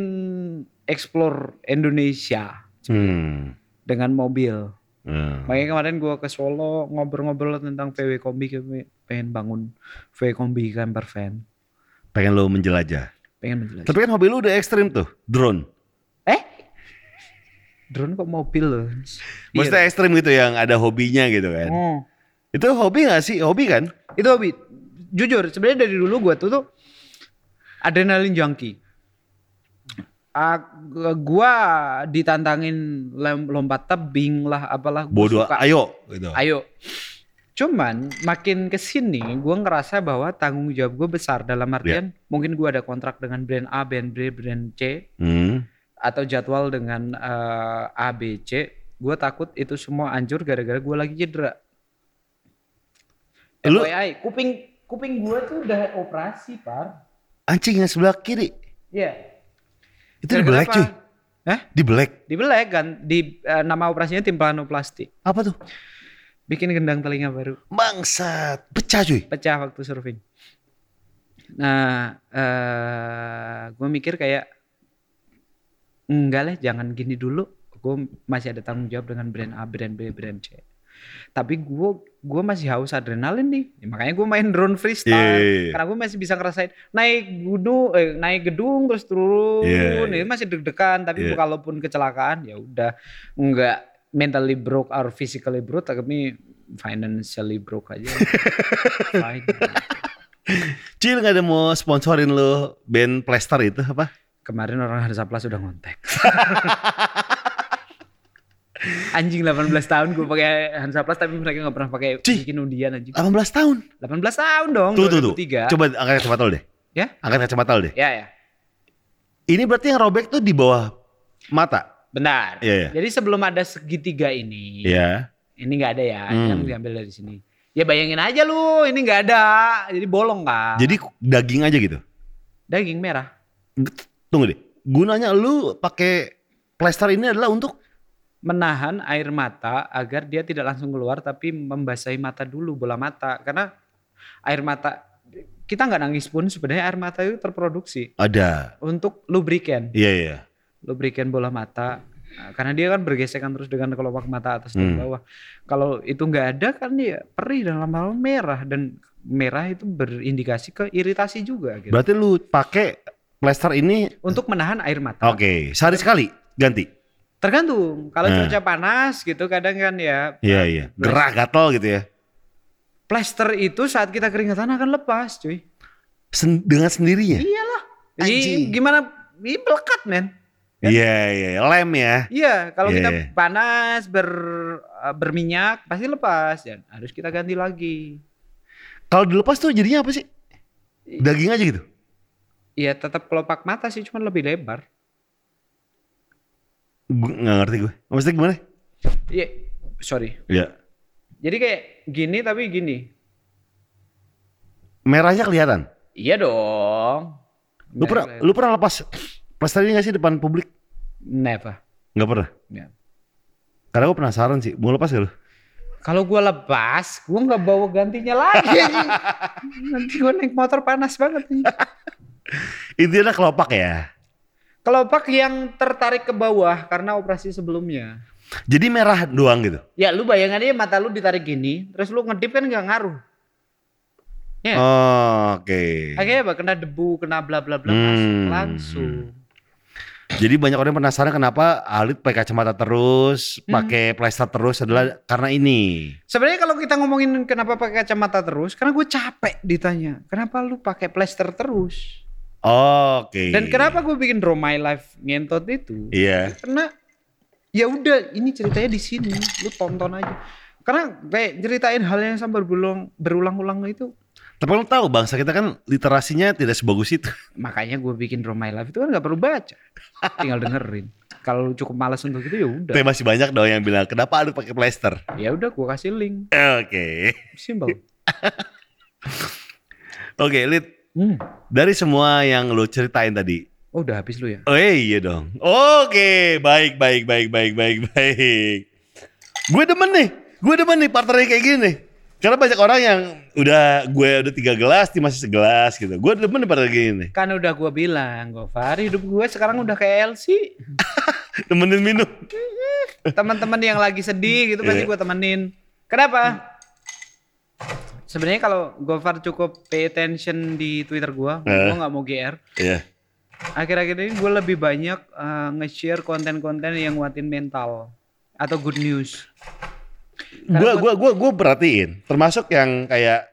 explore Indonesia Hmm. dengan mobil. Hmm. Makanya kemarin gua ke Solo ngobrol-ngobrol tentang VW Kombi pengen bangun VW Kombi camper van. Pengen lo menjelajah. Pengen menjelaskan. Tapi kan hobi lu udah ekstrim tuh, drone. Eh? Drone kok mobil loh? Maksudnya ekstrim gitu yang ada hobinya gitu kan. Oh. Itu hobi gak sih? Hobi kan? Itu hobi. Jujur, sebenarnya dari dulu gua tuh tuh adrenalin junkie. Ah, gua ditantangin lompat tebing lah apalah Bodoh, suka. ayo gitu. Ayo. Cuman makin ke sini gue ngerasa bahwa tanggung jawab gue besar dalam artian mungkin gue ada kontrak dengan brand A, brand B, brand C Hmm. atau jadwal dengan eh, A, B, C. Gue takut itu semua hancur gara-gara gue lagi cedera. Lu- FYI, kuping kuping gue tuh udah operasi par. Anjing yang sebelah kiri. Iya. Itu di black cuy. Hah? Di black. Di belek kan? Di eh, nama operasinya timpanoplasti. Apa tuh? Bikin gendang telinga baru. Bangsat. Pecah cuy. pecah waktu surfing. Nah, eh gue mikir kayak enggak lah, jangan gini dulu. Gue masih ada tanggung jawab dengan brand A, brand B, brand C. Tapi gue gue masih haus adrenalin nih, Ya, makanya gue main drone freestyle. Iya, iya, iya. Karena gue masih bisa ngerasain naik gunung, eh, naik gedung terus turun. Iya, iya. Ini masih deg-degan. Tapi Iya. kalaupun kecelakaan ya udah enggak mentally broke or physically broke, tapi financially broke aja. Cil nggak ada mau sponsorin lo band Plaster itu apa? Kemarin orang Hansaplas udah ngontek. anjing 18 tahun gue pakai Hansaplas tapi mereka nggak pernah pakai Cih. bikin undian anjing. 18 tahun. 18 tahun dong. Tuh tuh tuh. 2003. Coba angkat kacamata lu deh. Ya? Angkat kacamata lu deh. Ya ya. Ini berarti yang robek tuh di bawah mata. Benar. Iya, iya. Jadi sebelum ada segitiga ini, Iya. ini nggak ada ya, Hmm. yang diambil dari sini. Ya bayangin aja lu, ini nggak ada, jadi bolong kan. Jadi daging aja gitu. daging merah. Tunggu deh. Gunanya lu pakai plester ini adalah untuk Menahan air mata agar dia tidak langsung keluar, tapi membasahi mata dulu bola mata. Karena air mata kita nggak nangis pun sebenarnya air mata itu terproduksi ada. untuk lubrikan, Iya iya. Lubrikan bola mata. Nah, karena dia kan bergesekan terus dengan kelopak mata atas dan Hmm. bawah. Kalau itu nggak ada kan dia perih dan lama-lama merah dan merah itu berindikasi ke iritasi juga gitu. Berarti lu pakai plester ini Untuk menahan air mata. oke, sehari sekali ganti. Tergantung. Kalau Nah. cuaca panas gitu kadang kan ya Iya iya. Gerah gatal gitu ya. plester itu saat kita keringatan akan lepas, cuy. Sen- dengan sendirinya. Iyalah. Anjing. Gimana? Ini melekat, men. Kan? Iya iya, lem ya. Iya, kalau Iya, kita iya. panas ber uh, berminyak pasti lepas dan harus kita ganti lagi. Kalau dilepas tuh jadinya apa sih? Daging aja gitu. Iya, tetap kelopak mata sih, cuma lebih lebar. Gue nggak ngerti gue. Maksudnya gimana? Iya, sorry. Iya. Jadi kayak gini tapi gini. Merahnya kelihatan. Iya dong. Lu pernah lu pernah lepas plester ini gak sih depan publik? Never. Nggak pernah. Ya. Karena gue penasaran sih. Mau lepas gak lu? Kalau gua lepas, gua nggak bawa gantinya lagi. Nanti gua naik motor panas banget nih. Intinya kelopak ya. Kelopak yang tertarik ke bawah karena operasi sebelumnya. Jadi merah doang gitu. Ya lu bayangin aja mata lu ditarik gini, terus lu ngedip kan nggak ngaruh. Ya. Oh, Oke. Akhirnya apa? Kena debu, kena bla bla bla Hmm. langsung. Jadi banyak orang penasaran kenapa Alit pakai kacamata terus, Hmm. pakai plester terus adalah karena ini. Sebenarnya kalau kita ngomongin kenapa pakai kacamata terus, karena gue capek ditanya, kenapa lu pakai plester terus? Oke. Dan kenapa gue bikin Draw My Life ngentot itu? Iya. Karena ya udah ini ceritanya di sini, lu tonton aja. Karena kayak ceritain hal yang sama berulang berulang-ulang itu, Tapi lo tahu bangsa kita kan literasinya tidak sebagus itu. makanya gue bikin Draw My Life itu kan nggak perlu baca, tinggal dengerin. Kalau cukup malas untuk itu ya udah, Tapi masih banyak dong yang bilang kenapa Alit pakai plester. ya udah gue kasih link, Oke. simple. Oke, Lit. Hmm. Dari semua yang lo ceritain tadi. Oh udah habis lu ya? Oh iya dong. Oke, baik, baik, baik, baik, baik, baik. Gue demen nih. Gue demen nih partnernya kayak gini nih. Karena banyak orang yang udah gue udah tiga gelas, dia masih segelas gitu. Gue demen partner gini nih. Kan udah gue bilang, Gofar hidup gue sekarang udah kayak LC. Temenin minum. Teman-teman yang lagi sedih gitu pasti Iya. gue temenin. Kenapa? Sebenarnya kalau Gofar cukup pay attention di Twitter gue, Eh. gue nggak mau GR. Iya. Akhir-akhir ini gue lebih banyak uh, nge-share konten-konten yang nguatin mental atau good news. Gue gue gue gue perhatiin, termasuk yang kayak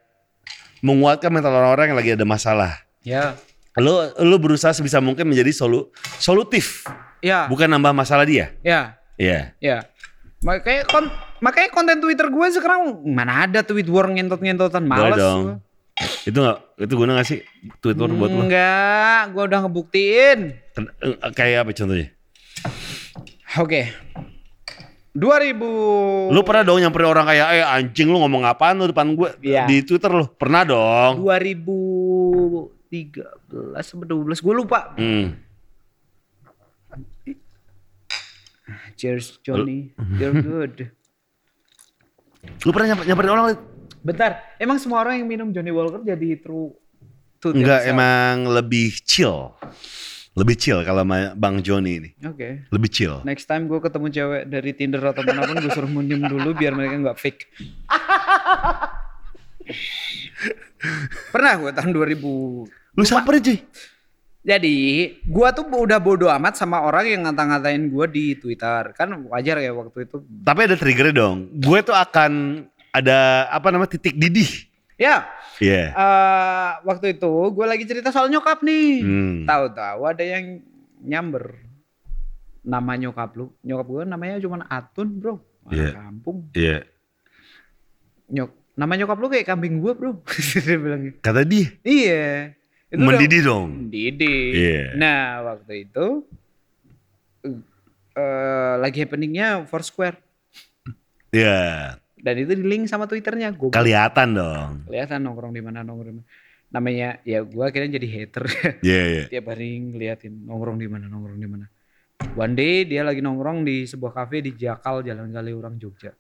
menguatkan mental orang-orang yang lagi ada masalah. Ya, Lo lo berusaha sebisa mungkin menjadi solu solutif, ya, bukan nambah masalah dia. ya, Iya. ya. Makanya kon makanya konten Twitter gue sekarang mana ada tweet war ngentot-ngentotan Boleh males dong. gua. Itu nggak itu guna gak sih Twitter buat lo? Enggak, gue udah ngebuktiin. Eh, Kayak apa contohnya? Oke. 2000 Lu pernah dong nyamperin orang kayak eh anjing lu ngomong apaan lu depan gue Iya. di Twitter lu? Pernah dong. 2013 sampai 12 gue lupa. Hmm. Cheers Johnny, you're good. Lu pernah nyamper, nyamperin orang? Bentar, emang semua orang yang minum Johnny Walker jadi true Enggak, themselves? emang lebih chill. Lebih chill kalau sama Bang Joni ini. Oke. Lebih chill. Next time gue ketemu cewek dari Tinder atau mana pun gue suruh minum dulu biar mereka nggak fake. Pernah gue tahun 2000 Lu samperin cuy. Jadi, gua tuh udah bodo amat sama orang yang ngata-ngatain gua di Twitter. Kan wajar ya waktu itu. Tapi ada triggernya dong. Gue tuh akan ada apa namanya titik didih. Ya, Iya. eh waktu itu gue lagi cerita soal nyokap nih. Hmm. Tahu-tahu ada yang nyamber nama nyokap lu. Nyokap gue namanya cuma Atun, Bro. Iya. kampung. Iya. Nyok nama nyokap lu kayak kambing gue, Bro. Dia bilang gitu. Kata dia. Iya. Itu udah- Mendidih dong. Mendidih. Iya. Nah, waktu itu eh lagi happeningnya Foursquare Iya. Dan itu di link sama Twitternya. Gue Kelihatan dong. kelihatan nongkrong di mana nongkrong di mana. Namanya ya gue akhirnya jadi hater. Iya, iya. Tiap hari ngeliatin nongkrong di mana nongkrong di mana. One day dia lagi nongkrong di sebuah kafe di Jakal Jalan Kaliurang Jogja.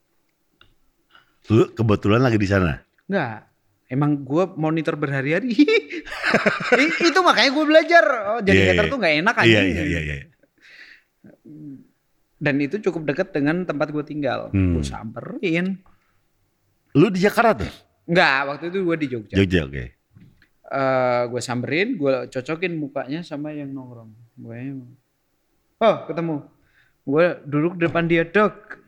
Lu kebetulan lagi di sana. Enggak. Emang gue monitor berhari-hari. Itu makanya gue belajar. Oh, jadi Iya, hater iya. tuh nggak enak aja. Iya, iya, iya, iya. Dan itu cukup dekat dengan tempat gue tinggal. Hmm. Gue samperin. Lu di Jakarta tuh? Enggak, waktu itu gue di Jogja. Jogja, oke. Eh, gue samperin, gue cocokin mukanya sama yang nongkrong. Gue oh ketemu. Gue duduk depan dia dok.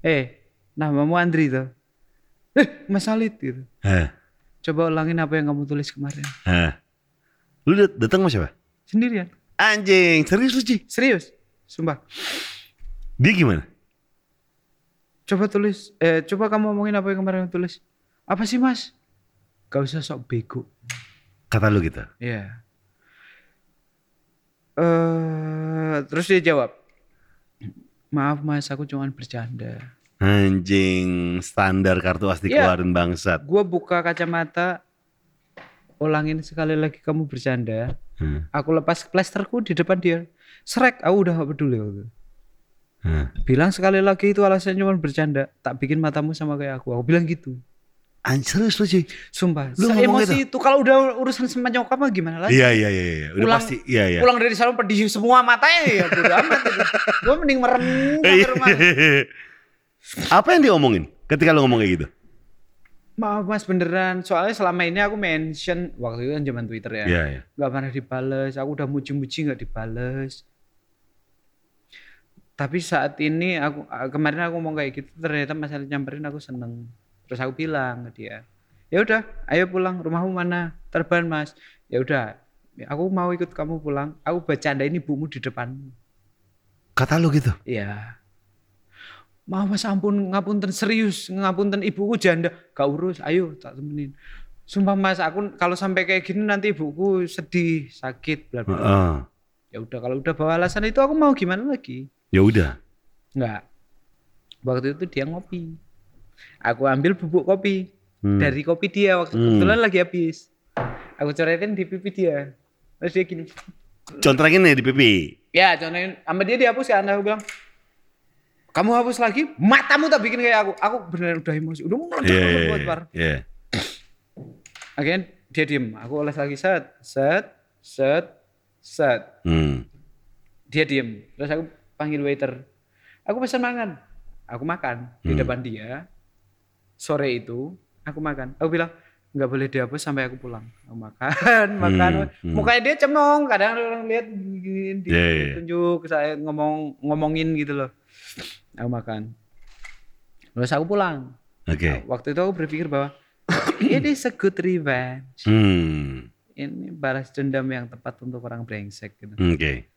Eh, namamu Andri tuh. Eh, Mas Alit gitu. Hah, Coba ulangin apa yang kamu tulis kemarin. hah. Lu dat- datang sama siapa? Sendirian. Anjing, serius lu Ci? Serius. Sumpah. Dia gimana? Coba tulis. Eh, coba kamu ngomongin apa yang kemarin tulis. Apa sih mas? Gak usah sok bego. Kata lu gitu. Iya. Eh, terus dia jawab, maaf mas, aku cuma bercanda. Anjing, standar kartu as Iya. dikeluarin bangsat. Gue buka kacamata, ulangin sekali lagi kamu bercanda. Hmm, Aku lepas plesterku di depan dia. Srek, aku udah gak peduli waktu. Hmm. Bilang sekali lagi itu alasannya cuma bercanda. Tak bikin matamu sama kayak aku. Aku bilang gitu. Anjing, serius lu Ci? Sumpah. Lu ngomong emosi itu kalau udah urusan sama nyokap mah gimana lagi? Iya, iya, iya. iya. Udah Pulang- pasti, iya, iya. Pulang dari salon pedih semua matanya ya bodo amat itu. Gue mending merem rumah. Apa yang dia omongin ketika lu ngomong kayak gitu? Maaf mas beneran. Soalnya selama ini aku mention waktu itu kan zaman Twitter ya. Iya, iya. Gak pernah dibales. Aku udah muji-muji gak dibales. Tapi saat ini aku kemarin aku ngomong kayak gitu ternyata Mas Ali nyamperin aku seneng. Terus aku bilang ke dia, ya udah, ayo pulang. Rumahmu mana? Terban mas. Ya udah, aku mau ikut kamu pulang. Aku bercandain ibumu di depanmu. Kata lu gitu? Iya. Maaf mas ampun ngapunten serius ngapunten ibuku janda gak urus ayo tak temenin. Sumpah mas aku kalau sampai kayak gini nanti ibuku sedih sakit bla bla. Heeh. Ya udah kalau udah bawa alasan itu aku mau gimana lagi? Ya udah. Enggak. Waktu itu dia ngopi. Aku ambil bubuk kopi Hmm. dari kopi dia waktu Hmm. kebetulan lagi habis. Aku coretin di pipi dia. Terus dia gini. Contrengin nih di pipi. Ya, contohnya sama dia dihapus kan aku bilang. Kamu hapus lagi, matamu tak bikin kayak aku. Aku beneran udah emosi, udah meledak iya, banget, iya. Par. Iya. Akhirnya dia diem, aku oles lagi set, set, set, set. Hmm. Dia diem, terus aku panggil waiter. Aku pesan makan. Aku makan di Hmm. depan dia. Sore itu aku makan. Aku bilang nggak boleh dihapus sampai aku pulang. Aku makan, makan. hmm. Mukanya dia cemong. Kadang orang lihat iya, iya. tunjuk saya ngomong ngomongin gitu loh. Aku makan. Terus aku pulang. Oke. Waktu itu aku berpikir bahwa ini a good revenge. Hmm. Ini balas dendam yang tepat untuk orang brengsek gitu. Oke.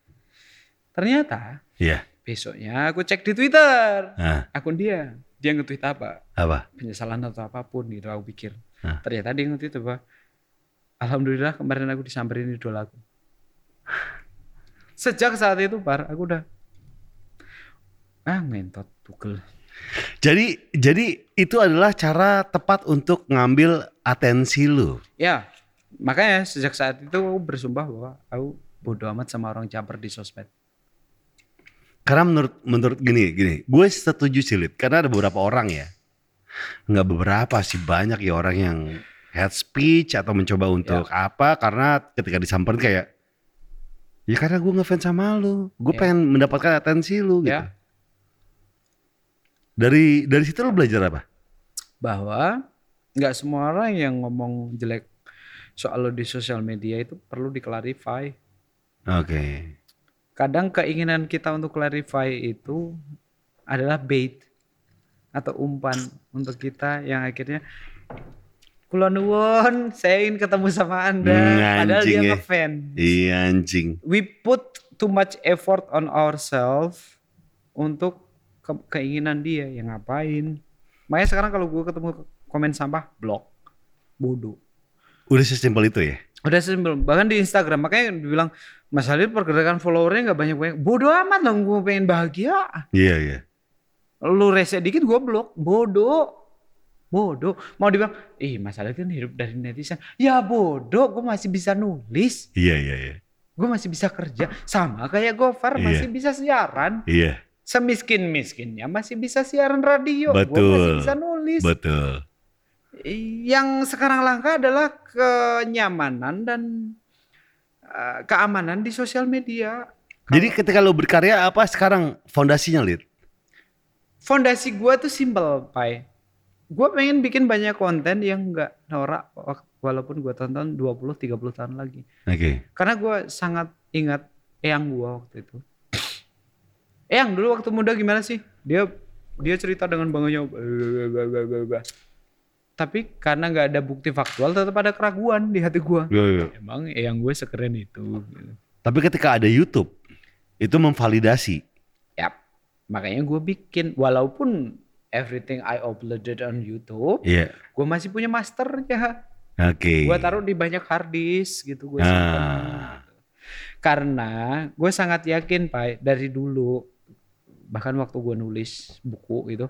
Ternyata Iya. besoknya aku cek di Twitter Ah, akun dia. Dia nge-tweet apa? apa? Penyesalan atau apa pun gitu aku pikir. Ternyata dia nge-tweet apa? Alhamdulillah kemarin aku disamperin idolaku. Sejak saat itu par aku udah ah ngentot tugel. Jadi jadi itu adalah cara tepat untuk ngambil atensi lu. Ya, makanya sejak saat itu aku bersumpah bahwa aku bodoh amat sama orang caper di sosmed. Karena menurut menurut gini gini, gue setuju sih Lid. Karena ada beberapa orang ya, nggak beberapa sih banyak ya orang yang head speech atau mencoba untuk apa karena ketika disamperin kayak ya karena gue ngefans sama lu, gue Ya. pengen mendapatkan atensi lu gitu. Ya. Dari dari situ lu belajar apa? Bahwa nggak semua orang yang ngomong jelek soal lo di sosial media itu perlu diklarify. Oke. Kadang keinginan kita untuk clarify itu adalah bait atau umpan untuk kita yang akhirnya Kulo nuwun, saya ingin ketemu sama Anda. Hmm, Padahal dia ya. ngefan. Iya anjing. We put too much effort on ourselves untuk ke- keinginan dia yang ngapain. Makanya sekarang kalau gue ketemu komen sampah, blok. Bodoh. Udah sesimpel itu ya? Udah simpel. Bahkan di Instagram makanya dibilang Mas Halil pergerakan followernya nggak banyak-banyak. Bodoh amat dong gue pengen bahagia. Iya iya. Lu rese dikit gue blok. Bodoh. Bodoh. Mau dibilang, ih Mas Halil kan hidup dari netizen. Ya bodoh, gue masih bisa nulis. Iya iya iya. Gue masih bisa kerja. Sama kayak Gofar Iya. masih bisa siaran. Iya, Semiskin-miskinnya masih bisa siaran radio. Gue Betul. masih bisa nulis. betul. Yang sekarang langka adalah kenyamanan dan uh, keamanan di sosial media. Jadi ketika lo berkarya apa sekarang fondasinya Lid? Fondasi gua tuh simple, Pai. Gua pengen bikin banyak konten yang nggak norak walaupun gua tonton 20-30 tahun lagi. Oke. Karena gua sangat ingat eyang gua waktu itu. Eyang dulu waktu muda gimana sih? Dia dia cerita dengan bangganya. Tapi karena nggak ada bukti faktual tetap ada keraguan di hati gua. Iya, iya. Emang eyang gue sekeren itu. gitu. Tapi ketika ada YouTube itu memvalidasi. Yap. Makanya gue bikin walaupun everything I uploaded on YouTube, Iya. gue masih punya masternya. Oke. Gue taruh di banyak hard disk gitu gue simpan. Ah. Karena gue sangat yakin Pak dari dulu bahkan waktu gue nulis buku itu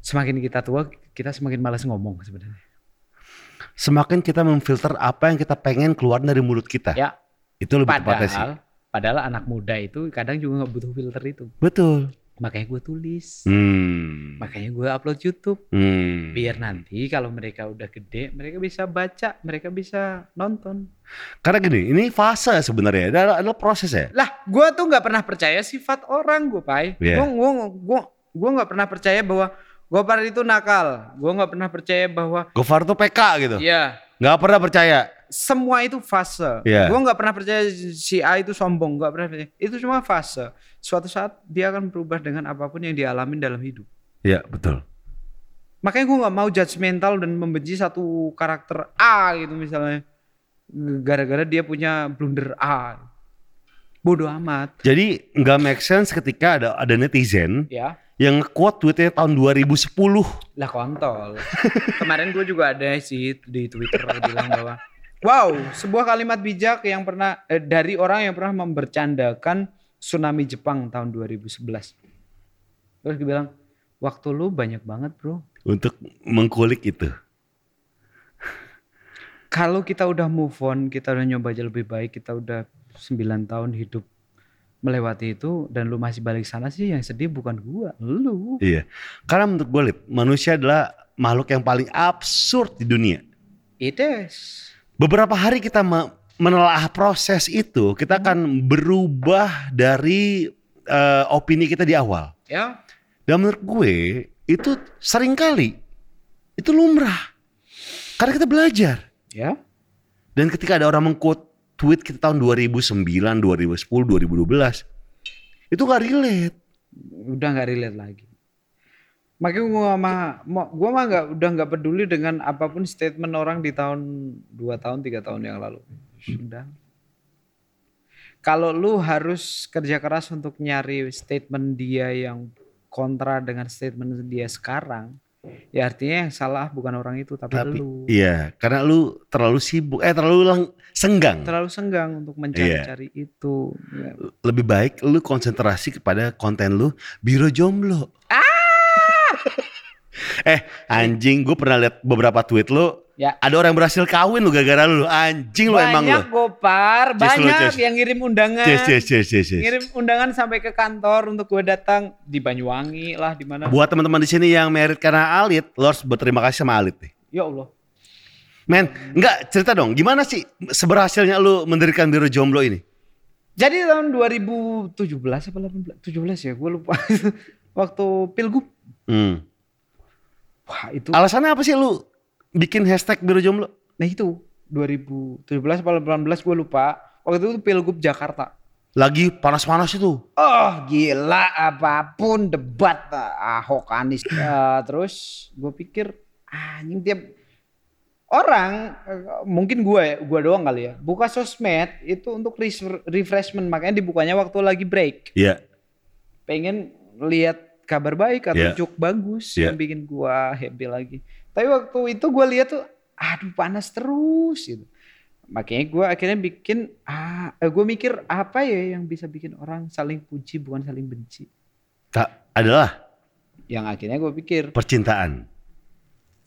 semakin kita tua kita semakin malas ngomong sebenarnya. Semakin kita memfilter apa yang kita pengen keluar dari mulut kita. Ya, Itu lebih tepatnya sih. padahal padahal anak muda itu kadang juga nggak butuh filter itu. Betul. Makanya gue tulis. Hmm. Makanya gue upload YouTube. Hmm. biar nanti kalau mereka udah gede mereka bisa baca mereka bisa nonton Karena gini, ini fase sebenarnya, adalah, adalah proses ya. lah gue tuh nggak pernah percaya sifat orang gue pai Iya. gue gue gue gue nggak pernah percaya bahwa Gopar itu nakal. Gue nggak pernah percaya bahwa Gofar tuh PK gitu. ya Nggak pernah percaya. semua itu fase. Iya. gue nggak pernah percaya si A itu sombong. Nggak pernah percaya. Itu cuma fase. Suatu saat dia akan berubah dengan apa pun yang dialami dalam hidup. Iya, betul. makanya gue nggak mau judgmental dan membenci satu karakter A gitu misalnya. Gara-gara dia punya blunder A. Bodoh amat. Jadi nggak make sense ketika ada ada netizen ya yang nge-quote tweetnya tahun 2010. lah kontol kemarin gue juga ada sih di Twitter bilang bahwa wow sebuah kalimat bijak yang pernah eh, dari orang yang pernah membercandakan tsunami Jepang tahun 2011 terus dia bilang waktu lu banyak banget bro untuk mengkulik itu. kalau kita udah move on, kita udah nyoba aja lebih baik, kita udah 9 tahun hidup melewati itu dan lu masih balik sana sih yang sedih bukan gua, lu. Iya. Karena menurut gue, Lip, manusia adalah makhluk yang paling absurd di dunia. It is. Beberapa hari kita me- menelaah proses itu, kita akan berubah dari eh, opini kita di awal. Ya, Dan menurut gue, itu sering kali itu lumrah. Karena kita belajar. ya. Dan ketika ada orang mengquote tweet kita tahun 2009, 2010, 2012, itu gak relate. Udah nggak relate lagi. Makanya gua mah gua mah nggak udah nggak peduli dengan apa pun statement orang di tahun 2 tahun, tiga tahun yang lalu. Sudah. Kalau lu harus kerja keras untuk nyari statement dia yang kontra dengan statement dia sekarang, ya artinya yang salah bukan orang itu tapi, Tapi lu. iya, karena lu terlalu sibuk, eh terlalu lang- senggang. Terlalu senggang untuk mencari-cari itu. Ya. Lebih baik lu konsentrasi kepada konten lu biro jomblo. eh anjing, gue pernah lihat beberapa tweet lu. Ya. Ada orang yang berhasil kawin lu gara-gara lu. Anjing lu emang lu. Banyak gopar, banyak yang ngirim undangan. Cis, cis, cis, cis. Ngirim undangan sampai ke kantor untuk gue datang di Banyuwangi lah di mana. Buat teman-teman di sini yang merit karena Alit, lo harus berterima kasih sama Alit nih. Ya Allah. Men, enggak cerita dong, gimana sih seberhasilnya lu mendirikan biro jomblo ini? Jadi tahun 2017 apa 18? 17 ya, gue lupa. Waktu Pilgub. Hmm. Wah, itu Alasannya apa sih lu bikin hashtag biro jomblo? nah itu 2017 apa 18 gue lupa. Waktu itu Pilgub Jakarta. Lagi panas-panas itu. Oh gila apa pun debat ah, Ahok Anies Eh, terus gue pikir anjing tiap orang eh, mungkin gue ya, gue doang kali ya. Buka sosmed itu untuk res- refreshment makanya dibukanya waktu lagi break. Iya. Pengen lihat kabar baik atau Iya. joke bagus Iya. yang bikin gue happy lagi. Tapi waktu itu gue lihat tuh, aduh panas terus gitu. Makanya gue akhirnya bikin, ah, gue mikir apa ya yang bisa bikin orang saling puji bukan saling benci. Tak adalah Yang akhirnya gue pikir percintaan.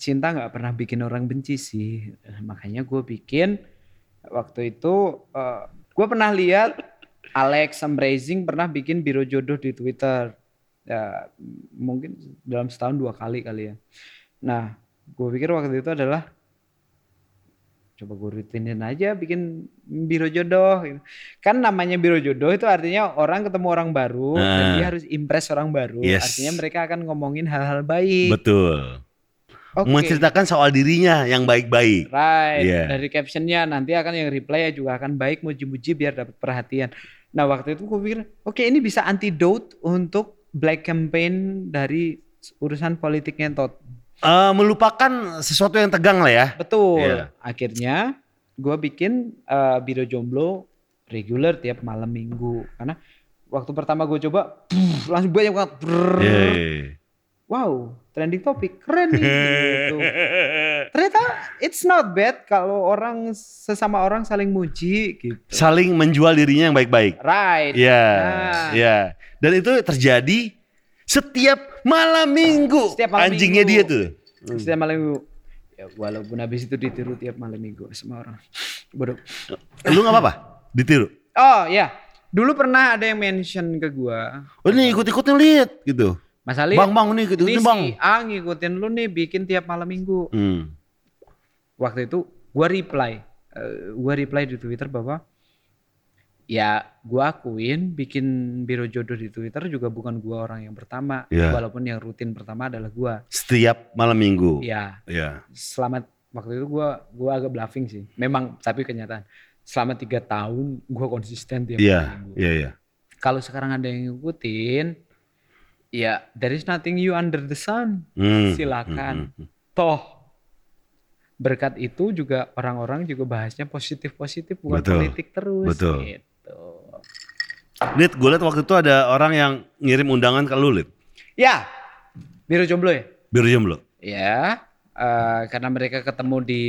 cinta nggak pernah bikin orang benci sih. Makanya gue bikin waktu itu eh, gue pernah lihat Alex Amazing pernah bikin biro jodoh di Twitter. Ya mungkin dalam setahun dua kali kali ya. Nah gue pikir waktu itu adalah coba gue rutinin aja bikin biro jodoh. gitu. Kan namanya biro jodoh itu artinya orang ketemu orang baru dan Ah. dia harus impress orang baru. Yes. Artinya mereka akan ngomongin hal-hal baik. Betul. Oke. Menceritakan soal dirinya yang baik-baik. Right. Iya. Dari captionnya nanti akan yang reply juga akan baik muji-muji biar dapat perhatian. Nah waktu itu gue pikir, oke ini bisa antidote untuk black campaign dari urusan politiknya tot. Eh, melupakan sesuatu yang tegang lah ya. Betul. Iya. Akhirnya gue bikin eh, biro jomblo regular tiap malam minggu karena waktu pertama gue coba brrr, langsung banyak banget. brrr. Iya, iya. Wow, trending topik keren nih. gitu. Ternyata it's not bad kalau orang sesama orang saling muji gitu. Saling menjual dirinya yang baik-baik. Right. Iya, Nah. iya. Dan itu terjadi setiap malam minggu. Setiap malam Anjingnya minggu. dia tuh. Setiap malam minggu. Ya, walaupun habis itu ditiru tiap malam minggu sama orang. Bodoh. Lu nggak apa-apa? Ditiru. Oh ya, dulu pernah ada yang mention ke gua. Oh ini ikut-ikutin lihat gitu. Mas Ali, Bang, bang, nih ini bang. si A ngikutin lu nih bikin tiap malam minggu. Hmm. Waktu itu gua reply. eh, gua reply di Twitter bahwa ya gua akuin bikin biro jodoh di Twitter juga bukan gua orang yang pertama. Iya. Walaupun yang rutin pertama adalah gua. Setiap malam minggu. Ya, Iya. selama waktu itu gua gua agak bluffing sih. Memang tapi kenyataan selama tiga tahun gua konsisten tiap Iya, malam minggu. iya, iya. Kalau sekarang ada yang ngikutin, ya there is nothing you under the sun. Hmm, Silakan. hmm, hmm. Toh berkat itu juga orang-orang juga bahasnya positif-positif bukan Betul, politik terus. betul. Gitu. Lid, gue liat waktu itu ada orang yang ngirim undangan ke lu, Lid. Ya, biro jomblo ya. Biro jomblo. Ya, eh, karena mereka ketemu di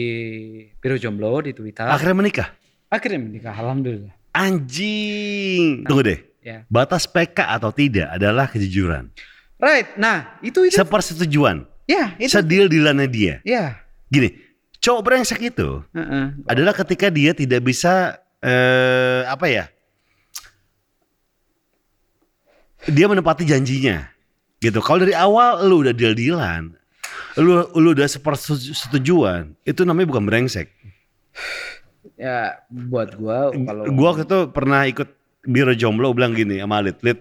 biro jomblo di Twitter. Akhirnya menikah. Akhirnya menikah, alhamdulillah. Anjing. Tunggu deh. Ya. Batas PK atau tidak adalah kejujuran. Right, nah itu itu. Sepersetujuan. ya, itu. Sedil-dilannya dia. Ya. Gini, cowok brengsek itu Heeh. adalah ketika dia tidak bisa eh apa ya? Dia menepati janjinya. Gitu. Kalau dari awal lu udah deal-dealan, lu lu udah sepersetujuan, itu namanya bukan brengsek. Ya, buat gua kalau Gua itu pernah ikut biro jomblo bilang gini sama Lid, Lid,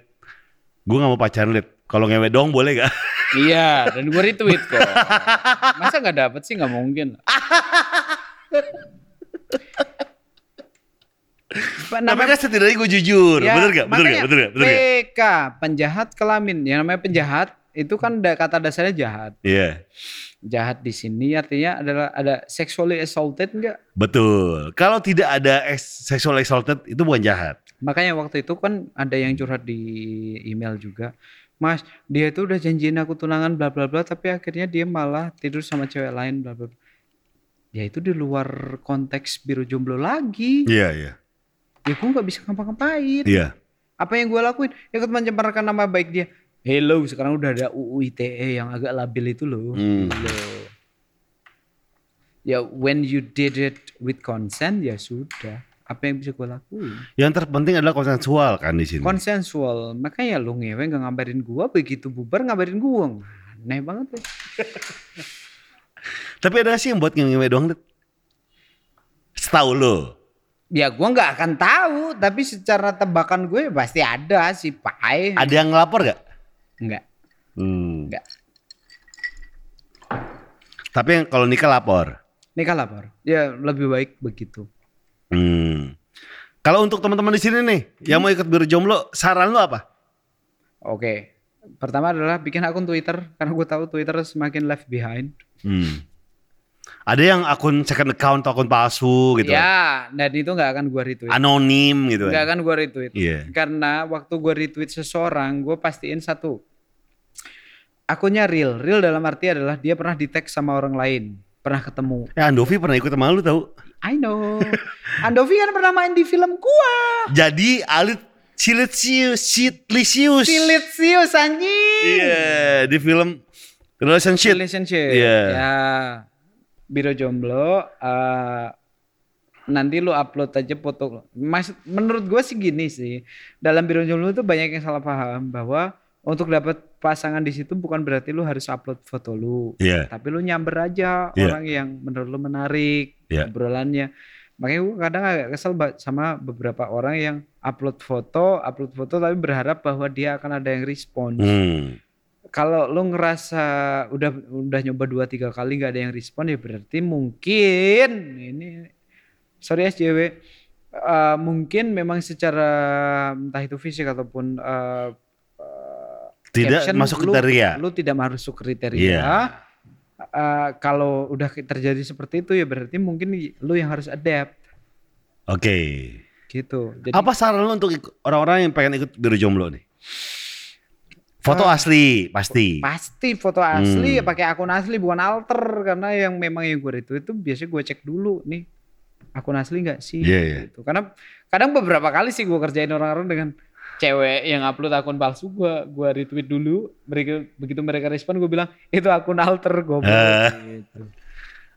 gua gak mau pacaran Lid. Kalau ngewe dong boleh gak? Iya, dan gue retweet kok. Masa nggak dapet sih nggak mungkin. Apa Tapi namanya kan setidaknya gue jujur. Ya, bener gak? Bener gak? Bener gak? Bener gak? PK penjahat kelamin. Yang namanya penjahat itu kan kata dasarnya jahat. Iya. Jahat di sini artinya adalah ada sexually assaulted enggak? Betul. Kalau tidak ada ex- sexual assaulted itu bukan jahat. Makanya waktu itu kan ada yang curhat di email juga. Mas, dia itu udah janjiin aku tunangan bla bla bla tapi akhirnya dia malah tidur sama cewek lain bla bla. Ya itu di luar konteks biru jomblo lagi. Iya, iya. Ya gue nggak bisa ngapa-ngapain. Iya. Apa yang gue lakuin? Ikut mencemarkan nama baik dia. Hello, sekarang udah ada UU ITE yang agak labil itu loh. Hmm. Loh. Ya when you did it with consent ya sudah. Apa yang bisa gue lakuin? Yang terpenting adalah konsensual kan di sini. Konsensual. Makanya lu ngewe gak ngabarin gua, begitu bubar ngabarin gua. Aneh banget ya. Tapi ada sih yang buat ngewe doang. Setahu lo. Ya gua nggak akan tahu, tapi secara tebakan gue pasti ada si Pai. Ada yang ngelapor gak? Enggak. Hmm. Enggak. Tapi yang kalau nikah lapor. Nikah lapor. Ya lebih baik begitu. Hmm. Kalau untuk teman-teman di sini nih yang mau ikut biru jomblo, saran lu apa? Oke. Pertama adalah bikin akun Twitter karena gue tahu Twitter semakin left behind. Hmm. Ada yang akun second account atau akun palsu gitu. Ya, dan itu nggak akan gua retweet. Anonim gitu. Nggak akan gua retweet. Iya. Karena waktu gua retweet seseorang, gue pastiin satu. Akunnya real. Real dalam arti adalah dia pernah di tag sama orang lain. Pernah ketemu. Ya Andovi pernah ikut sama lu tau. I know. Andovi kan pernah main di film gua. Jadi Alit Silicius, Silicius. Silitsius anjing. Iya, di film Relationship. Relationship. Iya. Ya. Biro jomblo eh, nanti lu upload aja foto. Mas menurut gue sih gini sih. Dalam biro jomblo itu banyak yang salah paham bahwa untuk dapat pasangan di situ bukan berarti lu harus upload foto lu. Iya. Tapi lu nyamber aja Iya. orang yang menurut lu menarik Iya. obrolannya. Makanya gue kadang agak kesel sama beberapa orang yang upload foto, upload foto tapi berharap bahwa dia akan ada yang respon Hmm. Kalau lu ngerasa udah udah nyoba dua tiga kali nggak ada yang respon ya berarti mungkin ini sorry SJW eh, mungkin memang secara entah itu fisik ataupun eh, Tidak caption, masuk kriteria. lu tidak masuk kriteria Iya. Eh, kalau udah terjadi seperti itu ya berarti mungkin lu yang harus adapt Oke. gitu jadi Apa saran lu untuk orang-orang yang pengen ikut biro jomblo nih? Foto Ah. asli pasti. pasti foto asli Hmm. pakai akun asli bukan alter karena yang memang yang gue itu itu biasanya gue cek dulu nih akun asli nggak sih Iya, iya. gitu karena kadang beberapa kali sih gue kerjain orang-orang dengan cewek yang upload akun palsu gue gue retweet dulu mereka begitu mereka respon gue bilang itu akun alter gue Eh. gitu.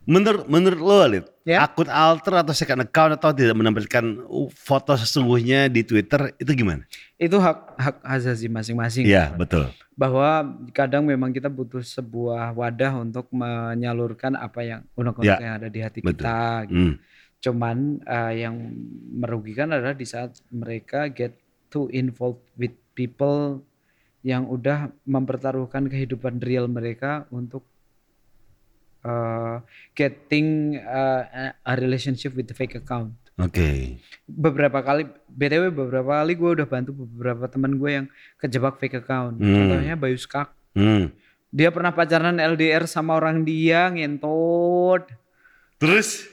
Menurut menurut lo Alit, Ya. akun alter atau second account atau tidak menampilkan uh, foto sesungguhnya di Twitter itu gimana? itu hak hak azazi masing-masing Iya, betul. bahwa kadang memang kita butuh sebuah wadah untuk menyalurkan apa yang unek-unek Ya. yang ada di hati Betul. kita gitu. Hmm. Cuman eh, yang merugikan adalah di saat mereka get too involved with people yang udah mempertaruhkan kehidupan real mereka untuk eh, getting eh, a relationship with the fake account. Oke. Beberapa kali, btw beberapa kali gue udah bantu beberapa teman gue yang kejebak fake account. Hmm. Contohnya Bayu Skak. Hmm. Dia pernah pacaran LDR sama orang dia ngentot. Terus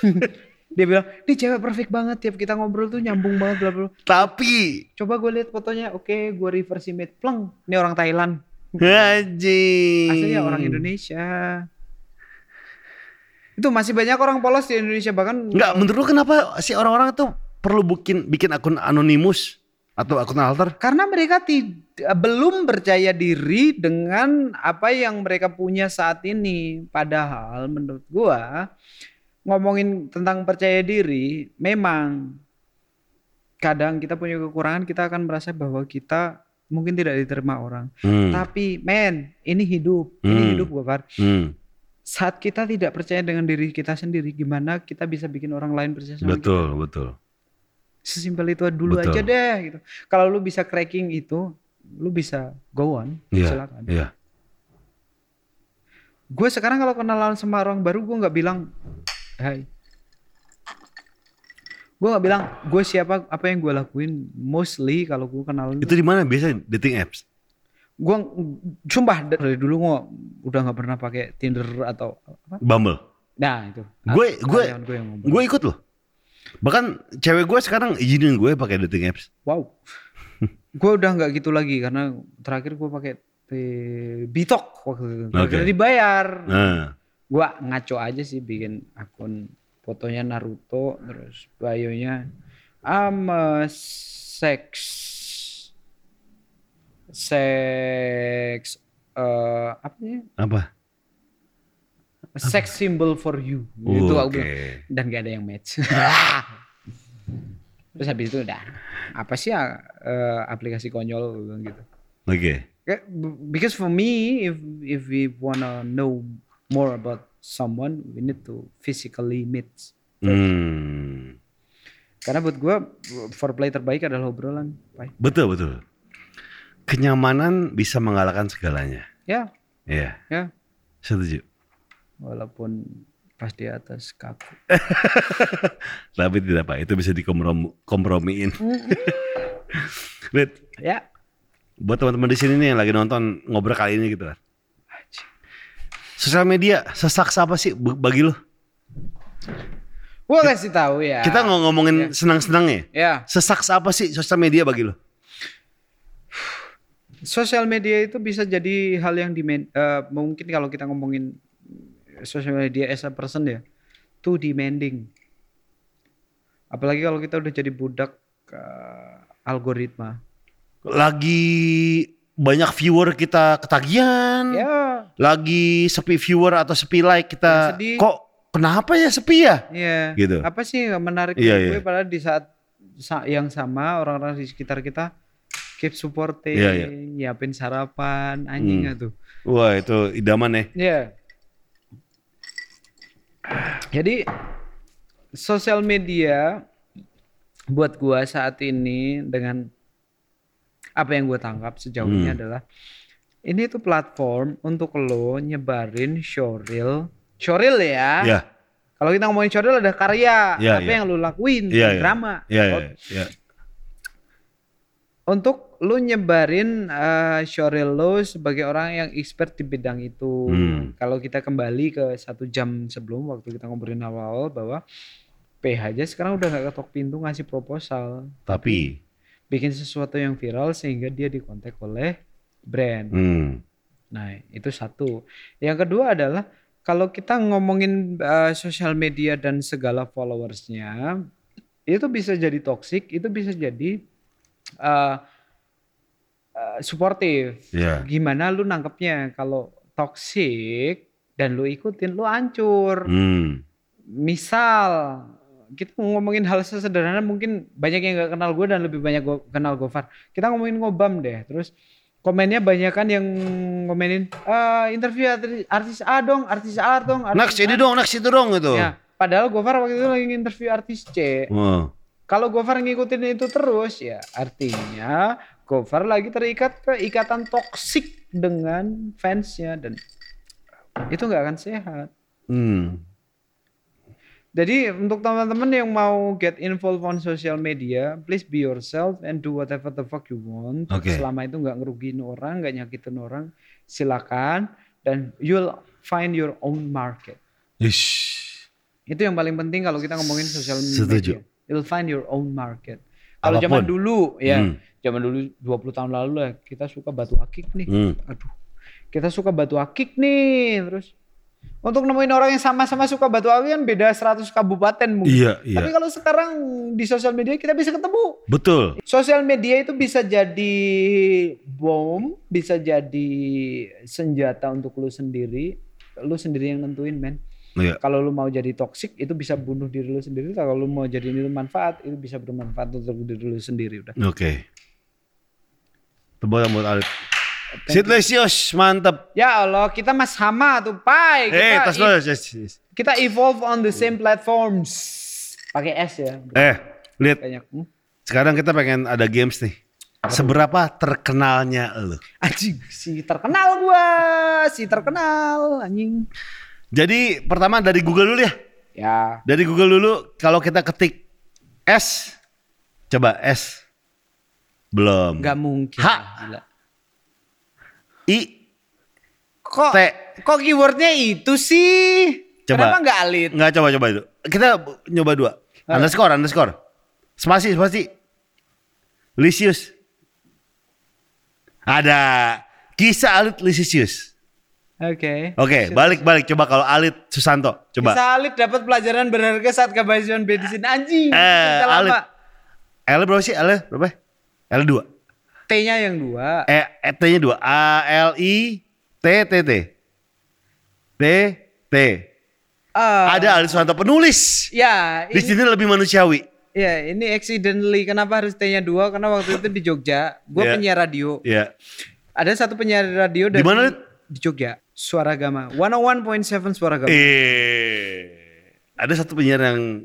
Dia bilang, "Ini cewek perfect banget tiap kita ngobrol tuh nyambung banget bla bla." tapi Coba gue lihat fotonya, oke, gue reverse image, pleng. Ini orang Thailand. Haji. Aslinya orang Indonesia. Itu masih banyak orang polos di Indonesia bahkan Enggak, menurut lu kenapa sih orang-orang tuh perlu bikin bikin akun anonimus atau akun alter? karena mereka tidak belum percaya diri dengan apa yang mereka punya saat ini. Padahal menurut gua ngomongin tentang percaya diri, memang kadang kita punya kekurangan, kita akan merasa bahwa kita mungkin tidak diterima orang. Hmm. Tapi men, ini hidup, ini Hmm. hidup gua Far. Hmm. Saat kita tidak percaya dengan diri kita sendiri, gimana kita bisa bikin orang lain percaya sama kita? Betul, betul. Sesimpel itu dulu Betul. aja deh gitu. Kalau lu bisa cracking itu, lu bisa go on, Iya. silakan. Iya. Gue sekarang kalau kenalan sama orang baru, gue nggak bilang, hai. Gue nggak bilang, gue siapa, apa yang gue lakuin. Mostly kalau gue kenalan, Itu di mana biasa dating apps? Gue sumpah dari dulu gue udah nggak pernah pakai Tinder atau apa. Bumble. Nah itu. Gue- gue- gue. Gue ikut loh. Bahkan cewek gue sekarang izinin gue pakai dating apps. Wow. gue udah nggak gitu lagi karena terakhir gue pakai Bitok waktu itu. Oke. dibayar. Nah, Gua ngaco aja sih bikin akun fotonya Naruto terus bionya I'm a sex sex eh apa sih? apa? Sex symbol for you. Gitu aku bilang. Dan gak ada yang match. terus habis itu udah apa sih ya eh, aplikasi konyol gitu. Oke. B- Because for me, if if we wanna know more about someone, we need to physically meet. Hmm. Karena buat gue, foreplay terbaik adalah obrolan. Betul, betul. Kenyamanan bisa mengalahkan segalanya. Ya, Iya, ya. setuju. Walaupun pas di atas kaku. Tapi tidak Pak, itu bisa dikompromiin. Lit, Ya, buat teman-teman di sini nih yang lagi nonton ngobrol kali ini gitu kan. Sosial media sesaks apa sih bagi lo? Gua kasih tahu ya. Kita ngomongin senang-senangnya. ya Sesaks apa sih sosial media bagi lo? Sosial media itu bisa jadi hal yang dimen, eh, mungkin kalau kita ngomongin sosial media as a person ya, too demanding. Apalagi kalau kita udah jadi budak eh, algoritma. Lagi banyak viewer kita ketagihan. Ya, Lagi sepi viewer atau sepi like kita. Ya, sedih. Kok kenapa ya sepi ya? Iya. Gitu. Apa sih yang menarik dari gue iya. padahal di saat sa- yang sama orang-orang di sekitar kita keep supporting, Iya, iya. nyiapin sarapan, anjing Hmm. tuh. Wah itu idaman ya. Iya. Jadi sosial media buat gua saat ini dengan apa yang gua tangkap sejauh ini Hmm. adalah ini tuh platform untuk lo nyebarin showreel, showreel ya. Ya. Kalau kita ngomongin showreel ada karya, Iya, apa iya. yang lo lakuin, Iya, iya. drama. Oh, iya, iya. Untuk lu nyebarin uh, showreel lo sebagai orang yang expert di bidang itu. Hmm. Kalau kita kembali ke satu jam sebelum waktu kita ngobrolin awal-awal bahwa PH aja sekarang udah gak ketok pintu ngasih proposal, Tapi. bikin sesuatu yang viral sehingga dia dikontak oleh brand. Hmm. Nah, itu satu. Yang kedua adalah kalau kita ngomongin uh, sosial media dan segala followersnya, itu bisa jadi toxic, itu bisa jadi uh, uh, suportif. Ya. Gimana lu nangkepnya? Kalau toxic dan lu ikutin, lu hancur. Hmm. Misal kita ngomongin hal sesederhana mungkin banyak yang nggak kenal gue dan lebih banyak go- kenal Gofar. Kita ngomongin ngobam deh, terus komennya banyak kan yang komenin "Eh, interview artis, A dong, artis A dong. artis Next A." ini dong, next itu dong gitu. Ya, padahal Gofar waktu itu lagi interview artis C. Wah. Kalau Gofar ngikutin itu terus ya artinya Gofar lagi terikat ke ikatan toksik dengan fansnya dan itu nggak akan sehat. Hmm. Jadi untuk teman-teman yang mau get involved on social media, please be yourself and do whatever the fuck you want. Oke. Selama itu nggak ngerugiin orang, nggak nyakitin orang, silakan dan you'll find your own market. Ish. Itu yang paling penting kalau kita ngomongin social media. Setuju. You'll find your own market. Kalau zaman dulu ya, Hmm. zaman dulu 20 tahun lalu lah kita suka batu akik nih. Hmm. Aduh. Kita suka batu akik nih, terus untuk nemuin orang yang sama-sama suka batu akik kan beda 100 kabupaten mungkin. Iya, iya. Tapi kalau sekarang di sosial media kita bisa ketemu. Betul. Sosial media itu bisa jadi bom, bisa jadi senjata untuk lu sendiri. Lu sendiri yang nentuin, men. Iya. Kalau lu mau jadi toksik itu bisa bunuh diri lu sendiri. Kalau lu mau jadi itu manfaat itu bisa bermanfaat untuk diri lu sendiri udah. Oke. Tebal buat Alif. Sitlesios, mantep. Ya Allah, kita mas sama tuh, Pai. Kita, tas lo. yes, yes. kita evolve on the same platforms. Pakai S ya. Eh, lihat. Hmm? Sekarang kita pengen ada games nih. Seberapa terkenalnya lo? Anjing, si terkenal gua, si terkenal anjing. Jadi pertama dari Google dulu ya. Ya, Dari Google dulu kalau kita ketik S. Coba S. Belum. nggak mungkin. Ha. Gila. I. Kok T. kok keywordnya itu sih? Coba. Kenapa nggak alit? Nggak coba coba itu. Kita nyoba dua. Underscore underscore. Spasi spasi. Lisius. Ada. Kisah Alit Lisius. Oke. Oke, balik balik coba kalau Alit Susanto. Coba. Bisa alit dapat pelajaran berharga saat kebahagiaan medicine anjing. Eh, Kita lama. alit. L berapa sih? L berapa? L 2. T-nya yang dua. E, e T-nya 2. A L I T T T. T T. Eh, Ada Alit Susanto penulis. Ya, Di ini, sini lebih manusiawi. ya ini accidentally. Kenapa harus T-nya dua? Karena waktu itu di Jogja, gue Iya. penyiar radio. Iya. Ada satu penyiar radio dari Di mana? Di Jogja, Suara Gama. 101.7 Suara Gama. Eh, ada satu penyiar yang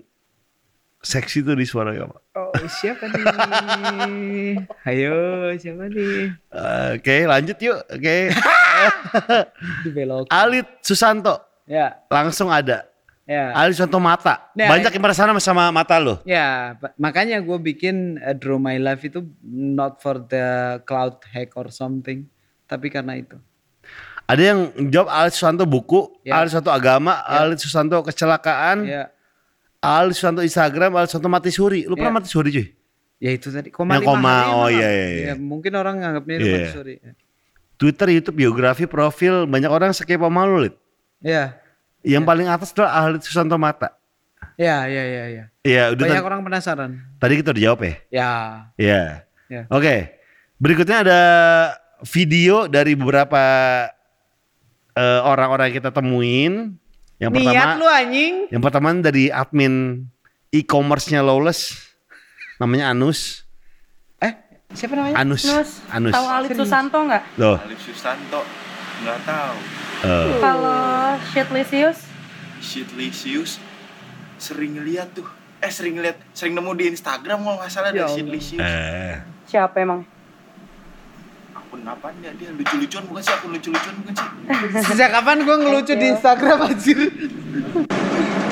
seksi tuh di suara apa? Oh, siapa nih? Ayo, siapa nih? Oke, lanjut yuk. Oke. Dibelok. Alit Susanto Ya, langsung ada. ya. Alit Susanto mata. Nah, Banyak yang merasa sama sama mata lo. Ya, makanya gue bikin uh, Draw My Life itu not for the cloud hack or something, tapi karena itu. Ada yang jawab Alit Susanto buku, Ya. Alit Susanto agama, Alit Susanto kecelakaan, Ya. Alit Susanto Instagram, Alit Susanto mati suri. Lu pernah Ya. mati suri cuy? Ya itu tadi koma Yang koma, hari oh iya, iya, iya. Ya, mungkin orang nganggapnya itu Iya. mati suri. Twitter, YouTube, biografi, profil, banyak orang sekepo malu Lit. Ya. Yang paling atas adalah Alit Susanto Mata. Ya, ya, ya, ya. Iya, udah Banyak orang penasaran. tadi kita udah jawab ya. Ya. Iya. Ya. Oke. Berikutnya ada video dari beberapa eh, orang-orang yang kita temuin. Yang Niat pertama, lu anjing. yang pertama dari admin e-commerce-nya Lawless. Namanya Anus. Eh, siapa namanya? Anus. Nus, Anus. tahu Alit Susanto nggak? Loh. Alif Susanto nggak tahu eh, Kalau Shitlicious, Shitlicious sering lihat tuh eh sering lihat sering nemu di Instagram kalau nggak salah Ya Allah. Shitlicious eh. siapa emang? Akun apa dia dia lucu-lucuan bukan sih akun lucu-lucuan bukan sih Sejak kapan gua ngelucu di Instagram anjir?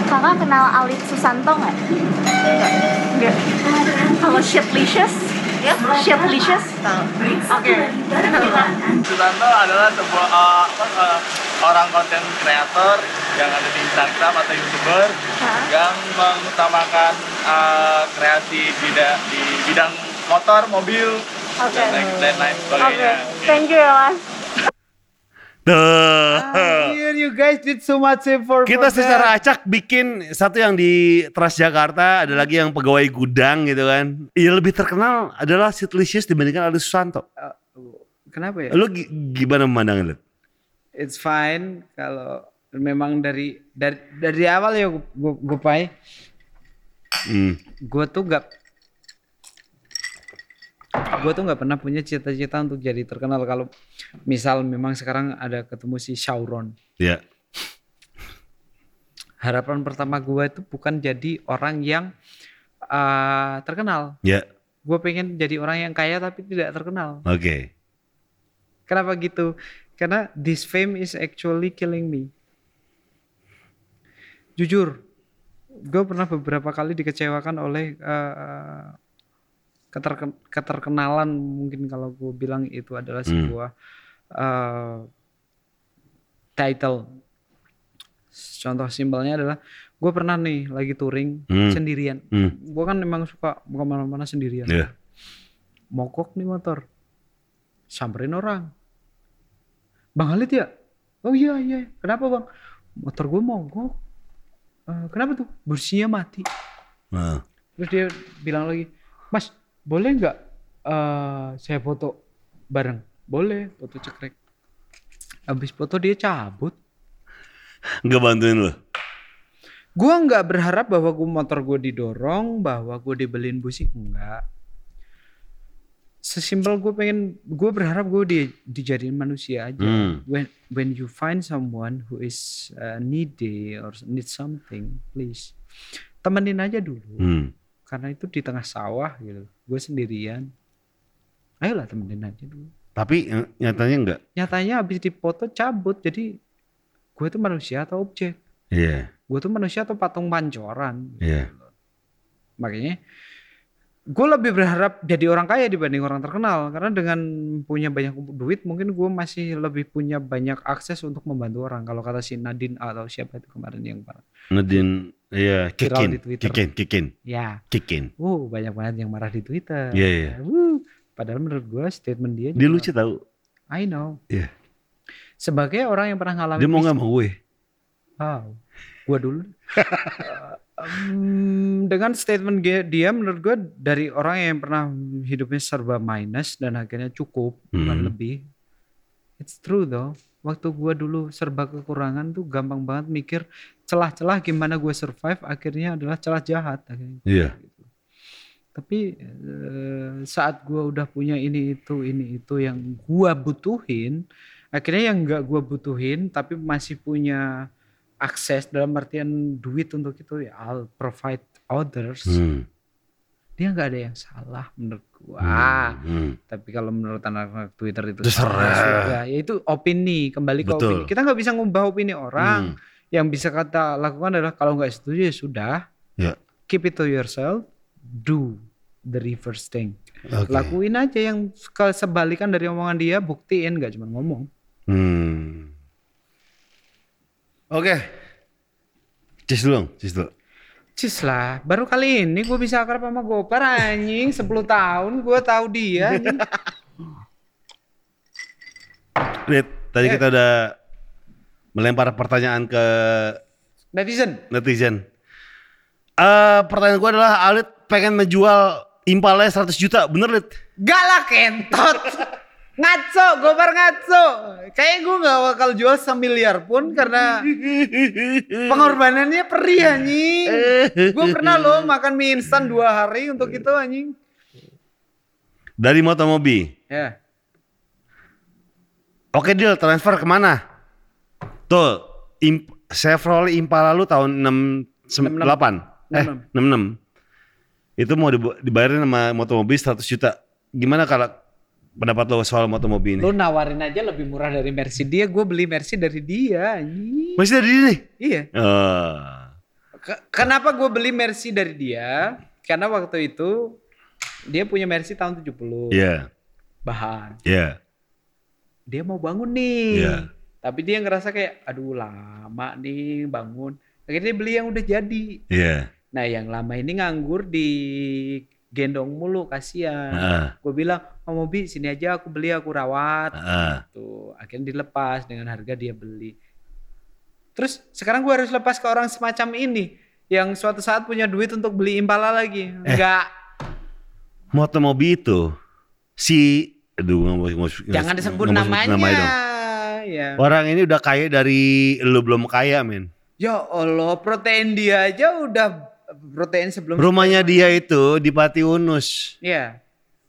Kakak kenal Alit Susanto nggak? Enggak. Kalau Shitlicious? Ya, Shitlicious? Oke. Susanto adalah sebuah uh, apa, uh, orang konten kreator yang ada di Instagram atau youtuber yang mengutamakan uh, kreasi bidang di bidang motor, mobil Oke. dan lain dan lain Oke. sebagainya. Thank you ya, Mas. Anjir, you guys did so much for Kita for secara that. acak bikin satu yang di Transjakarta, ada lagi yang pegawai gudang gitu kan. Yang lebih terkenal adalah Sitlicious dibandingkan Alit Susanto. Kenapa ya? Lu gi- gimana memandangnya? It's fine kalau memang dari dari dari awal ya gue gue pai Hmm. gue tuh gak gue tuh nggak pernah punya cita-cita untuk jadi terkenal kalau misal memang sekarang ada ketemu si Sauron Ya. harapan pertama gue itu bukan jadi orang yang uh, terkenal Ya. gue pengen jadi orang yang kaya tapi tidak terkenal Oke. Kenapa gitu? Karena this fame is actually killing me. Jujur, gue pernah beberapa kali dikecewakan oleh eh, keterken- keterkenalan mungkin kalau gue bilang itu adalah Hmm. sebuah eh, title. Contoh simpelnya adalah gue pernah nih lagi touring Hmm. sendirian. Hmm. Gue kan memang suka ke mana-mana sendirian Ya. mogok nih motor samperin orang bang Halid ya oh iya iya kenapa bang motor gue mogok "Eh, kenapa tuh businya mati Nah. terus dia bilang lagi mas boleh nggak eh, saya foto bareng boleh foto cekrek habis foto dia cabut Nggak bantuin lu. Gua nggak berharap bahwa gua motor gue didorong, bahwa gue dibeliin busi, enggak. Sesimpel gue pengen, gue berharap gue di, dijadiin manusia aja. Hmm. When when you find someone who is uh, needy or need something, please temenin aja dulu. Hmm. Karena itu di tengah sawah gitu, gue sendirian. Ayolah temenin aja dulu. Tapi nyatanya enggak. Nyatanya habis dipoto cabut, jadi gue tuh manusia atau objek? Iya. Gue tuh manusia atau patung pancoran? Iya. Makanya gue lebih berharap jadi orang kaya dibanding orang terkenal karena dengan punya banyak duit mungkin gue masih lebih punya banyak akses untuk membantu orang kalau kata si Nadine atau siapa itu kemarin yang parah Nadine iya kikin, kikin, kikin, ya kikin. uh banyak banget yang marah di Twitter Iya, iya. Wuh, padahal menurut gue statement dia Dia lucu tahu. I know Iya. sebagai orang yang pernah ngalamin Dia mau nggak mau gue. Wow, gua dulu. Em, dengan statement dia, menurut gua dari orang yang pernah hidupnya serba minus dan akhirnya cukup bukan Hmm. lebih. It's true though. Waktu gua dulu serba kekurangan tuh gampang banget mikir celah-celah gimana gue survive akhirnya adalah celah jahat akhirnya. Iya. Tapi eh, saat gua udah punya ini itu ini itu yang gua butuhin, akhirnya yang nggak gua butuhin tapi masih punya akses dalam artian duit untuk itu ya I'll provide others. Hmm. Dia nggak ada yang salah menurut gua. Hmm. Hmm. Tapi kalau menurut anak-anak Twitter itu salah, sudah. ya itu opini kembali ke Betul. opini. Kita nggak bisa ngubah opini orang. Hmm. Yang bisa kata lakukan adalah kalau nggak setuju ya sudah. Ya. Keep it to yourself. Do the reverse thing. Oke. Lakuin aja yang kesebalikan dari omongan dia, buktiin nggak cuma ngomong. Hmm. Oke. Cis dulu, cis dulu. Cis lah, baru kali ini gue bisa akrab sama Gopar anjing 10 tahun gue tahu dia anjing. Rit, tadi Eh. kita udah melempar pertanyaan ke Netizen. netizen. Eh pertanyaan gue adalah Alit pengen menjual Impala 100 juta, bener Lit? Gak lah kentot. Ngaco, Gopar ngaco. Kayak gue gak bakal jual semiliar pun karena pengorbanannya perih anjing. Gue pernah loh makan mie instan dua hari untuk itu anjing. Dari Motomobi. Ya. Oke deal, transfer ke mana? Tuh, imp, Chevrolet Impala lu tahun 68. Eh, 66. Itu mau dibayarin sama Motomobi 100 juta. Gimana kalau pendapat lo soal Motomobi ini? Lu nawarin aja lebih murah dari Mercy dia, gue beli Mercy dari dia. Masih dari ini? Iya. Eh, Ke- kenapa gue beli Mercy dari dia? Karena waktu itu dia punya Mercy tahun 70. Iya, Bahan. iya. Dia mau bangun nih. Iya. Tapi dia ngerasa kayak aduh lama nih bangun. Akhirnya dia beli yang udah jadi. Iya. Nah, yang lama ini nganggur di gendong mulu kasihan. Heeh. Gue bilang, "Oh, Mobi, sini aja aku beli, aku rawat." Heeh. Tuh, akhirnya dilepas dengan harga dia beli. Terus sekarang gue harus lepas ke orang semacam ini yang suatu saat punya duit untuk beli Impala lagi. Eh. Enggak. Motomobi itu si aduh mau, mau- Jangan disebut mau namanya. namanya. Ya. Orang ini udah kaya dari lu belum kaya, men. Ya Allah, protein dia aja udah protein sebelum Rumahnya dia itu di Pati Unus. Iya.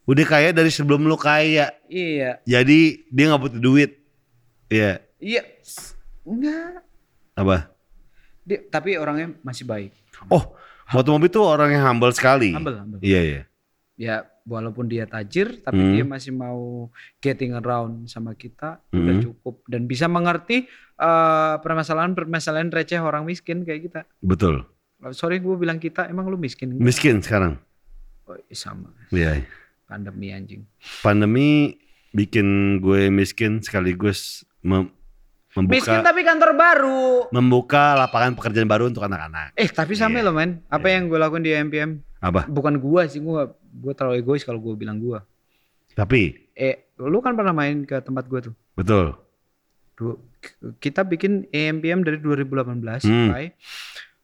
Udah kaya dari sebelum lu kaya. Iya. Jadi dia nggak butuh duit. Iya. Iya. Enggak. Apa? Dia, tapi orangnya masih baik. Oh, Motomobi tuh orang yang humble sekali. Humble, humble. Iya, iya. Ya, walaupun dia tajir tapi Hmm. dia masih mau getting around sama kita udah Hmm. cukup dan bisa mengerti eh, permasalahan-permasalahan receh orang miskin kayak kita. Betul. Sorry gue bilang kita, emang lu miskin? Miskin sekarang. Oh, iya, sama. Iya. Pandemi anjing. Pandemi bikin gue miskin sekaligus mem- Miskin membuka tapi kantor baru. membuka lapangan pekerjaan baru untuk anak-anak. Eh tapi sama Iya. loh men. Apa Iya. yang gue lakuin di MPM? Apa? Bukan gua sih, gua gua terlalu egois kalau gua bilang gua. Tapi Eh, lu kan pernah main ke tempat gua tuh. betul. Du- kita bikin EMPM dari 2018 Hmm. sampai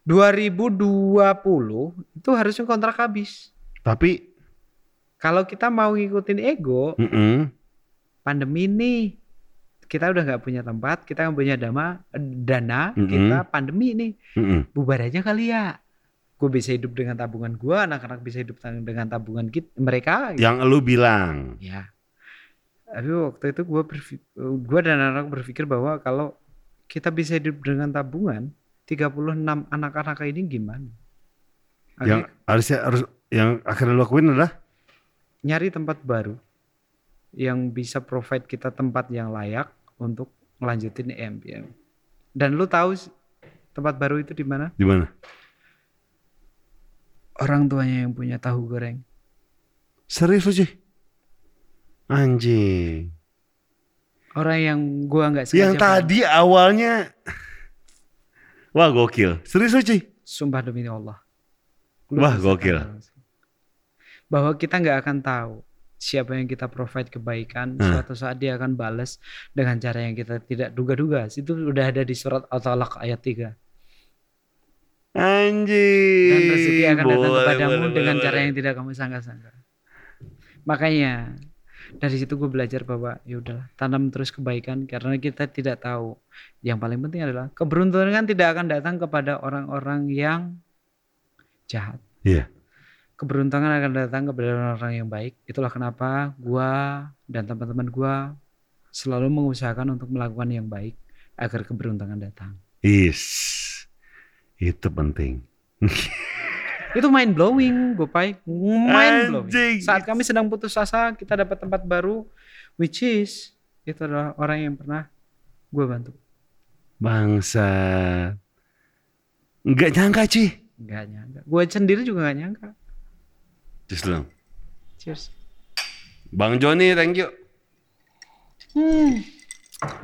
2020 itu harusnya kontrak habis. Tapi Kalau kita mau ngikutin ego, mm-mm, pandemi nih kita udah nggak punya tempat, kita nggak punya dana, dana, Mm-mm. kita pandemi nih, mm-mm. bubar aja kali ya. Gue bisa hidup dengan tabungan gua, anak-anak bisa hidup dengan tabungan kita, mereka. yang lu bilang. Ya. Tapi waktu itu gua dan anak berpikir bahwa kalau kita bisa hidup dengan tabungan, 36 anak-anak ini gimana? Yang harusnya harus yang akhirnya lu lakuin adalah nyari tempat baru yang bisa provide kita tempat yang layak untuk melanjutin EMPM. Dan lu tahu tempat baru itu di mana? di mana? Orang tuanya yang punya tahu goreng. Serius sih? Anjing. Orang yang gua nggak sengaja. Yang tadi awalnya Wah gokil. Serius cuy? Sumpah demi Allah. Lu Wah, gokil. tahu. Bahwa kita nggak akan tahu siapa yang kita provide kebaikan, Nah. suatu saat dia akan balas dengan cara yang kita tidak duga-duga. Itu udah ada di surat At-Talaq ayat 3. Anjing. Dan rezeki akan datang Boleh, kepadamu boleh, dengan boleh, cara yang tidak kamu sangka-sangka. Makanya dari situ gue belajar bahwa ya udahlah tanam terus kebaikan karena kita tidak tahu. Yang paling penting adalah keberuntungan tidak akan datang kepada orang-orang yang jahat. Iya. Keberuntungan akan datang kepada orang-orang yang baik. Itulah kenapa gua dan teman-teman gua selalu mengusahakan untuk melakukan yang baik agar keberuntungan datang. Is. Itu penting. Itu mind blowing, Gopai. Mind blowing. Saat kami sedang putus asa, kita dapat tempat baru, which is itu adalah orang yang pernah gue bantu. Bangsa. Enggak nyangka cuy. Gak nyangka. Gue sendiri juga gak nyangka. Lu. Cheers. Bang Joni, thank you.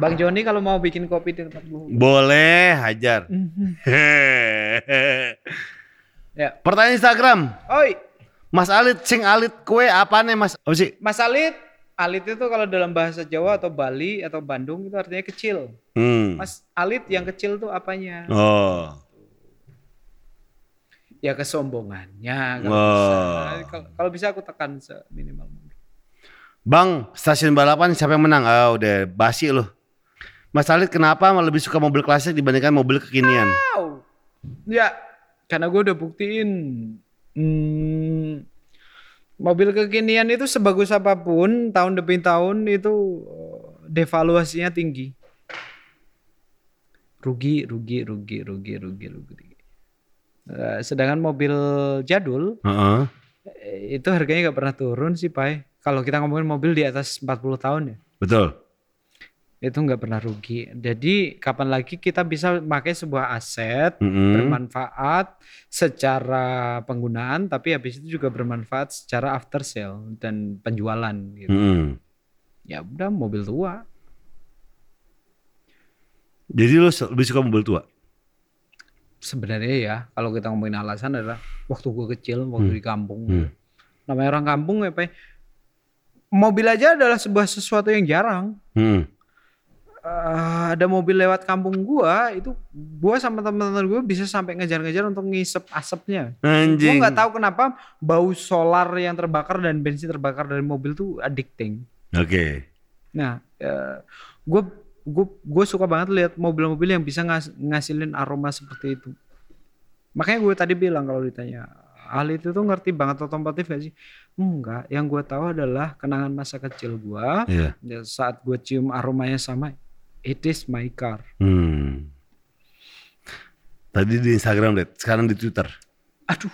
Bang Joni kalau mau bikin kopi di tempat gua. Boleh, hajar. Ya. Pertanyaan Instagram. Oi, Mas Alit, sing Alit kue apa nih Mas? Apa sih? Mas Alit, Alit itu kalau dalam bahasa Jawa atau Bali atau Bandung itu artinya kecil. Hmm. Mas Alit yang kecil tuh apanya? Oh. Ya kesombongannya. Kalau Oh. bisa. Kalau- bisa aku tekan seminimal mungkin. Bang, stasiun balapan siapa yang menang? Ah, udah basi loh. Mas Alit kenapa lebih suka mobil klasik dibandingkan mobil kekinian? Wow. Ya, karena gue udah buktiin hmm, mobil kekinian itu sebagus apa pun tahun demi tahun itu eh, devaluasinya tinggi. Rugi, rugi, rugi, rugi, rugi, rugi. Eh, sedangkan mobil jadul Heeh. eh, itu harganya nggak pernah turun sih, Pai. Kalau kita ngomongin mobil di atas 40 tahun ya Betul. itu nggak pernah rugi. Jadi kapan lagi kita bisa pakai sebuah aset Mm-mm. bermanfaat secara penggunaan, tapi habis itu juga bermanfaat secara after sale dan penjualan. Gitu. Mm-mm. Ya udah mobil tua. Jadi se- lebih suka mobil tua? Sebenarnya ya kalau kita ngomongin alasan adalah waktu gue kecil, waktu Hmm. di kampung. Hmm. Namanya orang kampung ya Pak. Mobil aja adalah sebuah sesuatu yang jarang. Hmm. Eh, ada mobil lewat kampung gua itu gua sama teman-teman gue bisa sampai ngejar-ngejar untuk ngisep asapnya. Gue nggak tahu kenapa bau solar yang terbakar dan bensin terbakar dari mobil tuh addicting. Oke. Nah, gue gue gue suka banget lihat mobil-mobil yang bisa ngas- ngasilin aroma seperti itu. Makanya gue tadi bilang kalau ditanya hal itu tuh ngerti banget otomotif gak sih? Enggak, yang gue tahu adalah kenangan masa kecil gue Iya. saat gue cium aromanya sama it is my car. Hmm. Tadi di Instagram, Dad. Sekarang di Twitter. Aduh.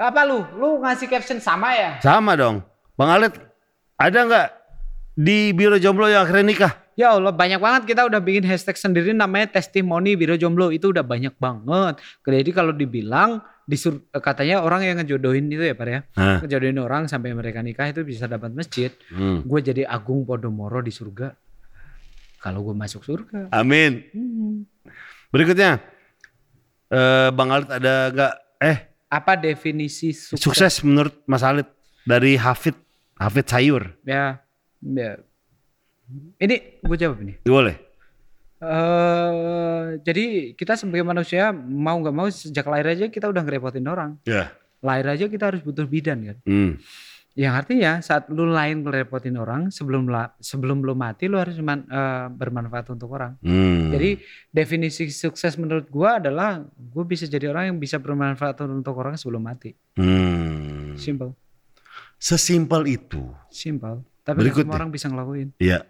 Apa lu? Lu ngasih caption sama ya? Sama dong. Bang Alit, ada nggak di biro jomblo yang akhirnya nikah? Ya Allah banyak banget kita udah bikin hashtag sendiri namanya testimoni biro jomblo itu udah banyak banget. Jadi kalau dibilang disur katanya orang yang ngejodohin itu ya Pak ya. Hah? Ngejodohin orang sampai mereka nikah itu bisa dapat masjid. Hmm. Gue jadi Agung Podomoro di surga. Kalau gue masuk surga. Amin. Hmm. Berikutnya, eh, Bang Alit ada nggak? Eh, Apa definisi sukses? sukses menurut Mas Alit dari Hafid, Hafid Sayur. Ya, ya. Ini gue jawab ini. Boleh. eh jadi kita sebagai manusia mau nggak mau sejak lahir aja kita udah ngerepotin orang. Ya. Lahir aja kita harus butuh bidan kan. Hmm. Yang artinya saat lu lain ngerepotin orang sebelum la- sebelum lu mati lu harus man- eh, bermanfaat untuk orang. Hmm. Jadi definisi sukses menurut gua adalah gue bisa jadi orang yang bisa bermanfaat untuk orang sebelum mati. Hmm. Simple, Sesimpel itu. simple. Tapi Berikutnya. semua orang bisa ngelakuin. Iya.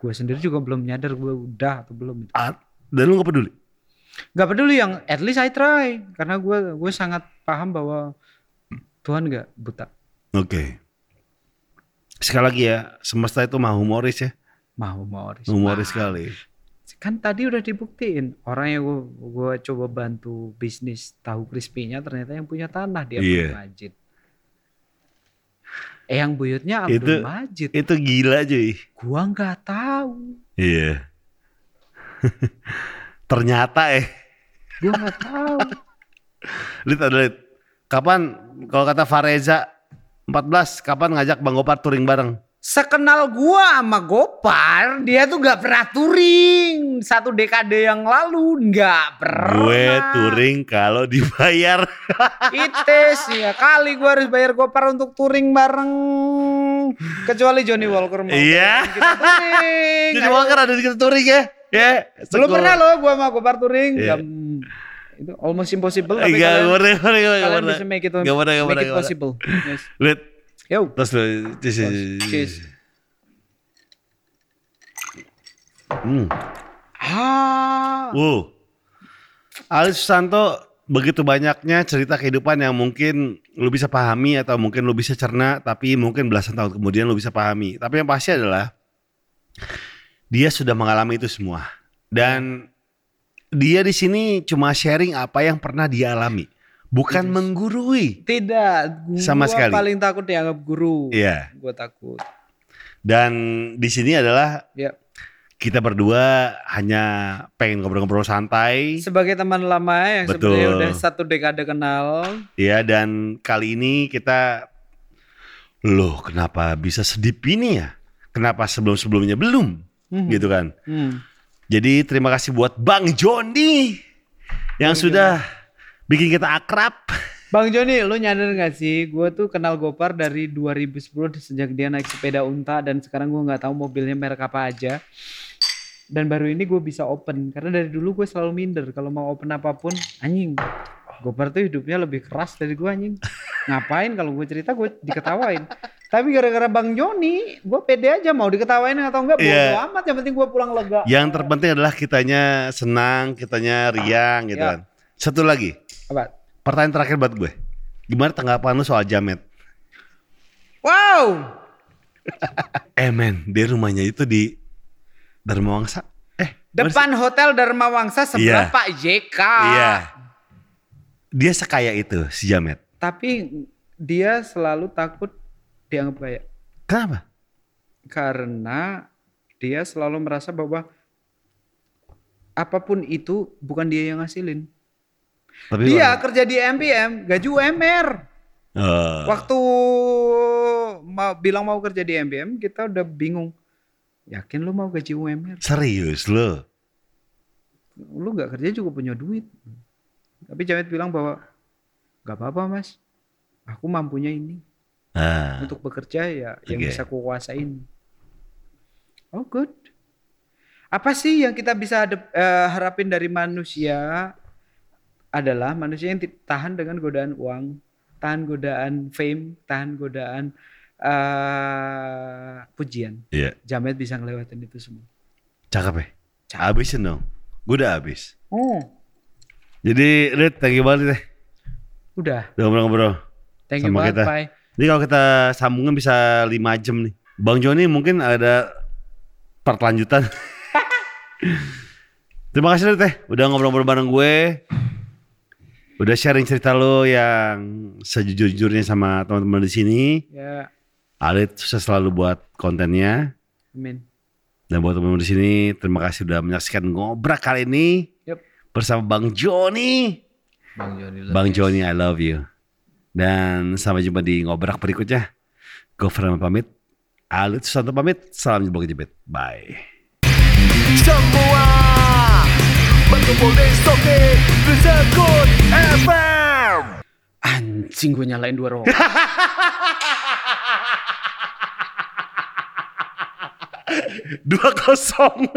Gue sendiri juga belum nyadar gue udah atau belum. Ah, Dan lu gak peduli? Gak peduli yang at least I try karena gue gue sangat paham bahwa Tuhan gak buta. Oke. Sekali lagi ya, semesta itu mah humoris ya. Mau humoris. Humoris Wah, sekali. Kan tadi udah dibuktiin orang yang gue gue coba bantu bisnis tahu crispy-nya ternyata yang punya tanah dia Abdul Iya. Majid. Eh buyutnya Abdul Itu- Majid. Itu gila cuy. Gua nggak tahu. Iya. Ternyata eh. Gua nggak tahu. Lid ada Lid. Kapan kalau kata Fareza 14 kapan ngajak Bang Gopar touring bareng? Sekenal gua sama Gopar, dia tuh gak pernah touring. Satu dekade yang lalu nggak pernah. Gue touring kalau dibayar. Ites ya kali gua harus bayar Gopar untuk touring bareng. Kecuali Johnny Walker mau. Iya. Kita touring. Ayo. Walker ada di kita touring ya? Ya. Belum pernah loh gua sama Gopar touring. Iya. Jam- itu almost impossible tapi Enggak, kalian, gak pernah, gak gak kalian pernah. bisa make it, Gak gak make pernah, it gak pernah. possible. Yes. Lid, Yo. terus lu, cheers, Cheers. Hmm. Ah. Wow. Ali Susanto begitu banyaknya cerita kehidupan yang mungkin lu bisa pahami atau mungkin lu bisa cerna tapi mungkin belasan tahun kemudian lu bisa pahami. Tapi yang pasti adalah dia sudah mengalami itu semua. Dan dia di sini cuma sharing apa yang pernah dia alami, bukan menggurui. Tidak, gua Sama sekali. paling takut dianggap guru. Iya. Gua takut. Dan di sini adalah Ya. kita berdua hanya pengen ngobrol-ngobrol santai. Sebagai teman lama yang Betul. sebenarnya udah satu dekade kenal. Ya dan kali ini kita loh kenapa bisa sedip ini ya? Kenapa sebelum-sebelumnya belum? Hmm. Gitu kan. Hmm. Jadi terima kasih buat Bang Joni yang sudah bikin kita akrab. Bang Joni, lu nyadar gak sih? Gue tuh kenal Gopar dari 2010 sejak dia naik sepeda unta dan sekarang gue nggak tahu mobilnya merek apa aja. Dan baru ini gue bisa open karena dari dulu gue selalu minder kalau mau open apa pun anjing. Gopar tuh hidupnya lebih keras dari gue anjing. Ngapain kalau gue cerita gue diketawain. Tapi gara-gara Bang Joni, gue pede aja mau diketawain atau enggak bodo Iya. amat. Yang penting gue pulang lega. Yang terpenting adalah kitanya senang, kitanya riang gitu Ya. kan. Satu lagi, Apa? pertanyaan terakhir buat gue. Gimana tanggapan lu soal Jamet? Wow. Eh men, dia rumahnya itu di Dharma Wangsa. Eh? Depan Hotel Dharma Wangsa sebelah Iya. Pak JK. Iya. Dia sekaya itu si Jamet. Tapi dia selalu takut dianggap kaya. Kenapa? Karena dia selalu merasa bahwa apa pun itu bukan dia yang ngasilin. Tapi Dia orang- kerja di MPM, gaji UMR. Eh, Waktu mau bilang mau kerja di MPM, kita udah bingung. Yakin lu mau gaji UMR? serius lo. Lu nggak kerja juga punya duit. Tapi Jamet bilang bahwa nggak apa-apa mas, aku mampunya ini. Nah, untuk bekerja ya yang Oke. bisa kuasain. Oh good. Apa sih yang kita bisa hadap- eh, harapin dari manusia adalah manusia yang tahan dengan godaan uang, tahan godaan fame, tahan godaan eh, pujian. iya, Jamet bisa ngelewatin itu semua. cakep ya. Habisin dong. Gue udah habis. Oh, Jadi, Rit, thank you banget deh. udah. Udah ngobrol-ngobrol. Thank you banget, kita. Pai. Jadi kalau kita sambungin bisa 5 jam nih. Bang Joni mungkin ada part lanjutan. Terima kasih Rit, teh. Udah ngobrol-ngobrol bareng gue. Udah sharing cerita lo yang sejujur-jujurnya sama teman-teman di sini. Ya, Alit sukses selalu buat kontennya. amin. Dan buat teman-teman di sini, terima kasih udah menyaksikan ngobrak kali ini Yep. bersama Bang Joni. Bang Joni. Bang Joni, I love you. Dan sampai jumpa di ngobrak berikutnya. Gue Fernando pamit. Alit Susanto pamit. Salam jumpa jebet. Bye. Semua Anjing gue nyalain dua rokok. Dua kosong.